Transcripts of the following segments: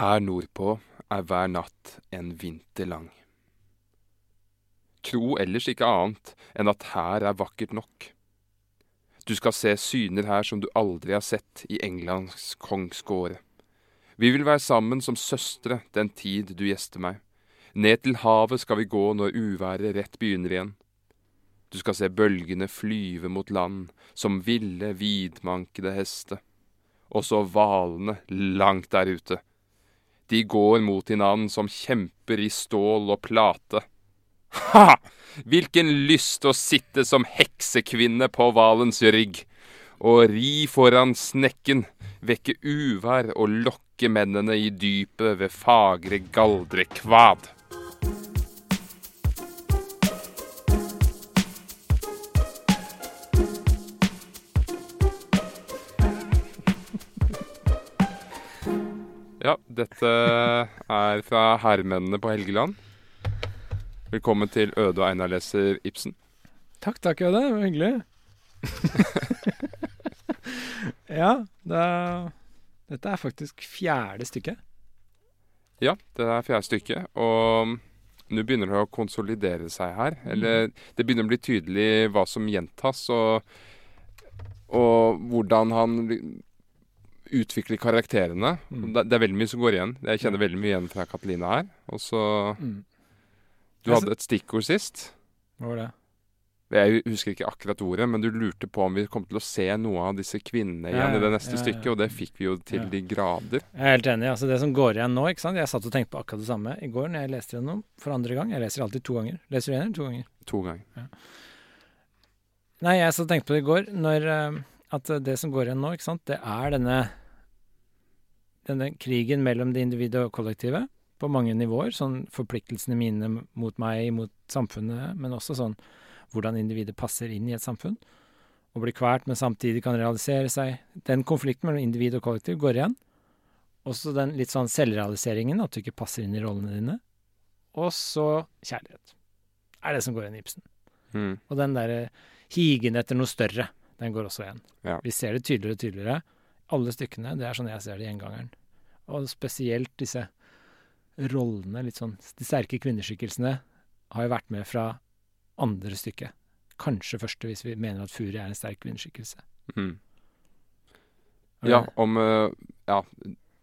Her nordpå er hver natt en vinter lang. Tro ellers ikke annet enn at her er vakkert nok. Du skal se syner her som du aldri har sett i Englands kongsgårde. Vi vil være sammen som søstre den tid du gjester meg. Ned til havet skal vi gå når uværet rett begynner igjen. Du skal se bølgene flyve mot land som ville, vidmankede hester. Og så hvalene langt der ute. De går mot hinanden som kjemper i stål og plate. Ha! Hvilken lyst å sitte som heksekvinne på hvalens rygg, og ri foran snekken, vekke uvær og lokke mennene i dypet ved fagre galdrekvad. Ja, dette er fra herremennene på Helgeland. Velkommen til Øde og Einar leser Ibsen. Takk, takk, Øde. Det var hyggelig. ja, det er, dette er faktisk fjerde stykke. Ja, det er fjerde stykke. Og nå begynner det å konsolidere seg her. Eller det begynner å bli tydelig hva som gjentas, og, og hvordan han utvikler karakterene. Mm. Det, det er veldig mye som går igjen. Jeg kjenner veldig mye igjen fra Katalina her. Og så Mm. Du hadde et stikkord sist. Hva var det? Jeg husker ikke akkurat ordet, men du lurte på om vi kom til å se noe av disse kvinnene igjen Ja, i det neste ja, ja. stykket, og det fikk vi jo til Ja. de grader. Jeg er helt enig. altså Det som går igjen nå ikke sant? Jeg satt og tenkte på akkurat det samme i går når jeg leste gjennom for andre gang. Jeg leser alltid to ganger. Leser du igjen eller to ganger? To ganger. Nei, jeg satt og tenkte på det i går, når, eh, at det som går igjen nå, ikke sant, det er denne, denne krigen mellom det individet og kollektivet på mange nivåer. Sånn forpliktelsene mine mot meg, mot samfunnet, men også sånn hvordan individet passer inn i et samfunn. Og blir kvalt, men samtidig kan realisere seg. Den konflikten mellom individ og kollektiv går igjen. Også den litt sånn selvrealiseringen, at du ikke passer inn i rollene dine. Og så kjærlighet. Er det som går igjen i Ibsen. Mm. Og den derre higen etter noe større, den går også igjen. Ja. Vi ser det tydeligere og tydeligere. Alle stykkene, det er sånn jeg ser det i gjengangeren. Og spesielt disse rollene, litt sånn De sterke kvinneskikkelsene har jo vært med fra andre stykket. Kanskje første, hvis vi mener at Furi er en sterk kvinneskikkelse. Mm. Ja, om eh, Ja.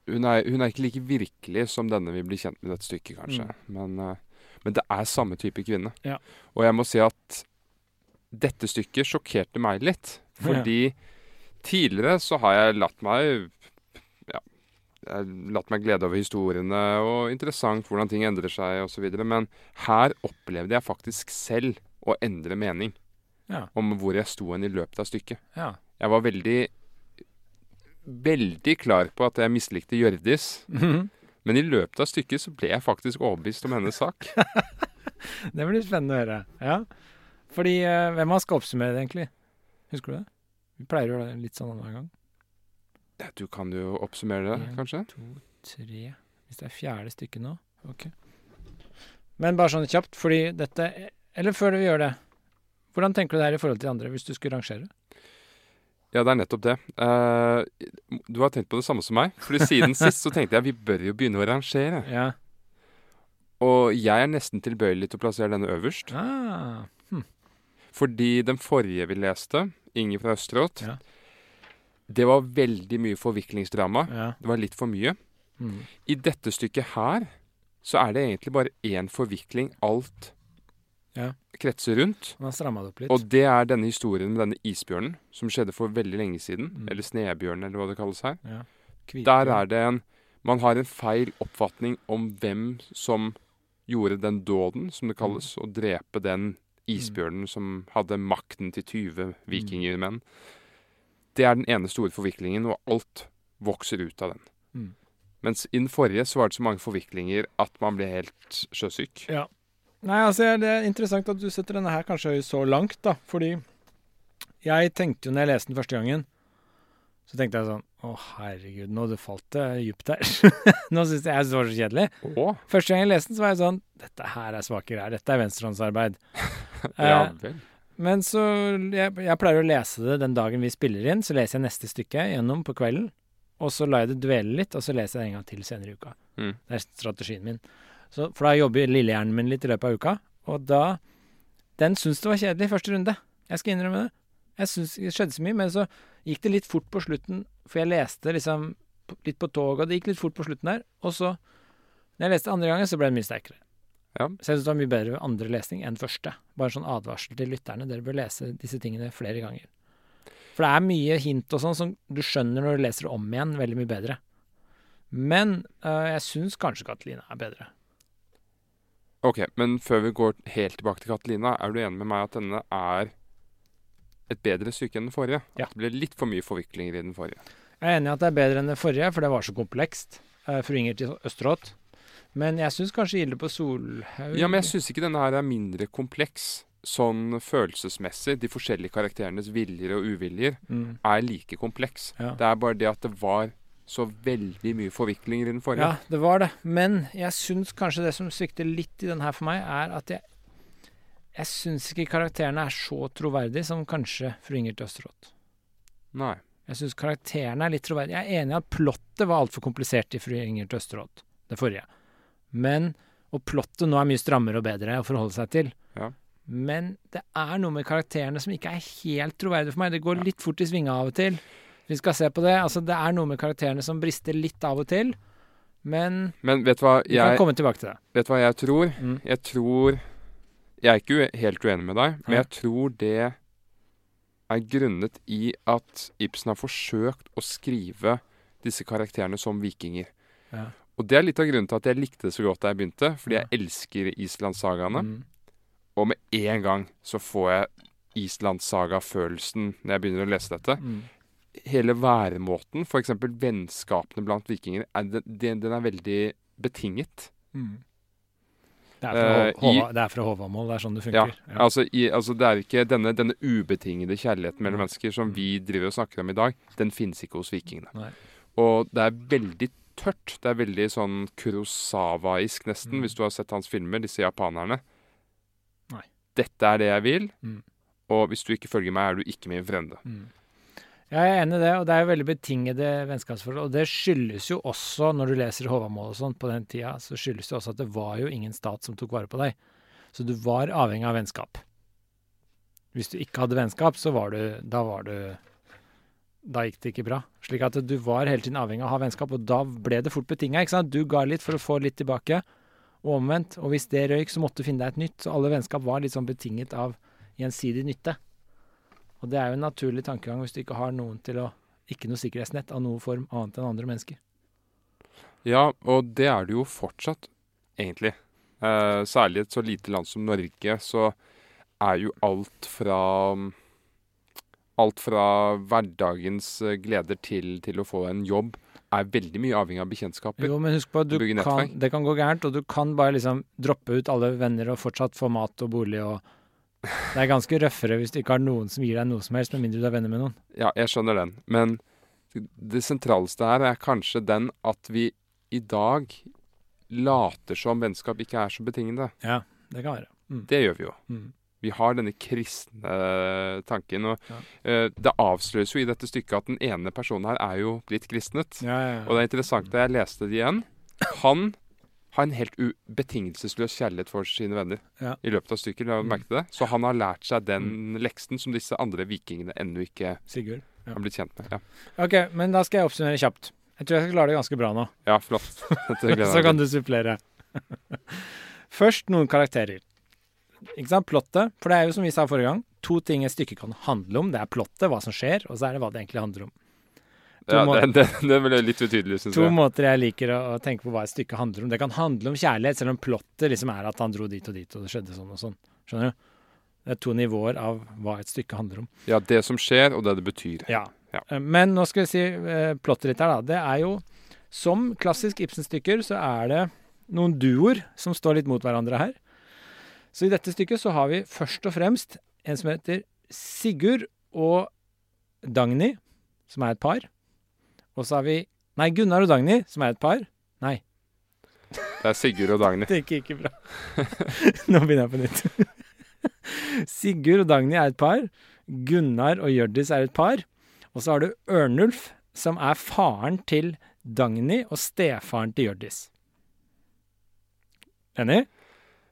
Hun er, hun er ikke like virkelig som denne vi blir kjent med i dette stykket, kanskje. Men, eh, men det er samme type kvinne. Mm. Ja. Og jeg må si at dette stykket sjokkerte meg litt. Fordi tidligere så har jeg latt meg Ja, latt meg glede over historiene og interessant hvordan ting endrer seg osv. Men her opplevde jeg faktisk selv å endre mening Ja. om hvor jeg sto hen i løpet av stykket. ja. Jeg var veldig veldig klar på at jeg mislikte Hjørdis. Mhm. Men i løpet av stykket så ble jeg faktisk overbevist om hennes sak. Det blir spennende å høre. Ja. Fordi eh, hvem har skal oppsummere det, egentlig? Husker du det? Vi pleier å gjøre det litt sånn annenhver gang. Ja, Du kan jo oppsummere det, En, kanskje? To, tre Hvis det er fjerde stykket nå. Ok. Men bare sånn kjapt, fordi dette Eller før vi gjør det. Hvordan tenker du det her i forhold til de andre, hvis du skulle rangere? Ja, det er nettopp det. Uh, du har tenkt på det samme som meg. Fordi siden sist så tenkte jeg vi bør jo begynne å rangere. Ja. Og jeg er nesten tilbøyelig til å plassere denne øverst. Ah. Fordi den forrige vi leste, Inger fra Østerått, Ja. Det var veldig mye forviklingsdrama. Ja. Det var litt for mye. Mm. I dette stykket her så er det egentlig bare én forvikling alt Ja. kretser rundt. Han har stramma det opp litt. Og det er denne historien med denne isbjørnen som skjedde for veldig lenge siden. Mm. Eller snebjørnen, eller hva det kalles her. ja. Der er det en Man har en feil oppfatning om hvem som gjorde den dåden, som det kalles, å drepe den isbjørnen som hadde makten til 20 vikingmenn. Det er den ene store forviklingen, og alt vokser ut av den. Mm. Mens i den forrige så var det så mange forviklinger at man ble helt sjøsyk. Ja. Nei, altså det er interessant at du setter denne her kanskje så langt, da. Fordi jeg tenkte jo når jeg leste den første gangen, så tenkte jeg sånn Å, herregud, nå det falt det dypt her. nå syns jeg det var så kjedelig. Åh. Første gang jeg leste den, så var jeg sånn Dette her er svake greier. Dette er venstrehåndsarbeid. ja Eh, vel. Men så jeg, jeg pleier å lese det den dagen vi spiller inn. Så leser jeg neste stykke gjennom på kvelden. Og så lar jeg det dvele litt, og så leser jeg det en gang til senere i uka. Mm. Det er strategien min. Så, for da jobber lillehjernen min litt i løpet av uka. Og da Den syns det var kjedelig i første runde. Jeg skal innrømme det. Jeg synes Det skjedde så mye, men så gikk det litt fort på slutten, for jeg leste liksom litt på toget, og det gikk litt fort på slutten der. Og så, når jeg leste andre gangen, så ble det mye sterkere. Ja. Så jeg syns det var mye bedre ved andre lesning enn første. Bare en sånn advarsel til lytterne. Dere bør lese disse tingene flere ganger. For det er mye hint og sånn som du skjønner når du leser det om igjen, veldig mye bedre. Men øh, jeg syns kanskje Katelina er bedre. Ok, men før vi går helt tilbake til Katelina, er du enig med meg at denne er et bedre stykke enn den forrige? Ja. At det ble litt for mye forviklinger i den forrige. Jeg er enig i at det er bedre enn det forrige, for det var så komplekst. Uh, Fru Inger til Østeråt. Men jeg syns kanskje Gilde på Solhaug Ja, men jeg syns ikke denne her er mindre kompleks. Sånn følelsesmessig. De forskjellige karakterenes viljer og uviljer mm. er like kompleks. Ja. Det er bare det at det var så veldig mye forviklinger i den forrige. Ja, det var det. Men jeg syns kanskje det som svikter litt i den her for meg, er at jeg Jeg syns ikke karakterene er så troverdige som kanskje Fru Inger til Nei. Jeg syns karakterene er litt troverdige. Jeg er enig i at plottet var altfor komplisert i Fru Inger til det forrige. Men Og plottet nå er mye strammere og bedre å forholde seg til. Ja. Men det er noe med karakterene som ikke er helt troverdig for meg. Det går litt fort i svinga av og til. Vi skal se på det. Altså, det er noe med karakterene som brister litt av og til. Men Men vet hva, jeg, vi kan komme tilbake til det. vet du hva jeg tror? Mm. Jeg tror Jeg er ikke helt uenig med deg, men jeg tror det er grunnet i at Ibsen har forsøkt å skrive disse karakterene som vikinger. Ja. Og det er litt av grunnen til at jeg likte det så godt da jeg begynte, fordi jeg elsker islandssagaene. Mm. Og med en gang så får jeg islandssaga-følelsen når jeg begynner å lese dette. Mm. Hele væremåten, f.eks. vennskapene blant vikinger, er, den, den er veldig betinget. Mm. Det er fra, Eh, det er Håvamål. Det er sånn det Ja, funker. Ja. Altså, i, altså det er ikke denne, denne ubetingede kjærligheten mellom Mm. mennesker som vi driver og snakker om i dag, den finnes ikke hos vikingene. Nei. Og det er veldig tørt. Det er veldig sånn kurosawaisk nesten, Mm. hvis du har sett hans filmer, disse japanerne. Nei. Dette er det jeg vil, Mm. og hvis du ikke følger meg, er du ikke min frende. Mm. Jeg er enig i det, og det er jo veldig betingede vennskapsforhold. Og det skyldes jo også, når du leser Håvamål og sånn på den tida, så skyldes det også at det var jo ingen stat som tok vare på deg. Så du var avhengig av vennskap. Hvis du ikke hadde vennskap, så var du Da var du Da gikk det ikke bra. Slik at du var hele tiden avhengig av å ha vennskap, og da ble det fort betinga. Du ga litt for å få litt tilbake, og omvendt. Og hvis det røyk, så måtte du finne deg et nytt. Så alle vennskap var litt sånn betinget av gjensidig nytte. Og det er jo en naturlig tankegang hvis du ikke har noen til å Ikke noe sikkerhetsnett av noe form annet enn andre mennesker. Ja, og det er det jo fortsatt, egentlig. Eh, særlig i et så lite land som Norge, så er jo alt fra Alt fra hverdagens eh, gleder til, til å få en jobb, er veldig mye avhengig av bekjentskaper. Jo, men husk på, du kan, det kan gå gærent, og du kan bare liksom droppe ut alle venner og fortsatt få mat og bolig og Det er ganske røffere hvis du ikke har noen som gir deg noe som helst, med mindre du er venner med noen. Ja, jeg skjønner den. Men det sentraleste her er kanskje den at vi i dag later som vennskap ikke er så betingende. Ja, det kan være. Mm. Det gjør vi jo. Mm. Vi har denne kristne tanken. Og Ja. uh, det avsløres jo i dette stykket at den ene personen her er jo blitt kristnet. Ja, ja, Og det er interessant da jeg leste det igjen. Han har en helt ubetingelsesløs betingelsesløs kjærlighet for sine venner i løpet av stykket. Har Mm. du merke det? Så han har lært seg den leksen som disse andre vikingene ennå ikke Sigurd. har blitt kjent med. Ja, Ok, men da skal jeg oppsummere kjapt. Jeg tror jeg skal klare det ganske bra nå. ja flott. Så kan du supplere. Først noen karakterer. Ikke sant? Plottet. For det er jo som vi sa forrige gang, to ting et stykke kan handle om. Det er plottet, hva som skjer, og så er det hva det egentlig handler om. To, Ja, må det, det, det litt utydelig, syns to jeg. måter jeg liker å, å tenke på hva et stykke handler om. Det kan handle om kjærlighet, selv om plottet liksom er at han dro dit og dit, og det skjedde sånn og sånn. Skjønner du? Det er to nivåer av hva et stykke handler om. Ja, det som skjer, og det det betyr. Ja. Ja. Eh, Men nå skal vi si eh, plottet litt her, da. Det er jo Som klassisk Ibsen-stykker så er det noen duoer som står litt mot hverandre her. Så i dette stykket så har vi først og fremst en som heter Sigurd og Dagny, som er et par. Og så har vi Nei, Gunnar og Dagny, som er et par. Nei, Det er Sigurd og Dagny. det gikk ikke bra. Nå begynner jeg på nytt. Sigurd og Dagny er et par. Gunnar og Hjørdis er et par. Og så har du Ørnulf, som er faren til Dagny og stefaren til Hjørdis. Enig?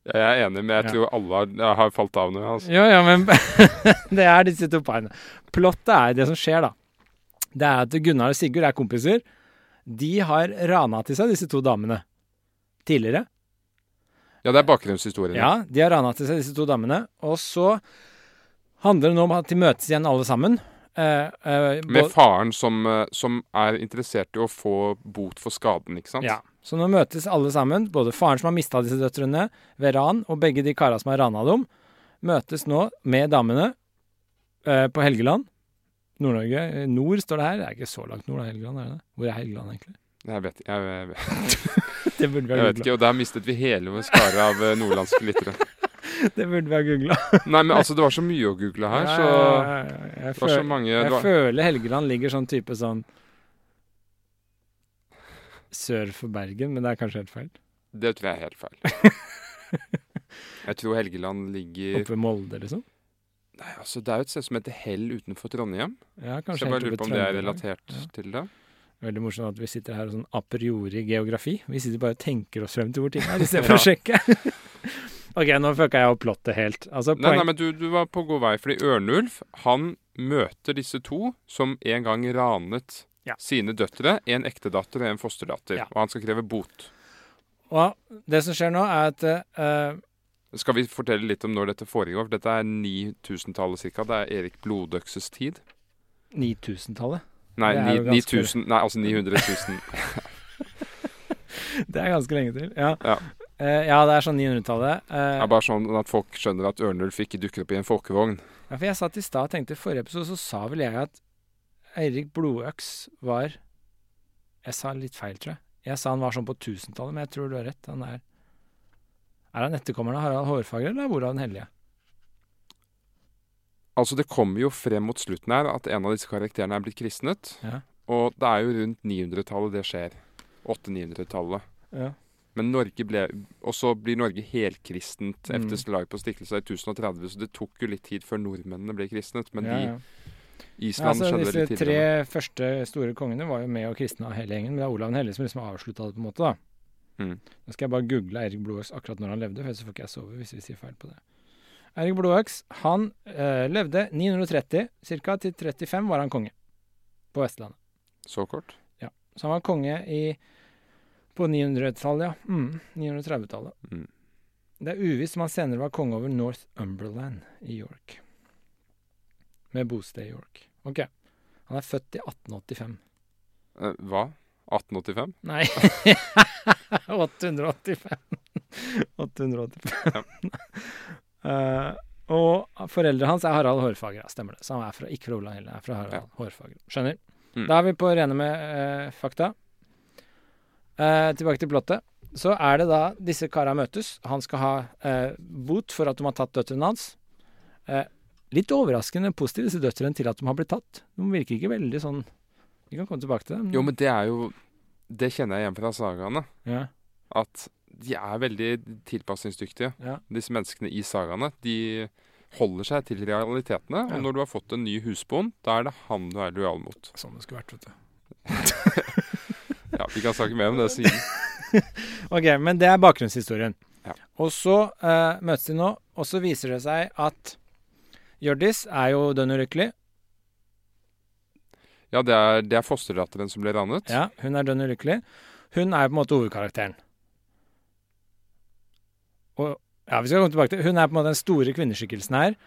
Jeg er enig, men jeg tror alle har, har falt av nå. Altså. Ja, ja, men det er disse to parene. Plottet er det som skjer, da. Det er at Gunnar og Sigurd er kompiser. De har rana til seg disse to damene tidligere. Ja, det er bakgrunnshistorien. Ja, de har rana til seg disse to damene. Og så handler det nå om at de møtes igjen alle sammen. Eh, eh, Med faren som, eh, som er interessert i å få bot for skaden, ikke sant? ja. Så nå møtes alle sammen, både faren som har mista disse døtrene ved ran, og begge de kara som har rana dem, møtes nå med damene eh, på Helgeland. Nord-Norge. Eh, Nord står det her. Det er ikke så langt nord av Helgeland, er det? Hvor er Helgeland, egentlig? Jeg vet, jeg, jeg, jeg. Det burde vi jeg vet ikke, og der mistet vi hele vår skare av eh, nordlandske lyttere. Det burde vi ha googla. Nei, men altså, det var så mye å google her, så jeg, ja, ja, Jeg, føl- mange jeg var, føler Helgeland ligger sånn type sånn sør for Bergen, men det er kanskje helt feil. Det tror jeg er helt feil. Jeg tror Helgeland ligger Oppe ved Molde, liksom? Nei, altså, Det er jo et sted som heter Hell utenfor Trondheim. Ja, Så jeg bare lurer på om det er relatert Ja. til det. Veldig morsomt at vi sitter her og sånn a priori geografi. Vi sitter bare og tenker oss frem til hvor ting er, i stedet for å sjekke. Ok, nå fucka jeg opp plottet helt. Altså, Nei, poeng... nei, men du, du var på god vei, fordi Ørnulf han møter disse to som en gang ranet Ja. sine døtre. En ektedatter og en fosterdatter. Ja. Og han skal kreve bot. Og det som skjer nå, er at uh, Skal vi fortelle litt om når dette foregår? For Dette er 9000-tallet ca. Det er Erik Blodøkses tid. 9000-tallet. Nei, ni- ganske- 9000 Nei, altså 900 000. Det er ganske lenge til. Ja, Ja. Eh, ja det er sånn 900-tallet. Det Eh, er bare sånn at folk skjønner at Ørnulf ikke dukker opp i en folkevogn. Ja, for jeg satt i stad og tenkte i forrige episode så sa vel jeg at Eirik Blodøks var Jeg sa litt feil, tror jeg. Jeg sa han var sånn på 1000-tallet, men jeg tror du har rett. Han er Er han etterkommeren av Harald Hårfagre, eller Olav den hellige? Altså, det kommer jo frem mot slutten her at en av disse karakterene er blitt kristnet. Ja. Og det er jo rundt 900-tallet det skjer. 800-900-tallet. Ja. Men Norge ble Og så blir Norge helkristent Mm. etter slaget på Stiklestad i 1030, så det tok jo litt tid før nordmennene ble kristnet. Men ja, de ja. Island altså, skjedde disse litt tre første store kongene var jo med og kristna hele gjengen, men det er Olav den hellige som liksom avslutta det, på en måte. da. Mm. Nå skal jeg bare google Eirik Blodøks akkurat når han levde, for ellers får ikke jeg sove hvis vi sier feil på det. Eirik Blodøks han øh, levde 930 ca. til 35 var han konge på Vestlandet. Så kort. Ja. Så han var konge i på 900-tallet, ja. Mm, 930-tallet. Mm. Det er uvisst om han senere var konge over Northumberland i York. Med bosted i York. Ok. Han er født i 1885. Eh, hva? 1885? Nei 885. 885. uh, og foreldrene hans er Harald Hårfagre. Ja, stemmer det. Så han er fra, ikke fra Olav Hille, han er fra Harald Ja. Hårfagre. Skjønner. Mm. Da er vi på rene med uh, fakta. Eh, tilbake til plottet. Så er det da disse kara møtes. Han skal ha eh, bot for at de har tatt døtrene hans. Eh, litt overraskende positive disse døtrene til at de har blitt tatt. De virker ikke veldig sånn Vi kan komme tilbake til det. Jo, men det er jo Det kjenner jeg igjen fra sagaene. ja. At de er veldig tilpasningsdyktige. Ja. Disse menneskene i sagaene. De holder seg til realitetene. Ja. Og når du har fått en ny husbond, da er det han du er lojal mot. Sånn det skulle vært, vet du. Ja, Vi kan snakke mer om det siden. Ok, men det er bakgrunnshistorien. Ja. Og så uh, møtes de nå, og så viser det seg at Hjørdis er jo dønn ulykkelig. Ja, det er, det er fosterdatteren som ble ranet. Ja, hun er dønn ulykkelig. Hun er på en måte hovedkarakteren. Og ja, vi skal komme tilbake til Hun er på en måte den store kvinneskikkelsen her.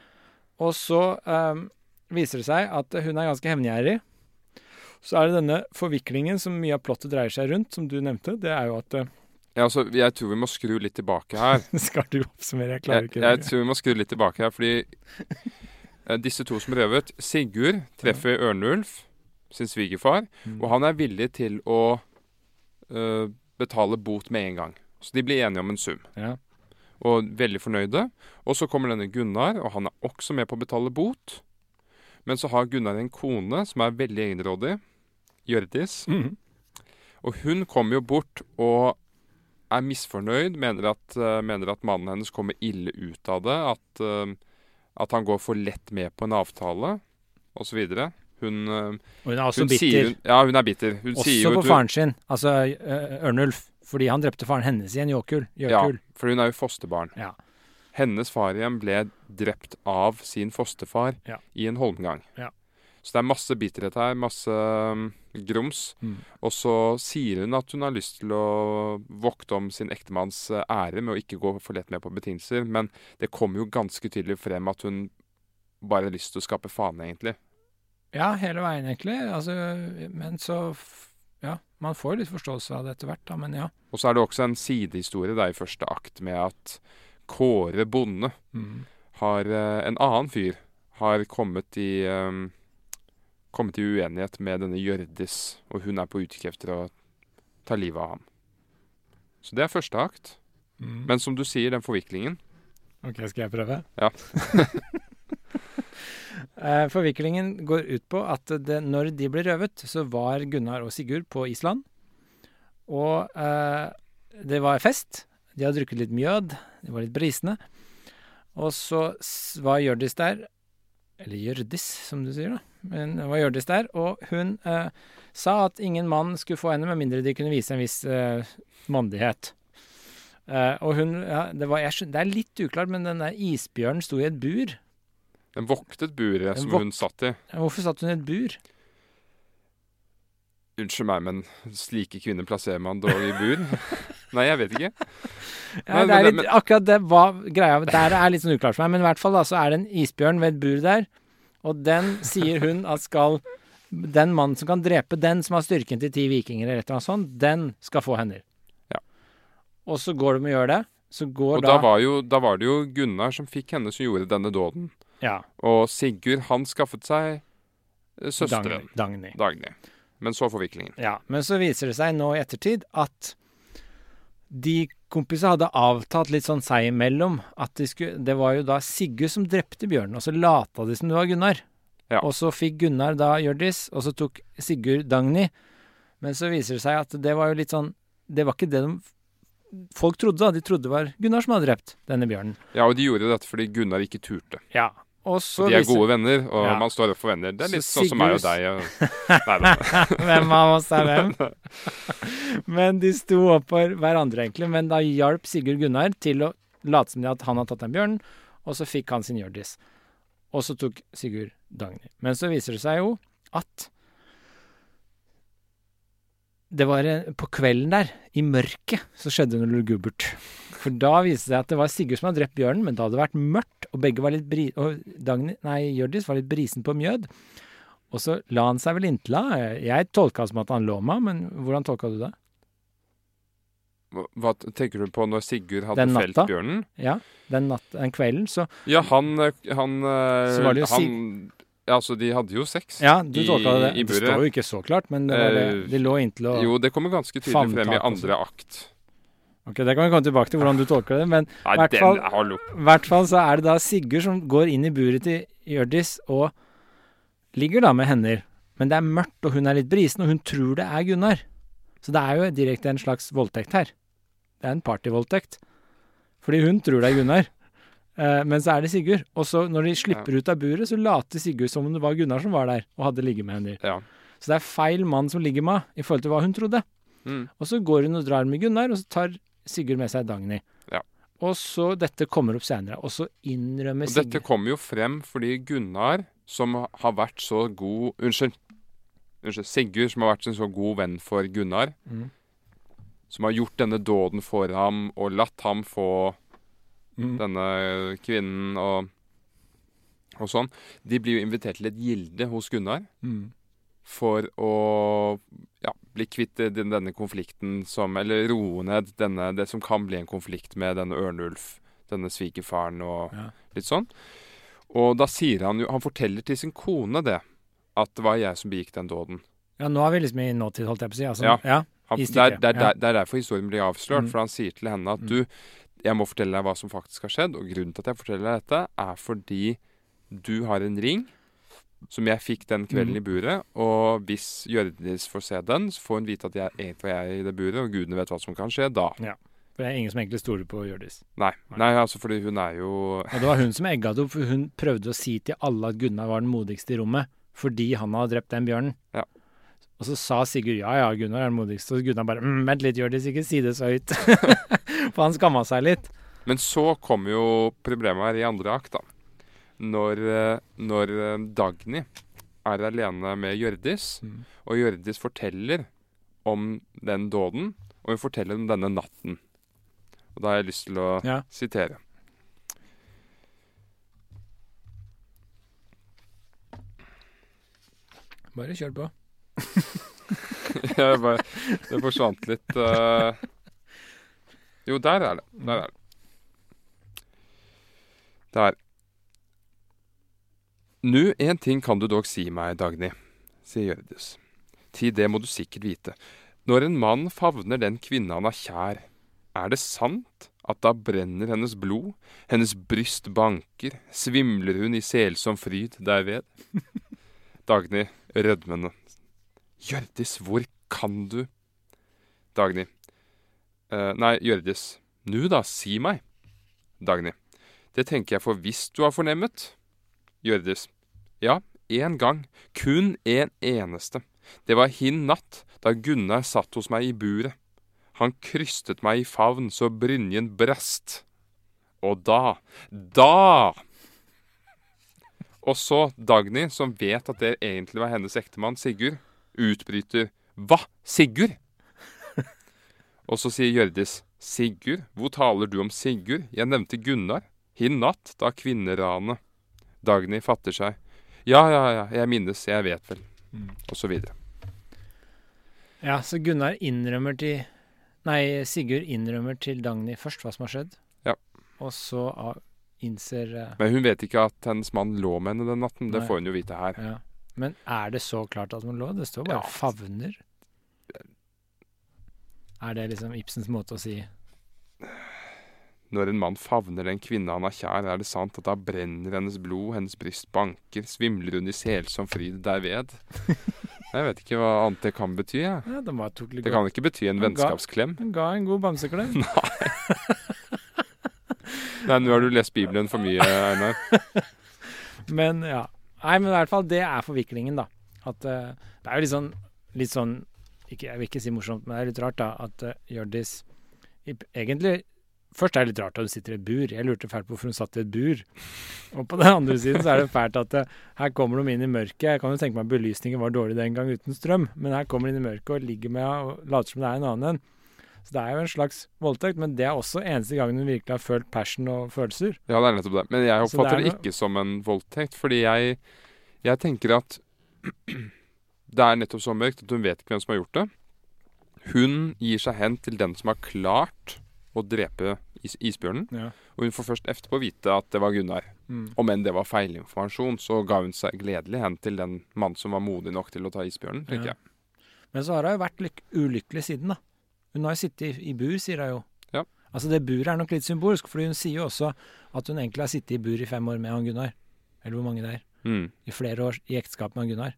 Og så um, viser det seg at hun er ganske hevngjerrig. Så er det denne forviklingen som mye av plottet dreier seg rundt, som du nevnte. Det er jo at eh, Ja, altså, jeg tror vi må skru litt tilbake her. Skal du oppsummere? Jeg klarer Jeg, ikke jeg tror vi må skru litt tilbake her, fordi eh, disse to som røvet Sigurd treffer Ørnulf, sin svigerfar, Mm. og han er villig til å uh, betale bot med en gang. Så de blir enige om en sum, Ja. og veldig fornøyde. Og så kommer denne Gunnar, og han er også med på å betale bot. Men så har Gunnar en kone som er veldig egenrådig, Hjørdis. Mhm. Og hun kommer jo bort og er misfornøyd, mener at, uh, mener at mannen hennes kommer ille ut av det. At, uh, at han går for lett med på en avtale, osv. Hun, uh, Og hun er også hun bitter. sier Ja, hun er bitter. Hun sier også jo på faren sin, altså Ørnulf. Fordi han drepte faren hennes i en jåkul. Ja, for hun er jo fosterbarn. Ja. Hennes far igjen ble drept av sin fosterfar Ja. i en holmgang. Ja. Så det er masse bitterhet her, masse um, grums. Mm. Og så sier hun at hun har lyst til å vokte om sin ektemanns eh, ære med å ikke gå for lett med på betingelser, men det kommer jo ganske tydelig frem at hun bare har lyst til å skape fane, egentlig. Ja, hele veien, egentlig. Altså, men så Ja, man får litt forståelse av det etter hvert, da, men ja. Og så er det også en sidehistorie da i første akt med at Kåre bonde Mm. har eh, En annen fyr har kommet i um, Kommet i uenighet med denne Hjørdis, og hun er på utkikk etter å ta livet av ham. Så det er første akt. Mm. Men som du sier, den forviklingen OK, skal jeg prøve? Ja. Eh, Forviklingen går ut på at det, når de ble røvet, så var Gunnar og Sigurd på Island. Og eh, det var fest. De hadde drukket litt mjød. De var litt brisne. Og så var Hjørdis der. Eller Hjørdis, som du sier, da. Men det var Hjørdis der. Og hun eh, sa at ingen mann skulle få henne med mindre de kunne vise en viss eh, mandighet. Eh, og hun ja, det, var, jeg det er litt uklart, men den der isbjørnen sto i et bur. Den voktet buret Den som vok- hun satt i. Hvorfor satt hun i et bur? Unnskyld meg, men slike kvinner plasserer man dog i bur? Nei, jeg vet ikke. Ja, Men- det er men- litt, akkurat det var greia Der er litt sånn uklart for meg, men i hvert fall da, så er det en isbjørn ved et bur der, og den sier hun at skal Den mannen som kan drepe den som har styrken til ti vikinger, eller et eller annet sånt, den skal få hender. Ja. Og så går de og gjør det. Så går Og da var, jo, da var det jo Gunnar som fikk henne som gjorde denne dåden. ja, Og Sigurd, han skaffet seg eh, søsteren Dagny. Dagny. Dagny. Men så forviklingen. Ja, men så viser det seg nå i ettertid at de kompisene hadde avtalt litt sånn seg imellom at de skulle Det var jo da Sigurd som drepte bjørnen, og så lata de som det var Gunnar. Ja. Og så fikk Gunnar da Hjørdis, og så tok Sigurd Dagny. Men så viser det seg at det var jo litt sånn Det var ikke det de folk trodde, da. De trodde det var Gunnar som hadde drept denne bjørnen. Ja, og de gjorde dette fordi Gunnar ikke turte. Ja. Og de er gode venner, og Ja. man står opp for venner. Det er litt Så sånn som meg og deg. Og... Nei. Hvem av oss er hvem? Men de sto opp for hverandre, egentlig. Men da hjalp Sigurd Gunnar til å late som at han hadde tatt en bjørn, og så fikk han sin Hjørdis. Og så tok Sigurd Dagny. Men så viser det seg jo at det var På kvelden der, i mørket, så skjedde noe lugubert. For da viste det seg at det var Sigurd som hadde drept bjørnen, men da hadde det vært mørkt, og begge var litt bri... Og Dagny, nei, Hjørdis var litt brisen på mjød. Og så la han seg vel inntil henne. Jeg tolka det som at han lå med henne, men hvordan tolka du det? Hva, tenker du på når Sigurd hadde Den felt bjørnen? Ja, den, natt, den kvelden, så Ja, han, eh, han, eh, han Ja, altså, de hadde jo sex Ja, du i, det. i Det står jo ikke så klart, men det var det. Eh, De lå inntil å Jo, det kommer ganske tydelig frem i andre akt. Ok, det kan vi komme tilbake til hvordan du tolker det, men i hvert fall så er det da Sigurd som går inn i buret til Hjørdis og ligger da med hender. Men det er mørkt, og hun er litt brisen, og hun tror det er Gunnar. Så det er jo direkte en slags voldtekt her. Det er en partyvoldtekt. Fordi hun tror det er Gunnar. Eh, men så er det Sigurd. Og så når de slipper ut av buret, så later Sigurd som om det var Gunnar som var der og hadde ligget med hender. Ja. Så det er feil mann som ligger med henne i forhold til hva hun trodde. Mm. Og så går hun og drar med Gunnar, og så tar Sigurd med seg Dagny. Ja. Og så Dette kommer opp senere, og så innrømmer Og dette kommer jo frem fordi Gunnar, som har vært så god Unnskyld. Unnskyld. Sigurd, som har vært en så god venn for Gunnar, Mm. som har gjort denne dåden for ham og latt ham få Mm. denne kvinnen og, og sånn, de blir jo invitert til et gilde hos Gunnar Mm. for å ja, bli kvitt den, denne konflikten som Eller roe ned denne, det som kan bli en konflikt med denne Ørnulf, denne svigerfaren og Ja. litt sånn. Og da sier han jo Han forteller til sin kone det. At det var jeg som begikk den dåden. ja, nå er vi liksom i nåtid, holdt jeg på å si. Altså, Ja. ja. Han, det, er, det, er, ja. det er derfor historien blir avslørt. Mm. For han sier til henne at Mm. du, jeg må fortelle deg hva som faktisk har skjedd. Og grunnen til at jeg forteller deg dette, er fordi du har en ring som jeg fikk den kvelden Mm. i buret. Og hvis Hjørdis får se den, så får hun vite at jeg egentlig er i det buret, og gudene vet hva som kan skje da. Ja. For det er ingen som egentlig stoler på Hjørdis. Nei, Nei. altså fordi hun er jo Og det var hun som egga det opp, for hun prøvde å si til alle at Gunnar var den modigste i rommet, fordi han hadde drept den bjørnen. Ja. Og så sa Sigurd ja, ja, Gunnar er den modigste, og Gunnar bare mm, vent litt, Hjørdis, ikke si det så høyt. for han skamma seg litt. Men så kom jo problemet her i andre akt, da. Når, eh, når eh, Dagny er alene med Hjørdis, Mm. og Hjørdis forteller om den dåden, og hun forteller om denne natten. Og da har jeg lyst til å Ja. sitere. Bare kjør på. jeg bare, det forsvant litt uh... Jo, der er det. Der er det. Der. Nu, en ting kan du dog si meg, Dagny, sier Hjørdis. Ti, det må du sikkert vite. Når en mann favner den kvinne han er kjær, er det sant at da brenner hennes blod, hennes bryst banker, svimler hun i selsom fryd derved? Dagny rødmende. Hjørdis, hvor kan du Dagny. Eh, nei, Hjørdis. Nu da, si meg. Dagny. Det tenker jeg for hvis du har fornemmet. Hjørdis. Ja, én gang. Kun en eneste. Det var hin natt, da Gunnar satt hos meg i buret. Han krystet meg i favn så brynjen brast. Og da, da Og så Dagny, som vet at det egentlig var hennes ektemann Sigurd, utbryter Hva? Sigurd? Og så sier Hjørdis Sigurd? Hvor taler du om Sigurd? Jeg nevnte Gunnar. Hin natt, da kvinneranet. Dagny fatter seg. Ja, ja, ja, jeg minnes, jeg vet vel. Og så videre. Ja, så Gunnar innrømmer til Nei, Sigurd innrømmer til Dagny først hva som har skjedd. Ja. Og så innser uh, Men hun vet ikke at hennes mann lå med henne den natten. Det får hun jo vite her. Ja. Men er det så klart at hun lå? Det står bare Ja. 'favner'. Er det liksom Ibsens måte å si Når en mann favner den kvinne han har kjær, er det sant at da brenner hennes blod, hennes bryst banker, svimler hun i selsom fryd derved. Jeg vet ikke hva annet det kan bety. Jeg. Ja, det, Det kan ikke bety en vennskapsklem. Hun ga en god bamseklem. Nei, Nei, nå har du lest Bibelen for mye, Einar. Men ja. Nei, men i hvert fall, det er forviklingen, da. At uh, Det er jo litt sånn, litt sånn ikke, Jeg vil ikke si morsomt, men det er litt rart, da, at uh, Hjørdis egentlig Først er det litt rart at hun sitter i et bur. Jeg lurte fælt på hvorfor hun satt i et bur. Og på den andre siden så er det fælt at eh, her kommer de inn i mørket. Jeg kan jo tenke meg at belysningen var dårlig den gang uten strøm, men her kommer de inn i mørket og ligger med og later som det er en annen en. Så det er jo en slags voldtekt, men det er også eneste gangen hun virkelig har følt passion og følelser. Ja, det er nettopp det. Men jeg oppfatter det det ikke som en voldtekt, fordi jeg, jeg tenker at det er nettopp så mørkt at hun vet ikke hvem som har gjort det. Hun gir seg hen til den som har klart å drepe is isbjørnen, Ja. og hun får først etterpå vite at det var Gunnar. Mm. Om enn det var feilinformasjon, så ga hun seg gledelig hen til den mannen som var modig nok til å ta isbjørnen, tenker Ja. jeg. Men så har hun jo vært lyk ulykkelig siden, da. Hun har jo sittet i, i bur, sier hun jo. Ja. Altså det buret er nok litt symbolsk, for hun sier jo også at hun egentlig har sittet i bur i fem år med han Gunnar. Eller hvor mange det er. Mm. I flere år i ekteskap med han Gunnar.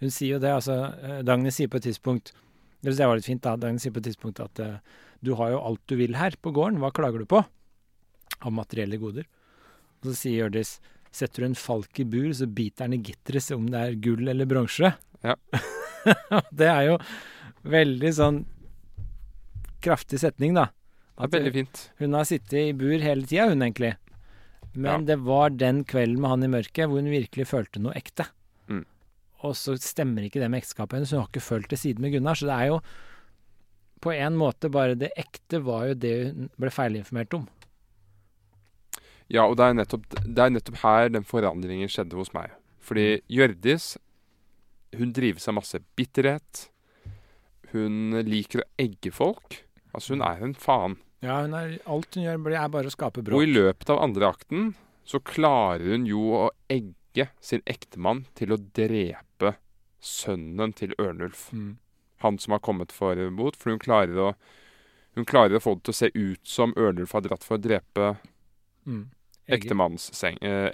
Hun sier jo det, altså eh, Dagny sier på et tidspunkt Det jeg var litt fint, da. Dagny sier på et tidspunkt at eh, du har jo alt du vil her på gården, hva klager du på? Av materielle goder. Og så sier Hjørdis setter du en falk i bur, så biter den i gitteret om det er gull eller bronse. Ja. det er jo veldig sånn kraftig setning, da. Det er veldig fint. Hun har sittet i bur hele tida, hun egentlig. Men det var den kvelden med han i mørket hvor hun virkelig følte noe ekte. Mm. og så stemmer ikke det med ekteskapet hennes. Hun har ikke følt det siden med Gunnar. Så det er jo på en måte bare det ekte var jo det hun ble feilinformert om. Ja, og det er, nettopp, det er nettopp her den forandringen skjedde hos meg. Fordi Hjørdis, hun drives av masse bitterhet. Hun liker å egge folk. Altså, hun er en faen. Ja, hun er, alt hun gjør, er bare å skape Og i løpet av andre akten så klarer hun jo å egge sin ektemann til å drepe sønnen til Ørnulf. Mm. Han som har kommet for bot. For hun klarer å hun klarer å få det til å se ut som Ørnulf har dratt for å drepe Mm.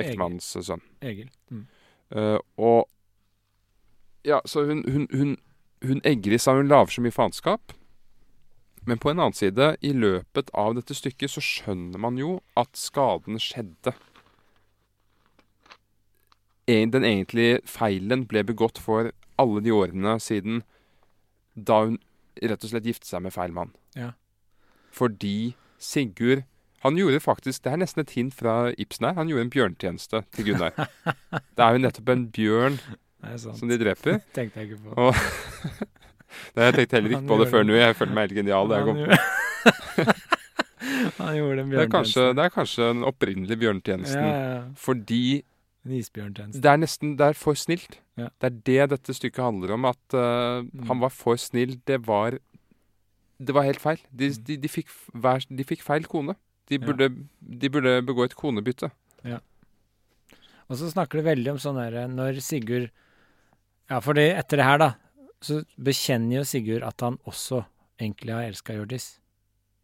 ektemannens eh, sønn. Egil. Mm. Uh, og Ja, så hun, hun, hun, hun egger i seg, hun lager så mye faenskap. Men på en annen side, i løpet av dette stykket, så skjønner man jo at skaden skjedde. En, den egentlige feilen ble begått for alle de årene siden da hun rett og slett giftet seg med feil mann. Ja. Fordi Sigurd Han gjorde faktisk Det er nesten et hint fra Ibsen her. Han gjorde en bjørntjeneste til Gunnar. Det er jo nettopp en bjørn som de dreper. Tenkte jeg ikke på. Og det har jeg tenkt heller Han ikke på det før nå. Jeg føler meg helt genial. da jeg kom. han gjorde en Det, er kanskje, bjørntjeneste. det er kanskje den opprinnelige bjørntjenesten. Ja, ja. Fordi En isbjørntjeneste. det er nesten Det er for snilt. Ja. Det er det dette stykket handler om. At uh, Mm. han var for snill. Det var Det var helt feil. De, Mm. de, de, fikk, hver, de fikk feil kone. De Ja. burde, de burde begå et konebytte. Ja. Og så snakker du veldig om sånn derre når Sigurd Ja, fordi etter det her, da, så bekjenner jo Sigurd at han også egentlig har elska Hjørdis.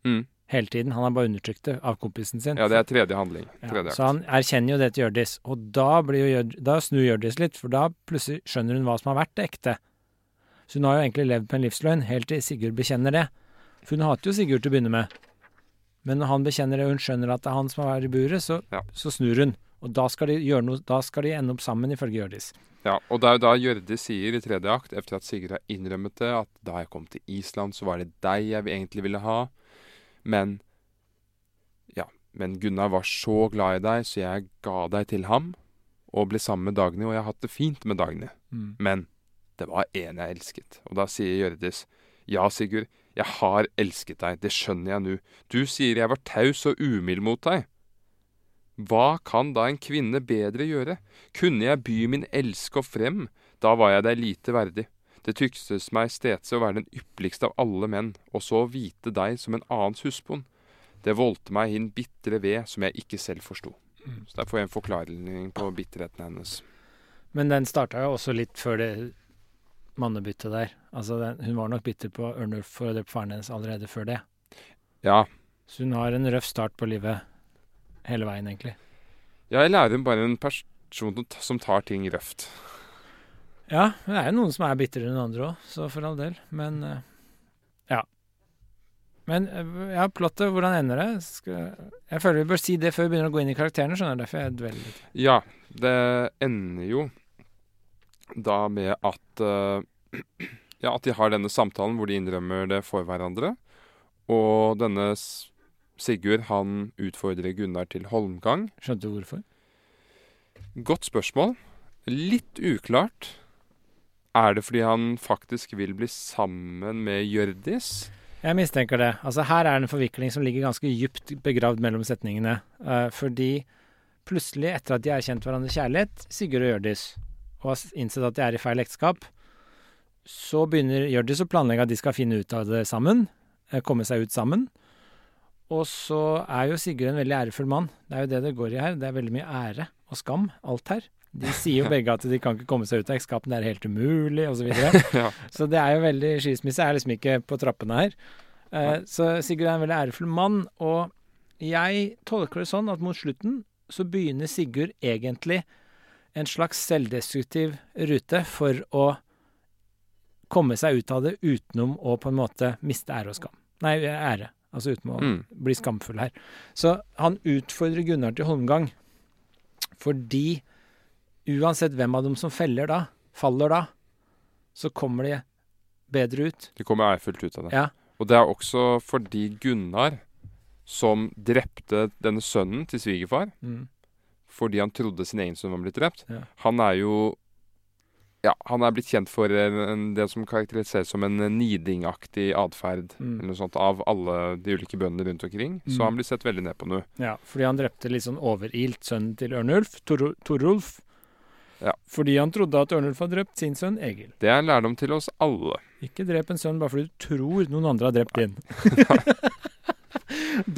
Mm. Hele tiden. Han har bare undertrykt det av kompisen sin. Ja, det er tredje handling. Ja, så han erkjenner jo det til Hjørdis, og da, blir jo da snur Hjørdis litt, for da plutselig skjønner hun hva som har vært det ekte. Så hun har jo egentlig levd på en livsløgn, helt til Sigurd bekjenner det. For hun hater jo Sigurd til å begynne med. Men når han bekjenner det, og hun skjønner at det er han som har vært i buret, så, Ja. så snur hun. Og da skal de gjøre noe, da skal de ende opp sammen, ifølge Hjørdis. Ja, og det er jo da Hjørdis sier i tredje akt, etter at Sigurd har innrømmet det, at da jeg kom til Island, så var det deg jeg egentlig ville ha. Men Ja, men Gunnar var så glad i deg, så jeg ga deg til ham, og ble sammen med Dagny, og jeg har hatt det fint med Dagny. Mm. Men det var en jeg elsket. Og da sier Hjørdis, ja, Sigurd, jeg har elsket deg, det skjønner jeg nå. Du sier jeg var taus og umild mot deg. Hva kan da en kvinne bedre gjøre? Kunne jeg by min elsker frem, da var jeg deg lite verdig. Det tyktes meg stetse å være den ypperligste av alle menn, og så vite deg som en annens husbond. Det voldte meg inn bitre ved som jeg ikke selv forsto. Så der får jeg en forklaring på bitterheten hennes. Men den starta jo også litt før det mannebyttet der. Altså, den, hun var nok bitter på Ørnulf for ha drept faren hennes allerede før det. Ja, Så hun har en røff start på livet hele veien, egentlig. Ja, jeg lærer bare en person som tar ting røft. Ja, det er jo noen som er bitrere enn andre òg, så for all del. Men eh, ja. Men eh, ja, plottet, hvordan ender det? Skal, jeg føler vi bør si det før vi begynner å gå inn i karakterene, skjønner du. Derfor jeg dveler litt. Ja, det ender jo da med at uh, Ja, at de har denne samtalen hvor de innrømmer det for hverandre. Og denne Sigurd, han utfordrer Gunnar til holmgang. Skjønte du hvorfor? Godt spørsmål. Litt uklart. Er det fordi han faktisk vil bli sammen med Hjørdis? Jeg mistenker det. Altså Her er det en forvikling som ligger ganske dypt begravd mellom setningene. Eh, fordi plutselig, etter at de har kjent hverandres kjærlighet, Sigurd og Hjørdis, og har innsett at de er i feil ekteskap, så begynner Hjørdis å planlegge at de skal finne ut av det sammen. eh, Komme seg ut sammen. Og så er jo Sigurd en veldig ærefull mann. Det er jo det det går i her. Det er veldig mye ære og skam, alt her. De sier jo begge at de kan ikke komme seg ut av ekskapen, det er helt umulig, osv. Ja. Så det er jo veldig Skilsmisse er liksom ikke på trappene her. Eh, så Sigurd er en veldig ærefull mann, og jeg tolker det sånn at mot slutten så begynner Sigurd egentlig en slags selvdestruktiv rute for å komme seg ut av det utenom å på en måte miste ære og skam. Nei, ære. Altså uten å Mm. bli skamfull her. Så han utfordrer Gunnar til holmgang fordi uansett hvem av dem som feller da, faller da, så kommer de bedre ut. De kommer ærfullt ut av det. Ja. Og det er også fordi Gunnar, som drepte denne sønnen til svigerfar, Mm. fordi han trodde sin egen sønn var blitt drept. Ja. Han er jo Ja, han er blitt kjent for det som karakteriseres som en nidingaktig atferd Mm. eller noe sånt, av alle de ulike bøndene rundt omkring. Mm. Så han blir sett veldig ned på nå. Ja, fordi han drepte litt sånn overilt sønnen til Ørnulf, Tor Torulf. Ja. Fordi han trodde at Ørnulf hadde drept sin sønn Egil. Det er en lærdom til oss alle. Ikke drep en sønn bare fordi du tror noen andre har drept din.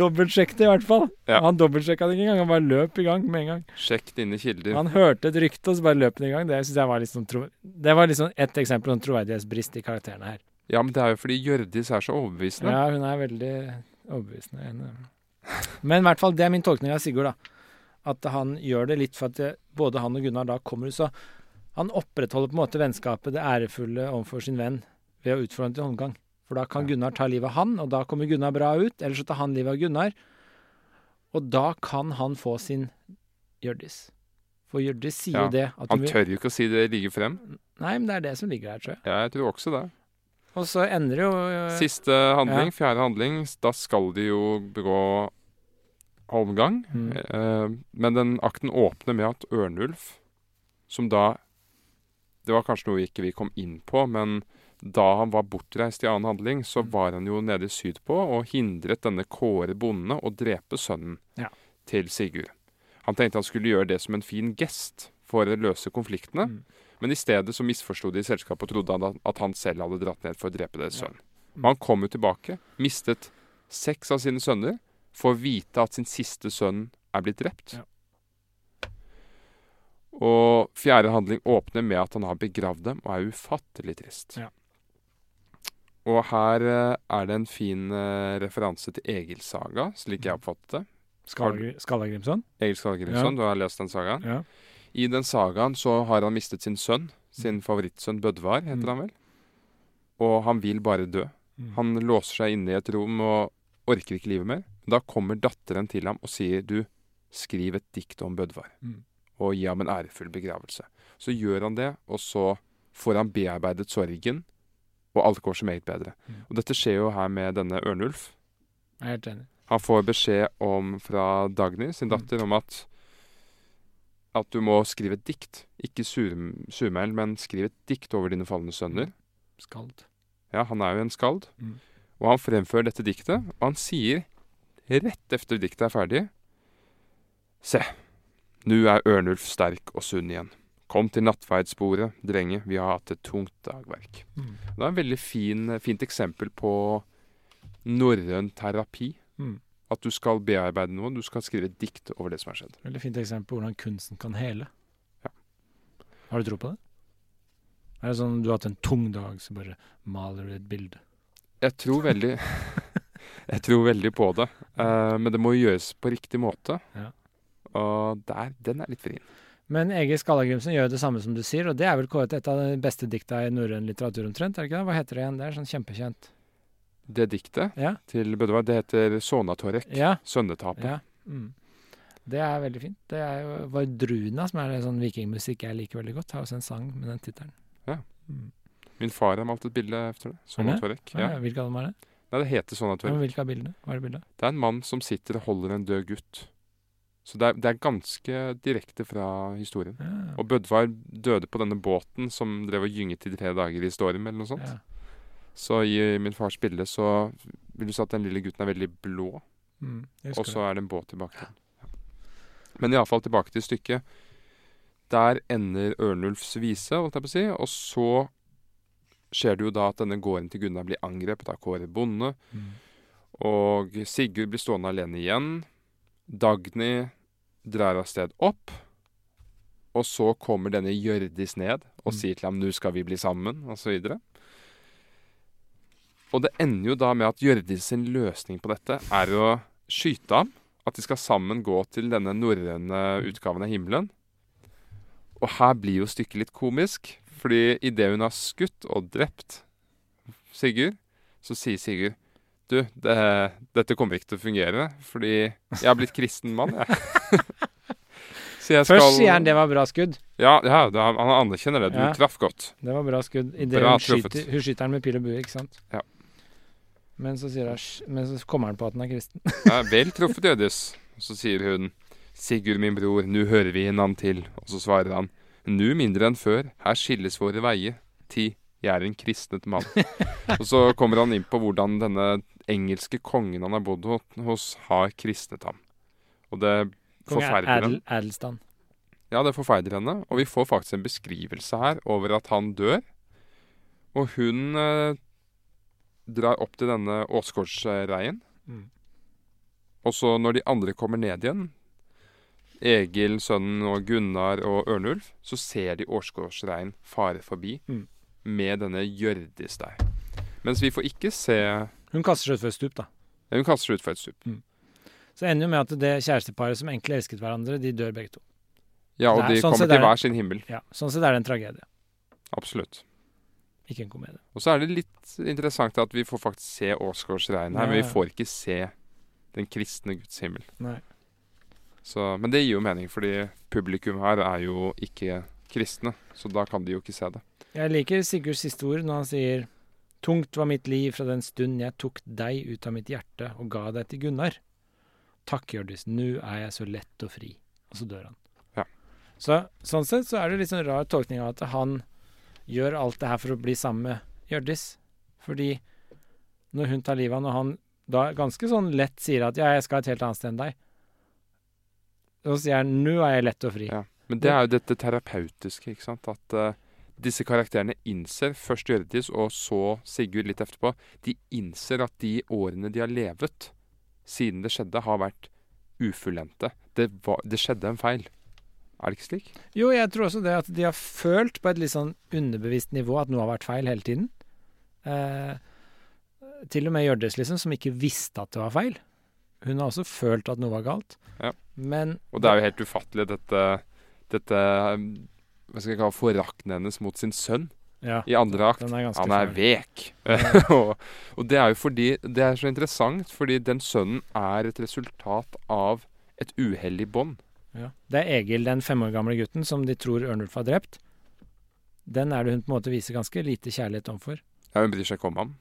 Dobbeltsjekk det i hvert fall. Ja. Han dobbeltsjekka det ikke engang, han bare løp i gang med en gang. Sjekk dine kilder. Han hørte et rykte, og så bare løp han i gang. Det synes jeg var liksom tro Det var liksom ett eksempel på en troverdighetsbrist i karakterene her. Ja, men det er jo fordi Hjørdis er så overbevisende. Ja, hun er veldig overbevisende. er. Men i hvert fall, det er min tolkning av Sigurd, da. At han gjør det litt for at både han og Gunnar da kommer ut, så han opprettholder på en måte vennskapet, det ærefulle overfor sin venn, ved å utfordre ham til håndgang. For da kan Gunnar ta livet av han, og da kommer Gunnar bra ut. Eller så tar han livet av Gunnar, og da kan han få sin Hjørdis. For Hjørdis sier Ja, jo det. At Han tør jo ikke å si det like frem. nei, men det er det som ligger her, tror jeg. Ja, jeg tror også det. Og så ender det jo øh, Siste handling, ja. fjerde handling, da skal de jo begå holmgang. Mm. Eh, men den akten åpner med at Ørnulf, som da Det var kanskje noe ikke vi kom inn på, men da han var bortreist i annen handling, så Mm. var han jo nede sydpå og hindret denne Kåre bonde å drepe sønnen Ja. til Sigurd. Han tenkte han skulle gjøre det som en fin gest for å løse konfliktene, Mm. men i stedet så misforsto de selskapet og trodde han at han selv hadde dratt ned for å drepe deres Ja. sønn. Men han kom jo tilbake, mistet seks av sine sønner, får vite at sin siste sønn er blitt drept. Ja. Og fjerde handling åpner med at han har begravd dem, og er ufattelig trist. Ja. Og her eh, er det en fin eh, referanse til Egils saga, slik jeg oppfattet det. Skalla- Skalla Egil Skallagrimson, du har lest den sagaen? Ja. I den sagaen så har han mistet sin sønn. Sin favorittsønn Bødvar, heter Mm. han vel. Og han vil bare dø. Mm. Han låser seg inne i et rom og orker ikke livet mer. Da kommer datteren til ham og sier du, skriv et dikt om Bødvar. Mm. Og gi ham en ærefull begravelse. Så gjør han det, og så får han bearbeidet sorgen, og alt går så meget bedre. Mm. Og dette skjer jo her med denne Ørnulf. Jeg er helt enig. Han får beskjed om fra Dagny, sin Mm. datter, om at at du må skrive et dikt. Ikke sur- men skriv et dikt over dine falne sønner. Skald. Ja, han er jo en skald. Mm. Og han fremfører dette diktet, og han sier rett efter diktet er ferdig Se, nu er Ørnulf sterk og sunn igjen. Kom til nattverdsbordet, drenge, vi har hatt et tungt dagverk. Mm. Det er en veldig fin, fint eksempel på norrøn terapi. Mm. At du skal bearbeide noe, du skal skrive et dikt over det som har skjedd. Veldig fint eksempel på hvordan kunsten kan hele. Ja. Har du tro på det? Er det sånn du har hatt en tung dag, så bare maler du et bilde? Jeg tror veldig Jeg tror veldig på det, Uh, men det må gjøres på riktig måte. Ja. Og der, den er litt vrien. Men Egil Skallagrimsen gjør det samme som du sier, og det er vel kåret et av de beste dikta i norrøn litteratur omtrent, er det ikke det? Hva heter det igjen? Det er sånn kjempekjent. Det diktet Ja? til Bødvar, det heter Sonatorek. Ja. Sønnetapet. ja. Mm. Det er veldig fint. Det er jo Vardruna, som er sånn vikingmusikk jeg liker veldig godt, har også en sang med den tittelen. Ja. Mm. Min far har malt et bilde etter det. Sonatorek. Ja. Ja. hvilken av dem er det? Nei, det heter sånn at men hvilke av bildene? Hva er det bildet? Det er en mann som sitter og holder en død gutt. Så det er, det er ganske direkte fra historien. Ja. Og Bødvar døde på denne båten som drev og gynget i tre dager i storm, eller noe sånt. Ja. Så i min fars bilde så vil du si at den lille gutten er veldig blå, Mm, og så er det en båt tilbake til Ja. Men iallfall tilbake til stykket. Der ender Ørnulfs vise, holdt jeg på å si, og så skjer det jo da at denne gården til Gunnar blir angrepet av Kåre bonde, Mm. og Sigurd blir stående alene igjen. Dagny drar av sted opp, og så kommer denne Hjørdis ned og Mm. sier til ham 'nå skal vi bli sammen', osv. Og det ender jo da med at Hjørdis sin løsning på dette er å skyte ham. At de skal sammen gå til denne norrøne utgaven av himmelen. Og her blir jo stykket litt komisk, fordi idet hun har skutt og drept Sigurd, så sier Sigurd Du, det, dette kommer ikke til å fungere, fordi jeg har blitt kristen mann, jeg. så jeg Først sier han det var bra skudd. Ja, ja det, han anerkjenner det. Du Ja. traff godt. Det var bra skudd. I det hun skyter, hun skyter han med pil og bue, ikke sant? Ja. Men så, han, men så kommer han på at han er kristen. Ja, vel truffet, Jødis. Så sier hun Sigurd, min bror, nå hører vi hinanden til. Og så svarer han Nu mindre enn før, her skilles våre veier. Ti, jeg er en kristnet mann. og så kommer han inn på hvordan denne engelske kongen han har bodd hos, har kristnet ham. Og det forferder henne. Adelstan. Ja, det forferder henne. Og vi får faktisk en beskrivelse her over at han dør. Og hun eh, drar opp til denne Åsgårdsreien. Mm. Og så når de andre kommer ned igjen, Egil, sønnen og Gunnar og Ørnulf, så ser de Åsgårdsreien fare forbi Mm. med denne Hjørdis der. Mens vi får ikke se Hun kaster seg utfor et stup, da. Hun kaster seg utfor et stup. Så ender jo med at det kjæresteparet som egentlig elsket hverandre, de dør begge to. Ja, og Nei, de sånn kommer til er hver sin himmel. Ja, Sånn sett er det en tragedie, Absolutt. ikke en komedie. Og så er det litt interessant at vi får faktisk se Åsgårdsreien her, men vi får ikke se den kristne Guds himmel. Nei. Så, men det gir jo mening, fordi publikum her er jo ikke kristne, så da kan de jo ikke se det. Jeg liker Sigurds siste ord når han sier Tungt var mitt liv fra den stund jeg tok deg ut av mitt hjerte og ga deg til Gunnar. Takk, Hjørdis, nå er jeg så lett og fri. Og så dør han. Ja. Så sånn sett så er det litt sånn rar tolkning av at han gjør alt det her for å bli sammen med Hjørdis. Fordi når hun tar livet av han, og han da ganske sånn lett sier at ja, jeg skal et helt annet sted enn deg, så sier han nå er jeg lett og fri. Ja. Men det er jo dette terapeutiske, ikke sant. At uh, disse karakterene innser, først Hjørdis og så Sigurd litt etterpå, de innser at de årene de har levet siden det skjedde, har vært ufullendte. Det, det skjedde en feil. Er det ikke slik? Jo, jeg tror også det at de har følt på et litt sånn underbevisst nivå at noe har vært feil hele tiden. Eh, til og med Hjørdis, liksom, som ikke visste at det var feil. Hun har også følt at noe var galt. Ja. Men Og det er jo helt ufattelig, dette, dette Hva skal jeg kalle forakten hennes mot sin sønn ja, i andre akt. er Han er farlig. vek. og, og det er jo fordi Det er så interessant, fordi den sønnen er et resultat av et uheldig bånd. Ja. Det er Egil, den fem år gamle gutten som de tror Ørnulf har drept. Den er det hun på en måte viser ganske lite kjærlighet overfor. Ja, Hun bryr seg ikke om ham.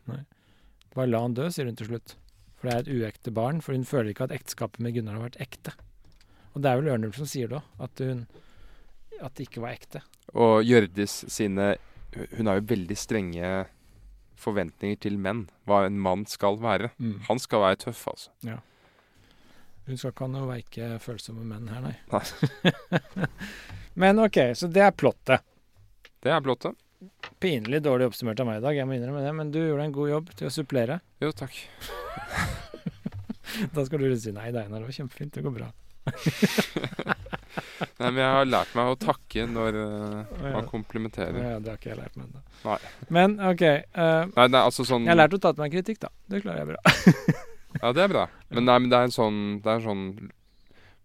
Bare la han dø, sier hun til slutt. For det er et uekte barn, for hun føler ikke at ekteskapet med Gunnar har vært ekte. Og det er vel Ørnulf som sier det òg, at, at det ikke var ekte. Og Hjørdis sine Hun har jo veldig strenge forventninger til menn. Hva en mann skal være. Han skal være tøff, altså. Ja. Hun skal ikke ha noe veike, følsomme menn her, nei. Nei. Men OK, så det er plottet. Det er blottet. Pinlig dårlig oppsummert av meg i dag, jeg må innrømme det, men du gjorde en god jobb til å supplere. Jo, takk. Da skal du si nei, Einar, det var kjempefint, det går bra. Nei, men jeg har lært meg å takke når uh, man komplimenterer. Ja, det har ikke jeg lært meg ennå. Men OK. Uh, Nei, er altså sånn jeg har lært å ta til meg kritikk, da. Det klarer jeg bra. Ja, det er bra. Men, nei, men det er en sånn Det er en sånn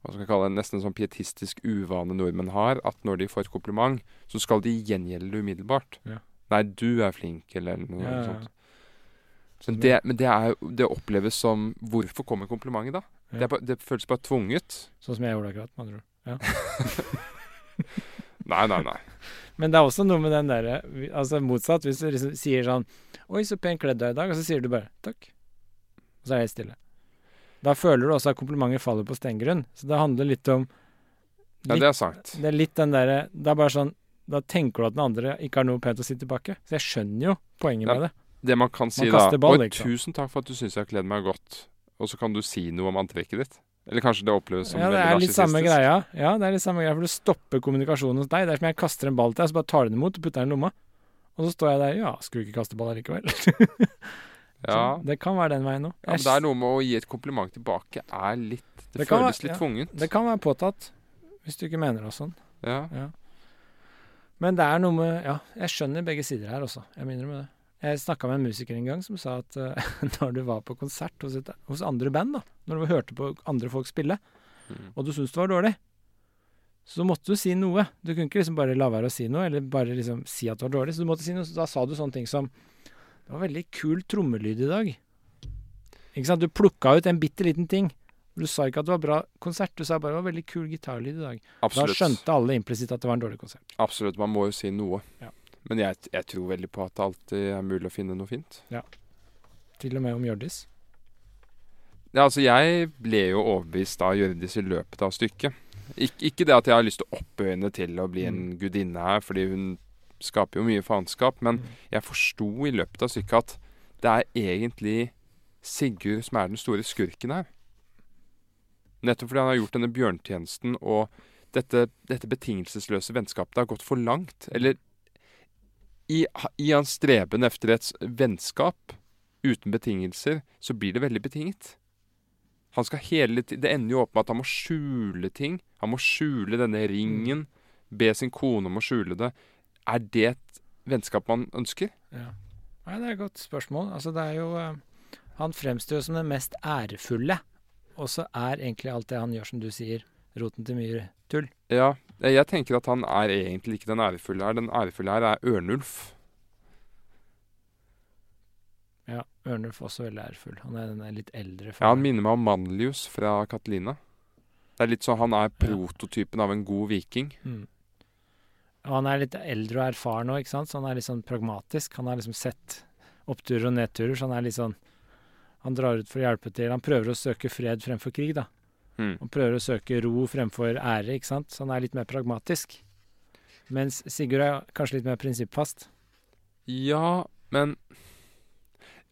Hva skal jeg kalle det Nesten en sånn pietistisk uvane nordmenn har. At når de får et kompliment, så skal de gjengjelde det umiddelbart. Ja. Nei, du er flink, eller noe Ja, ja. sånt. Men, det, men det er Det oppleves som Hvorfor kommer komplimentet, da? Det, bare, det føles bare tvunget. Sånn som jeg gjorde akkurat, med andre ord. Ja. Nei, nei, nei. Men det er også noe med den derre Altså motsatt. Hvis du liksom sier sånn Oi, så pent kledd du er i dag. Og så sier du bare takk. Og så er jeg helt stille. Da føler du også at komplimentet faller på stengrunn. Så det handler litt om Ja, det er sant. det er litt den derre Det er bare sånn Da tenker du at den andre ikke har noe pent å si tilbake. Så jeg skjønner jo poenget Ja. med det. Det man kan si Man da ball, ikke tusen takk for at du syns jeg har kledd meg godt. Og så kan du si noe om antrekket ditt. Eller kanskje det oppleves som Ja, det er litt samme greia. Ja, det er litt samme greia, for du stopper kommunikasjonen hos deg. Det er som jeg kaster en ball til deg, så bare tar du den imot og putter den i lomma. Og så står jeg der, ja, skulle ikke kaste ball likevel? Ja, det kan være den veien òg. Ja, men det er noe med å gi et kompliment tilbake er litt Det, Det føles være- litt ja. tvungent. Det kan være påtatt, hvis du ikke mener det sånn. Ja. Men det er noe med Ja, jeg skjønner begge sider her også. Jeg minner med det. Jeg snakka med en musiker en gang som sa at uh, når du var på konsert hos, et, hos andre band, da, når du hørte på andre folk spille, Mm. og du syntes det var dårlig, så måtte du si noe. Du kunne ikke liksom bare la være å si noe, eller bare liksom si at det var dårlig. Så du måtte si noe. Så da sa du sånne ting som Det var veldig kul trommelyd i dag. Ikke sant? Du plukka ut en bitte liten ting. Du sa ikke at det var bra konsert, du sa bare det var veldig kul gitarlyd i dag. Da skjønte alle implisitt at det var en dårlig konsert. Absolutt. Man må jo si noe. Ja. Men jeg, jeg tror veldig på at det alltid er mulig å finne noe fint. Til og med om Hjørdis. Ja, altså, jeg ble jo overbevist av Hjørdis i løpet av stykket. Ik ikke det at jeg har lyst til å oppøyne til å bli en gudinne her, fordi hun skaper jo mye faenskap, men jeg forsto i løpet av stykket at det er egentlig Sigurd som er den store skurken her. Nettopp fordi han har gjort denne bjørntjenesten, og dette, dette betingelsesløse vennskapet har gått for langt. Eller i, i hans streben efter et vennskap uten betingelser, så blir det veldig betinget. Han skal hele tiden, Det ender jo opp med at han må skjule ting. Han må skjule denne ringen. Be sin kone om å skjule det. Er det et vennskap man ønsker? Ja. Nei, det er et godt spørsmål. Altså, det er jo eh, Han fremstår jo som den mest ærefulle. Og så er egentlig alt det han gjør, som du sier, roten til mye tull. Ja, jeg tenker at han er egentlig ikke den ærefulle her. Den ærefulle her er Ørnulf. Ja, Ørnulf også veldig ærefull. Han er den litt eldre. Ja, Han minner meg om Manlius fra Catalina. Det er litt sånn, Han er prototypen av en god viking. Mm. Og han er litt eldre og erfaren òg, så han er litt sånn pragmatisk. Han har liksom sett oppturer og nedturer, så han er litt sånn Han drar ut for å hjelpe til. Han prøver å søke fred fremfor krig, da. Mm. Han prøver å søke ro fremfor ære, ikke sant. Så han er litt mer pragmatisk. Mens Sigurd er kanskje litt mer prinsippfast. Ja, men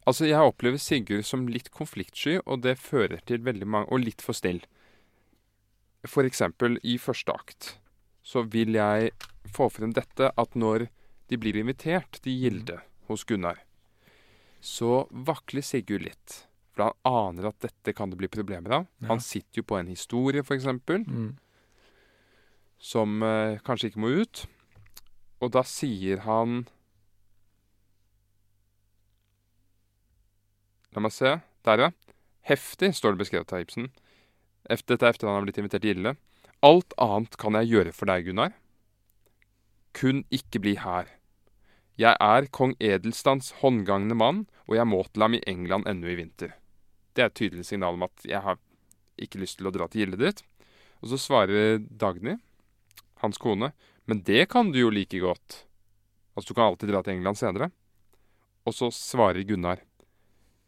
Altså, jeg opplever Sigurd som litt konfliktsky, og det fører til veldig mange Og litt for snill. For eksempel i første akt så vil jeg få frem dette at når de blir invitert til Gilde hos Gunnar, så vakler Sigurd litt. For han aner at dette kan det bli problemer av. Ja. Han sitter jo på en historie, eksempel, Mm. som eh, kanskje ikke må ut. Og da sier han La meg se. Der, ja. Heftig, står det beskrevet av Ibsen. Efter, dette er efter han har blitt invitert til Gilde. Alt annet kan jeg gjøre for deg, Gunnar. Kun ikke bli her. Jeg er kong Edelstands håndgangne mann, og jeg må til ham i England ennå i vinter. Det er et tydelig signal om at jeg har ikke lyst til å dra til gildet ditt. Og så svarer Dagny, hans kone, men det kan du jo like godt. Altså, du kan alltid dra til England senere. Og så svarer Gunnar.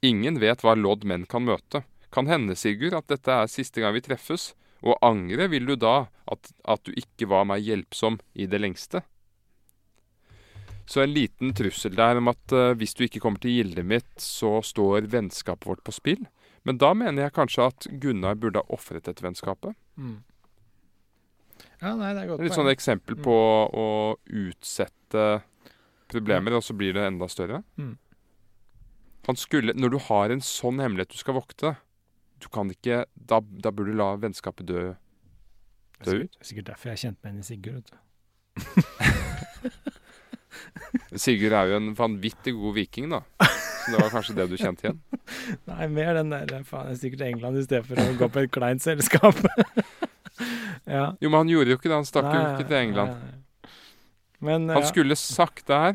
Ingen vet hva lodd menn kan møte. Kan hende, Sigurd, at dette er siste gang vi treffes, og angre vil du da at, at du ikke var meg hjelpsom i det lengste. Så en liten trussel der om at uh, hvis du ikke kommer til gildet mitt, så står vennskapet vårt på spill. Men da mener jeg kanskje at Gunnar burde ha ofret dette vennskapet. Mm. Ja, nei, det er godt Litt sånn eksempel på å utsette problemer, og så blir det enda større. Mm. Han skulle, når du har en sånn hemmelighet du skal vokte, du kan ikke Da, da burde du la vennskapet dø, dø ut. Det er sikkert derfor jeg kjente meg igjen i Sigurd. Sigurd er jo en vanvittig god viking, da. Så det var kanskje det du kjente igjen. Nei, mer den der faen, jeg stikker til England i stedet for å gå på et kleint selskap. ja. Jo, men han gjorde jo ikke det. Han stakk jo ikke til England. nei, nei. Men Han ja. skulle sagt der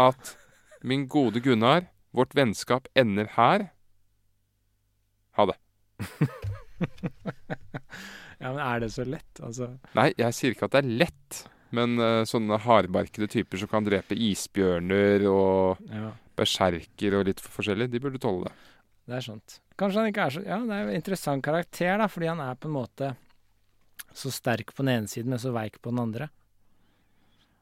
at min gode Gunnar, vårt vennskap ender her. Ja, men er det så lett? Altså Nei, jeg sier ikke at det er lett. Men uh, sånne hardbarkede typer som kan drepe isbjørner og Ja, berserker og litt forskjellig, de burde tåle det. det er sant. Kanskje han ikke er så Ja, det er jo en interessant karakter, da, fordi han er på en måte så sterk på den ene siden, men så veik på den andre.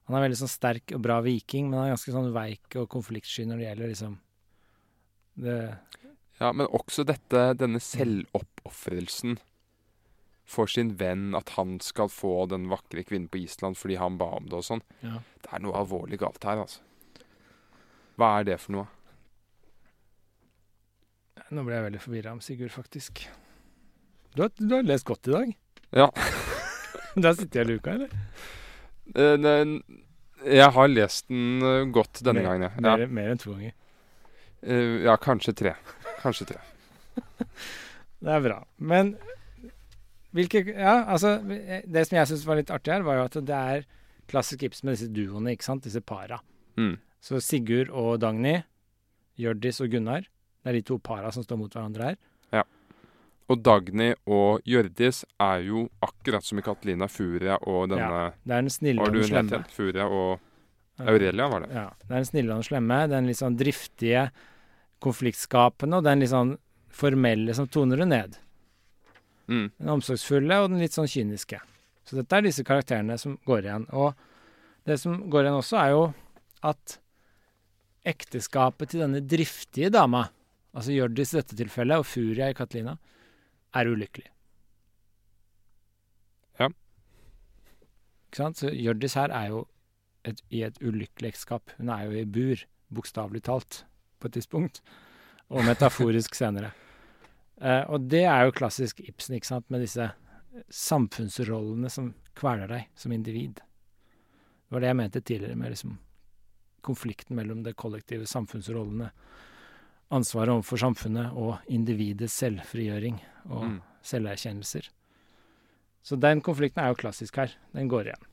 Han er veldig sånn sterk og bra viking, men han er ganske sånn veik og konfliktsky når det gjelder liksom det Ja, men også dette, denne selvoppofrelsen for sin venn, at han skal få den vakre kvinnen på Island fordi han ba om det og sånn. Ja. Det er noe alvorlig galt her, altså. Hva er det for noe? Nå ble jeg veldig forvirra om Sigurd, faktisk. Du har, du har lest godt i dag. Ja. Du har sittet i luka, eller? Eh, ne- Jeg har lest den eh, godt denne Mer- gangen, ja. Mer, mer enn to ganger. Eh, ja, kanskje tre. Kanskje tre. Det er bra. Men hvilke Ja, altså Det som jeg syns var litt artig her, var jo at det er klassisk Ibsen med disse duoene, ikke sant? Disse para. Mm. Så Sigurd og Dagny, Hjørdis og Gunnar. Det er de to para som står mot hverandre her. Ja. Og Dagny og Hjørdis er jo akkurat som i Katelina Furia og denne ja, Det er den snille og den slemme. Furia og Aurelia, var det? Ja. Det er den snille og den slemme. Den litt sånn driftige, konfliktskapende, og den litt sånn formelle som toner det ned. Mm. Den omsorgsfulle og den litt sånn kyniske. Så dette er disse karakterene som går igjen. Og det som går igjen også, er jo at ekteskapet til denne driftige dama, altså Hjørdis i dette tilfellet, og Furia i Katlina, er ulykkelig. Ja. Ikke sant? Så Hjørdis her er jo et, i et ulykkelig ekteskap. Hun er jo i bur, bokstavelig talt, på et tidspunkt. Og metaforisk senere. Eh, og det er jo klassisk Ibsen, ikke sant, med disse samfunnsrollene som kveler deg som individ. Det var det jeg mente tidligere med liksom konflikten mellom det kollektive samfunnsrollene, ansvaret overfor samfunnet og individets selvfrigjøring og Mm. selverkjennelser. Så den konflikten er jo klassisk her. Den går igjen.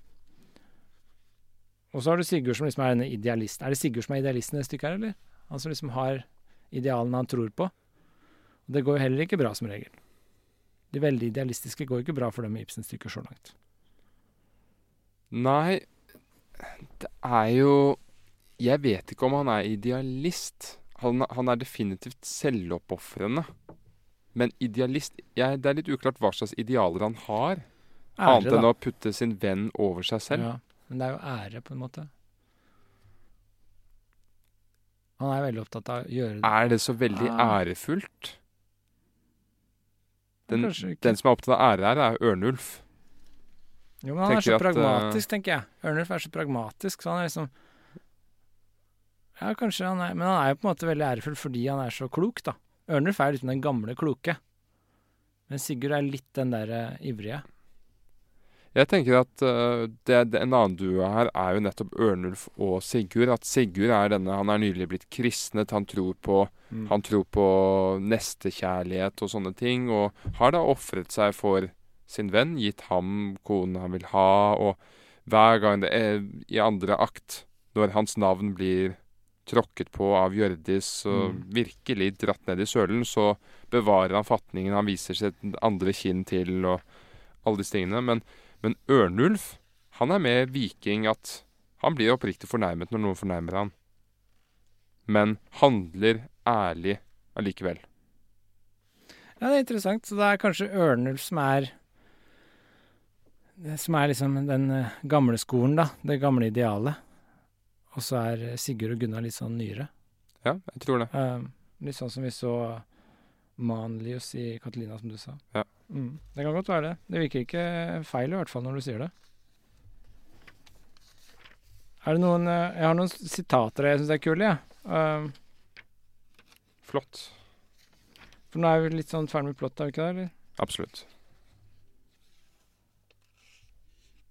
Og så har du Sigurd som liksom er denne idealisten. Er det Sigurd som er idealisten i det stykket her, eller? Han som liksom har idealene han tror på. Og det går jo heller ikke bra, som regel. De veldig idealistiske går ikke bra for dem i Ibsens stykker så langt. Nei, det er jo Jeg vet ikke om han er idealist. Han, han er definitivt selvoppofrende. Men idealist jeg, Det er litt uklart hva slags idealer han har. Ære, annet enn da. å putte sin venn over seg selv. Ja, men det er jo ære, på en måte. Han er veldig opptatt av å gjøre det. Er det så veldig Ah. ærefullt? Den, den som er opptatt av ære her, er Ørnulf. Jo, men han er så at, eh, pragmatisk, tenker jeg. Ørnulf er så pragmatisk, så han er liksom Ja, kanskje han er Men han er jo på en måte veldig ærefull fordi han er så klok, da. Ørnulf er liksom den gamle kloke. Men Sigurd er litt den der uh, ivrige. Jeg tenker at uh, det, det, en annen duo her er jo nettopp Ørnulf og Sigurd. At Sigurd er denne Han er nylig blitt kristnet. Han tror på, Mm. han tror på nestekjærlighet og sånne ting. Og har da ofret seg for sin venn, gitt ham konen han vil ha. Og hver gang det er i andre akt, når hans navn blir tråkket på av Hjørdis og Mm. virkelig dratt ned i sølen, så bevarer han fatningen. Han viser sitt andre kinn til og alle disse tingene. Men men Ørnulf, han er mer viking at han blir oppriktig fornærmet når noen fornærmer han. Men handler ærlig allikevel. Ja, det er interessant. Så det er kanskje Ørnulf som er Som er liksom den eh, gamle skolen, da. Det gamle idealet. Og så er Sigurd og Gunnar litt sånn nyere. Ja, jeg tror det. Eh, litt sånn som vi så Manlius i Catalina, som du sa. Ja. Mm, det kan godt være det. Det virker ikke feil, i hvert fall, når du sier det. Er det noen eh, Jeg har noen sitater jeg syns er kule, jeg. Eh, Flott. for nå er vi litt sånn ferdig med plott, er vi ikke det? eller? Absolutt.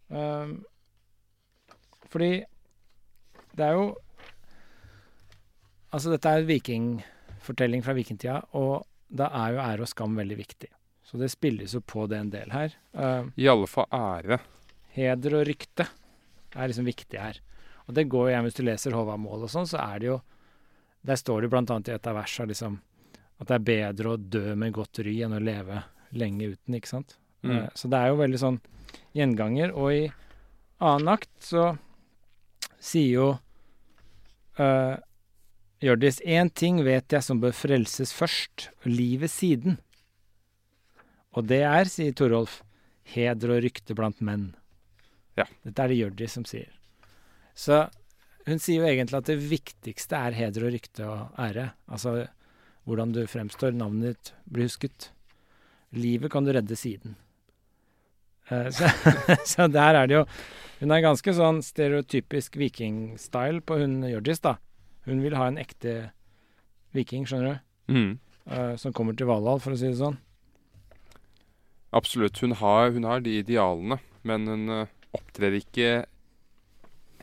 Um, fordi det er jo Altså, dette er en vikingfortelling fra vikingtida, og da er jo ære og skam veldig viktig. Så det spilles jo på det en del her. Uh, I alle fall ære. heder og rykte er liksom viktig her. Og det går jo igjen hvis du leser Håvamål og sånn, så er det jo Der står det blant annet i et av versa liksom at det er bedre å dø med godt ry enn å leve lenge uten, ikke sant? Mm. Uh, Så det er jo veldig sånn gjenganger. Og i annen akt så sier jo uh, Hjørdis én ting vet jeg som bør frelses først, livet siden. Og det er, sier Torolf, heder og rykte blant menn. Ja. Dette er det Hjørdis som sier. Så hun sier jo egentlig at det viktigste er heder og rykte og ære. Altså hvordan du fremstår, navnet ditt blir husket. Livet kan du redde siden. Eh, så, så der er det jo Hun er ganske sånn stereotypisk vikingstyle på hun Hjørdis, da. Hun vil ha en ekte viking, skjønner du, Mm. Uh, som kommer til Valhall, for å si det sånn. Absolutt. Hun har, hun har de idealene, men hun øh, opptrer ikke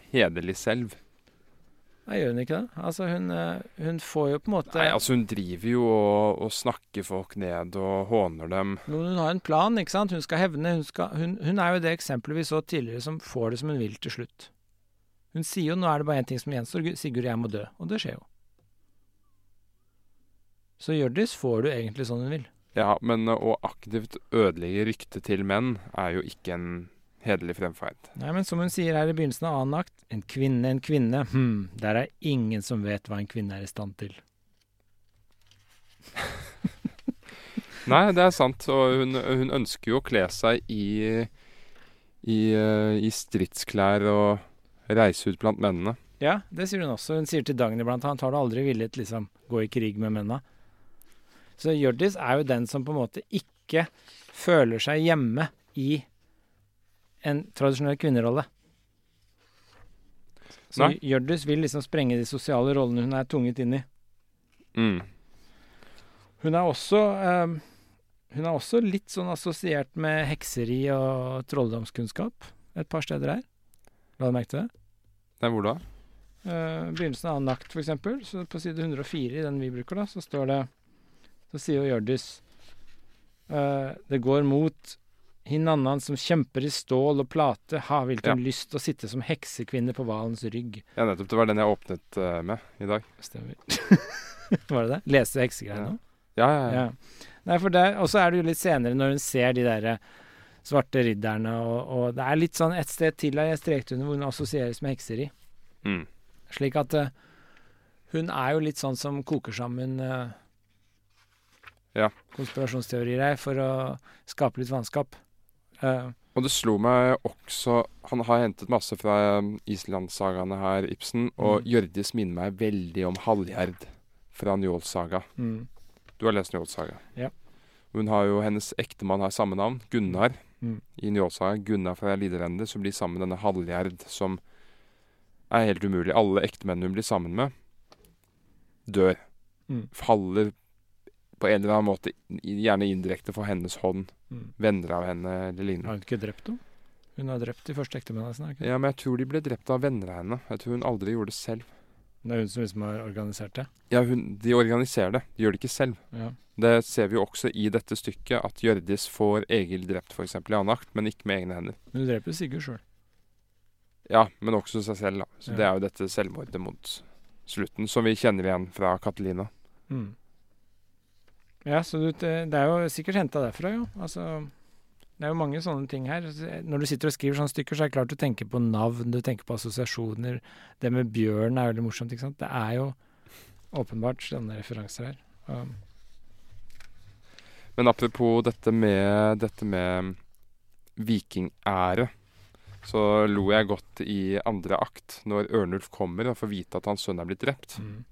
hederlig selv. Nei, gjør hun ikke det? Altså, hun, eh, hun får jo på en måte Nei, altså Hun driver jo og, og snakker folk ned og håner dem. Men hun har en plan, ikke sant? Hun skal hevne. Hun, skal, hun, hun er jo det eksempelet vi så tidligere som får det som hun vil til slutt. Hun sier jo nå er det bare én ting som gjenstår, Sigurd, jeg må dø. Og det skjer jo. Så Hjørdis får du egentlig sånn hun vil. Ja, men å aktivt ødelegge ryktet til menn er jo ikke en hederlig fremferd. Nei, men som hun sier her i begynnelsen av annen akt, en kvinne, en kvinne, hm, der er ingen som vet hva en kvinne er i stand til. Nei, det er sant. Og hun, hun ønsker jo å kle seg i, i, eh, i stridsklær og reise ut blant mennene. Ja, det sier hun også. Hun sier til Dagny blant annet har du aldri villet liksom gå i krig med mennene. Så Hjørdis er jo den som på en måte ikke føler seg hjemme i en tradisjonell kvinnerolle. Så Nei. Hjørdis vil liksom sprenge de sosiale rollene hun er tvunget inn i. Mm. Hun er også um, Hun er også litt sånn assosiert med hekseri og trolldomskunnskap et par steder her. La du merke til det? Nei, hvor da? Uh, begynnelsen av Nakt, for eksempel. Så på side 104 i den vi bruker, da, så står det Så sier jo Hjørdis uh, Det går mot hinannan som kjemper i stål og plate, ha hvilken lyst å sitte som heksekvinne på hvalens rygg. Ja, nettopp. Det var den jeg åpnet uh, med i dag. Stemmer. Var det det? Leste du heksegreier Ja. nå? Ja, ja, ja. Ja. Nei, for det, Og så er det jo litt senere, når hun ser de der svarte ridderne, og, og det er litt sånn et sted til strekt under hvor hun assosieres med hekseri. Mm. Slik at uh, hun er jo litt sånn som koker sammen uh, Ja. konspirasjonsteorier her for å skape litt vannskap. Uh, Og det slo meg også Han har hentet masse fra islandssagaene her, Ibsen, og Mm. Hjørdis minner meg veldig om Halljerd fra Njåls saga. mm, Du har lest Njåls saga? Ja. Hun har jo Hennes ektemann har samme navn, Gunnar. Mm. I Njåls Gunnar fra Liderende, som blir sammen med denne Halgjerd, som er helt umulig. Alle ektemennene hun blir sammen med, dør. Mm. Faller på en eller annen måte, gjerne indirekte, for hennes hånd. mm. Venner av henne eller lignende. Har hun ikke drept henne? Hun har drept de første ikke? Ja, men jeg tror de ble drept av venner av henne. Jeg tror hun aldri gjorde det selv. Det er hun som liksom har organisert det. Ja, hun, De organiserer det, de gjør det ikke selv. Ja. Det ser vi jo også i dette stykket, at Hjørdis får Egil drept f.eks. i annen akt, men ikke med egne hender. Men hun dreper Sigurd sjøl. Ja, men også seg selv, da. Så Ja. det er jo dette selvmordet mot slutten, som vi kjenner igjen fra Catalina. Mm. Ja, så det, det er jo sikkert henta derfra, jo. Altså, det er jo mange sånne ting her. Når du sitter og skriver sånne stykker, så er det klart du tenker på navn, du tenker på assosiasjoner. Det med bjørn er veldig morsomt, ikke sant. Det er jo åpenbart sånne referanser her. Um, Men apropos dette med, dette med vikingære, så lo jeg godt i andre akt, når Ørnulf kommer og får vite at hans sønn er blitt drept. mm.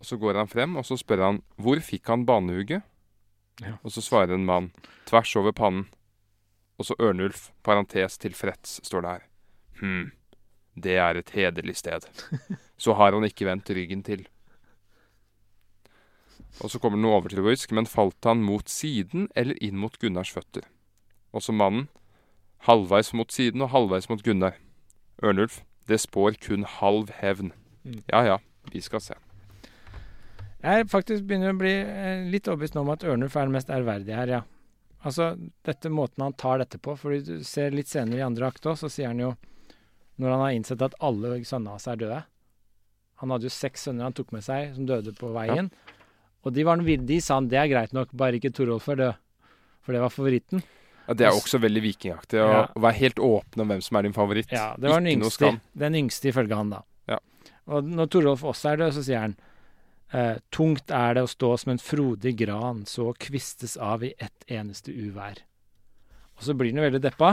Og Så går han frem, og så spør han hvor fikk han banehugget? Ja. Og så svarer en mann tvers over pannen. Og så Ørnulf, parentes tilfreds, står det her. Hm, det er et hederlig sted. Så har han ikke vendt ryggen til. Og så kommer det noe overtroisk, men falt han mot siden eller inn mot Gunnars føtter? Også mannen, halvveis mot siden og halvveis mot Gunnar. Ørnulf, det spår kun halv hevn. Mm. Ja ja, vi skal se. Jeg faktisk begynner å bli eh, litt overbevist nå om at Ørnulf er den mest ærverdige her, ja. Altså, dette måten han tar dette på, For du ser litt senere i andre akt òg, så sier han jo Når han har innsett at alle sønnene hans er døde Han hadde jo seks sønner han tok med seg, som døde på veien. Og de, var, de sa han det er greit nok, bare ikke Torolf er død. For det var favoritten. Ja, Det er også veldig vikingaktig å Ja. være helt åpen om hvem som er din favoritt. Ja, det var den yngste, den yngste ifølge han, da. Ja. Og når Torolf også er død, så sier han tungt er det å stå som en frodig gran, så kvistes av i ett eneste uvær. Og så blir han jo veldig deppa,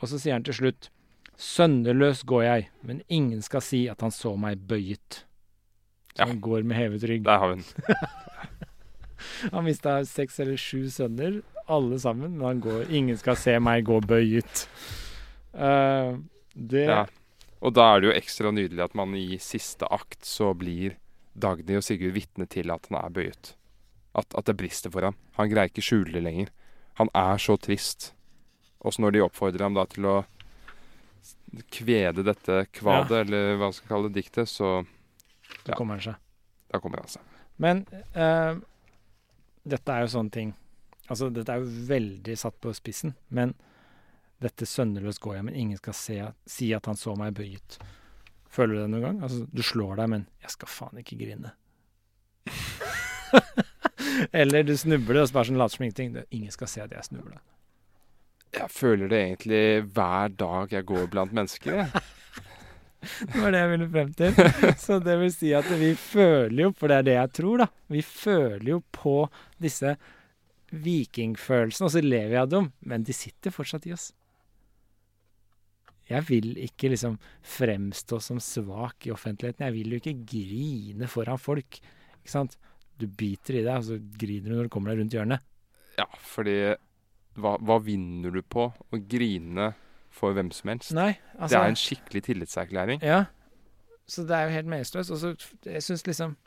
og så sier han til slutt Sønnerløs går jeg, men ingen skal si at han så meg bøyet. Så Ja. han går med hevet rygg. Der har vi den. Han mista seks eller sju sønner, alle sammen, men han går Ingen skal se meg gå bøyet. Uh, det Ja. Og da er det jo ekstra nydelig at man i siste akt så blir Dagny og Sigurd vitne til at han er bøyet. At, at det brister for ham. Han greier ikke skjule det lenger. Han er så trist. Og så når de oppfordrer ham da til å kvede dette kvadet, eller hva man skal kalle det, diktet, så Så Ja. kommer han seg. da kommer han seg. Men eh, dette er jo sånne ting Altså, dette er jo veldig satt på spissen, men dette sønneløst går jeg, men ingen skal se, si at han så meg bøyet. Føler du det noen gang? Altså, du slår deg, men jeg skal faen ikke grine. Eller du snubler, og så bare sånn later som ingenting. Ingen skal se at jeg snubler. Jeg føler det egentlig hver dag jeg går blant mennesker. Det var det jeg ville frem til. Så det vil si at vi føler jo, for det er det jeg tror, da. Vi føler jo på disse vikingfølelsene, og så lever vi av dem, men de sitter fortsatt i oss. Jeg vil ikke liksom fremstå som svak i offentligheten. Jeg vil jo ikke grine foran folk. Ikke sant? Du biter i deg, og så griner du når du kommer deg rundt hjørnet. Ja, fordi hva, hva vinner du på å grine for hvem som helst? Nei, det altså er en skikkelig tillitserklæring. Ja. Så det er jo helt meningsløst. Og så jeg syns liksom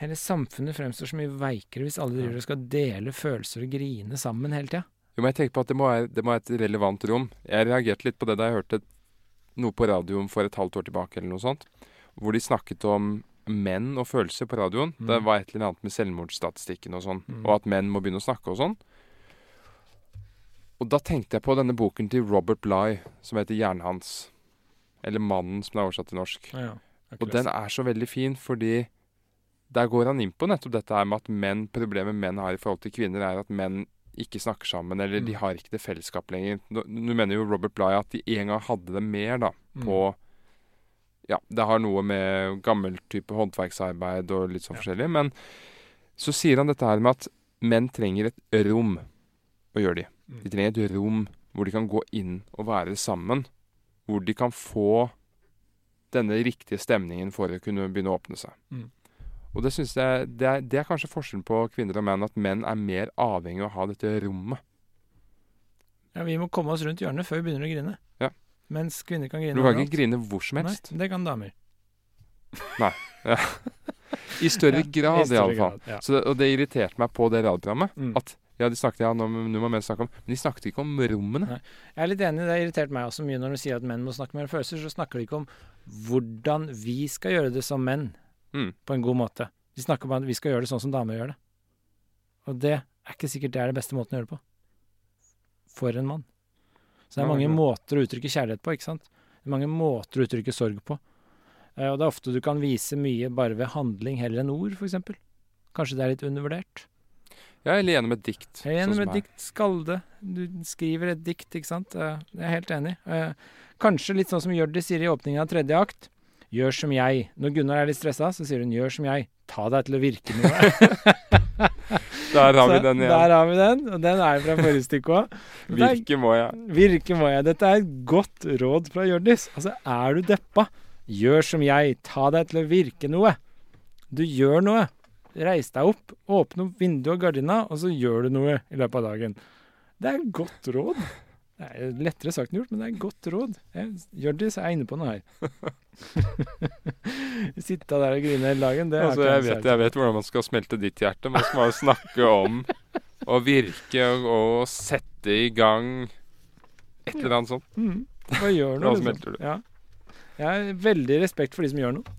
Hele samfunnet fremstår så mye veikere hvis alle driver og skal dele følelser og grine sammen hele tida. Jo, men jeg tenker på at det må, være, det må være et relevant rom. Jeg reagerte litt på det da jeg hørte noe på radioen for et halvt år tilbake, eller noe sånt, hvor de snakket om menn og følelser på radioen. Mm. Det var et eller annet med selvmordsstatistikken og sånn, Mm. og at menn må begynne å snakke og sånn. Og da tenkte jeg på denne boken til Robert Bligh som heter 'Jernhans'. Eller 'Mannen', som det er oversatt til norsk. Ja, Og den er så veldig fin, fordi der går han inn på nettopp dette her med at menn, problemet menn har i forhold til kvinner, er at menn ikke snakker sammen, eller de Mm. har ikke det fellesskap lenger. Nå, mener jo Robert Bligh at de en gang hadde det mer, da, Mm. på Ja, det har noe med gammel type håndverksarbeid og litt sånn Ja. forskjellig, men så sier han dette her med at menn trenger et rom å gjøre de. Mm. De trenger et rom hvor de kan gå inn og være sammen. Hvor de kan få denne riktige stemningen for å kunne begynne å åpne seg. Mm. Og det synes jeg det er, det er kanskje forskjellen på kvinner og menn, at menn er mer avhengig av å ha dette rommet. Ja, vi må komme oss rundt hjørnet før vi begynner å grine. Ja. Mens kvinner kan grine Du kan ikke grine hvor som helst. Nei, det kan damer. Nei. Ja. I større Ja, grad, iallfall. Ja. Så og det irriterte meg på det radioprogrammet. Mm. At ja, de snakket ja, nå, nå må menn snakke om Men de snakket ikke om rommene. Nei. Jeg er litt enig, det har irritert meg også mye når de sier at menn må snakke mer følelser, så snakker de ikke om hvordan vi skal gjøre det som menn Mm. på en god måte. De snakker om at vi skal gjøre det sånn som damer gjør det. Og det er ikke sikkert det er det beste måten å gjøre det på. For en mann. Så det er mange måter å uttrykke kjærlighet på, ikke sant. Det er mange måter å uttrykke sorg på. Eh, Og det er ofte du kan vise mye bare ved handling heller enn ord, f.eks. Kanskje det er litt undervurdert. Ja, eller gjennom et dikt. Jeg er sånn et dikt. Skalde. Du skriver et dikt, ikke sant. Eh, Jeg er helt enig. Eh, Kanskje litt sånn som Hjørdis sier i åpningen av tredje akt. Gjør som jeg. Når Gunnar er litt stressa, så sier hun 'gjør som jeg'. Ta deg til å virke noe. Der har vi den igjen. Der har vi den, og den er fra forrige stykke òg. Virke må jeg. Virke må jeg. Dette er et godt råd fra Hjørdis. Altså, er du deppa, gjør som jeg. Ta deg til å virke noe. Du gjør noe. Reis deg opp, åpne opp vinduet og gardina, og så gjør du noe i løpet av dagen. Det er et godt råd. Er lettere sagt enn gjort, men det er et godt råd. Hjørdis er inne på noe her. Sitte der og grine hele dagen, det Altså, jeg, vet, jeg vet hvordan man skal smelte ditt hjerte. Man skal bare snakke om å virke og, og sette i gang et eller annet sånt. Mm. Gjør noe, smelter liksom. du. Ja. Jeg har veldig respekt for de som gjør noe.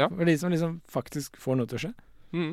Ja. For de som liksom faktisk får noe til å skje. Mm.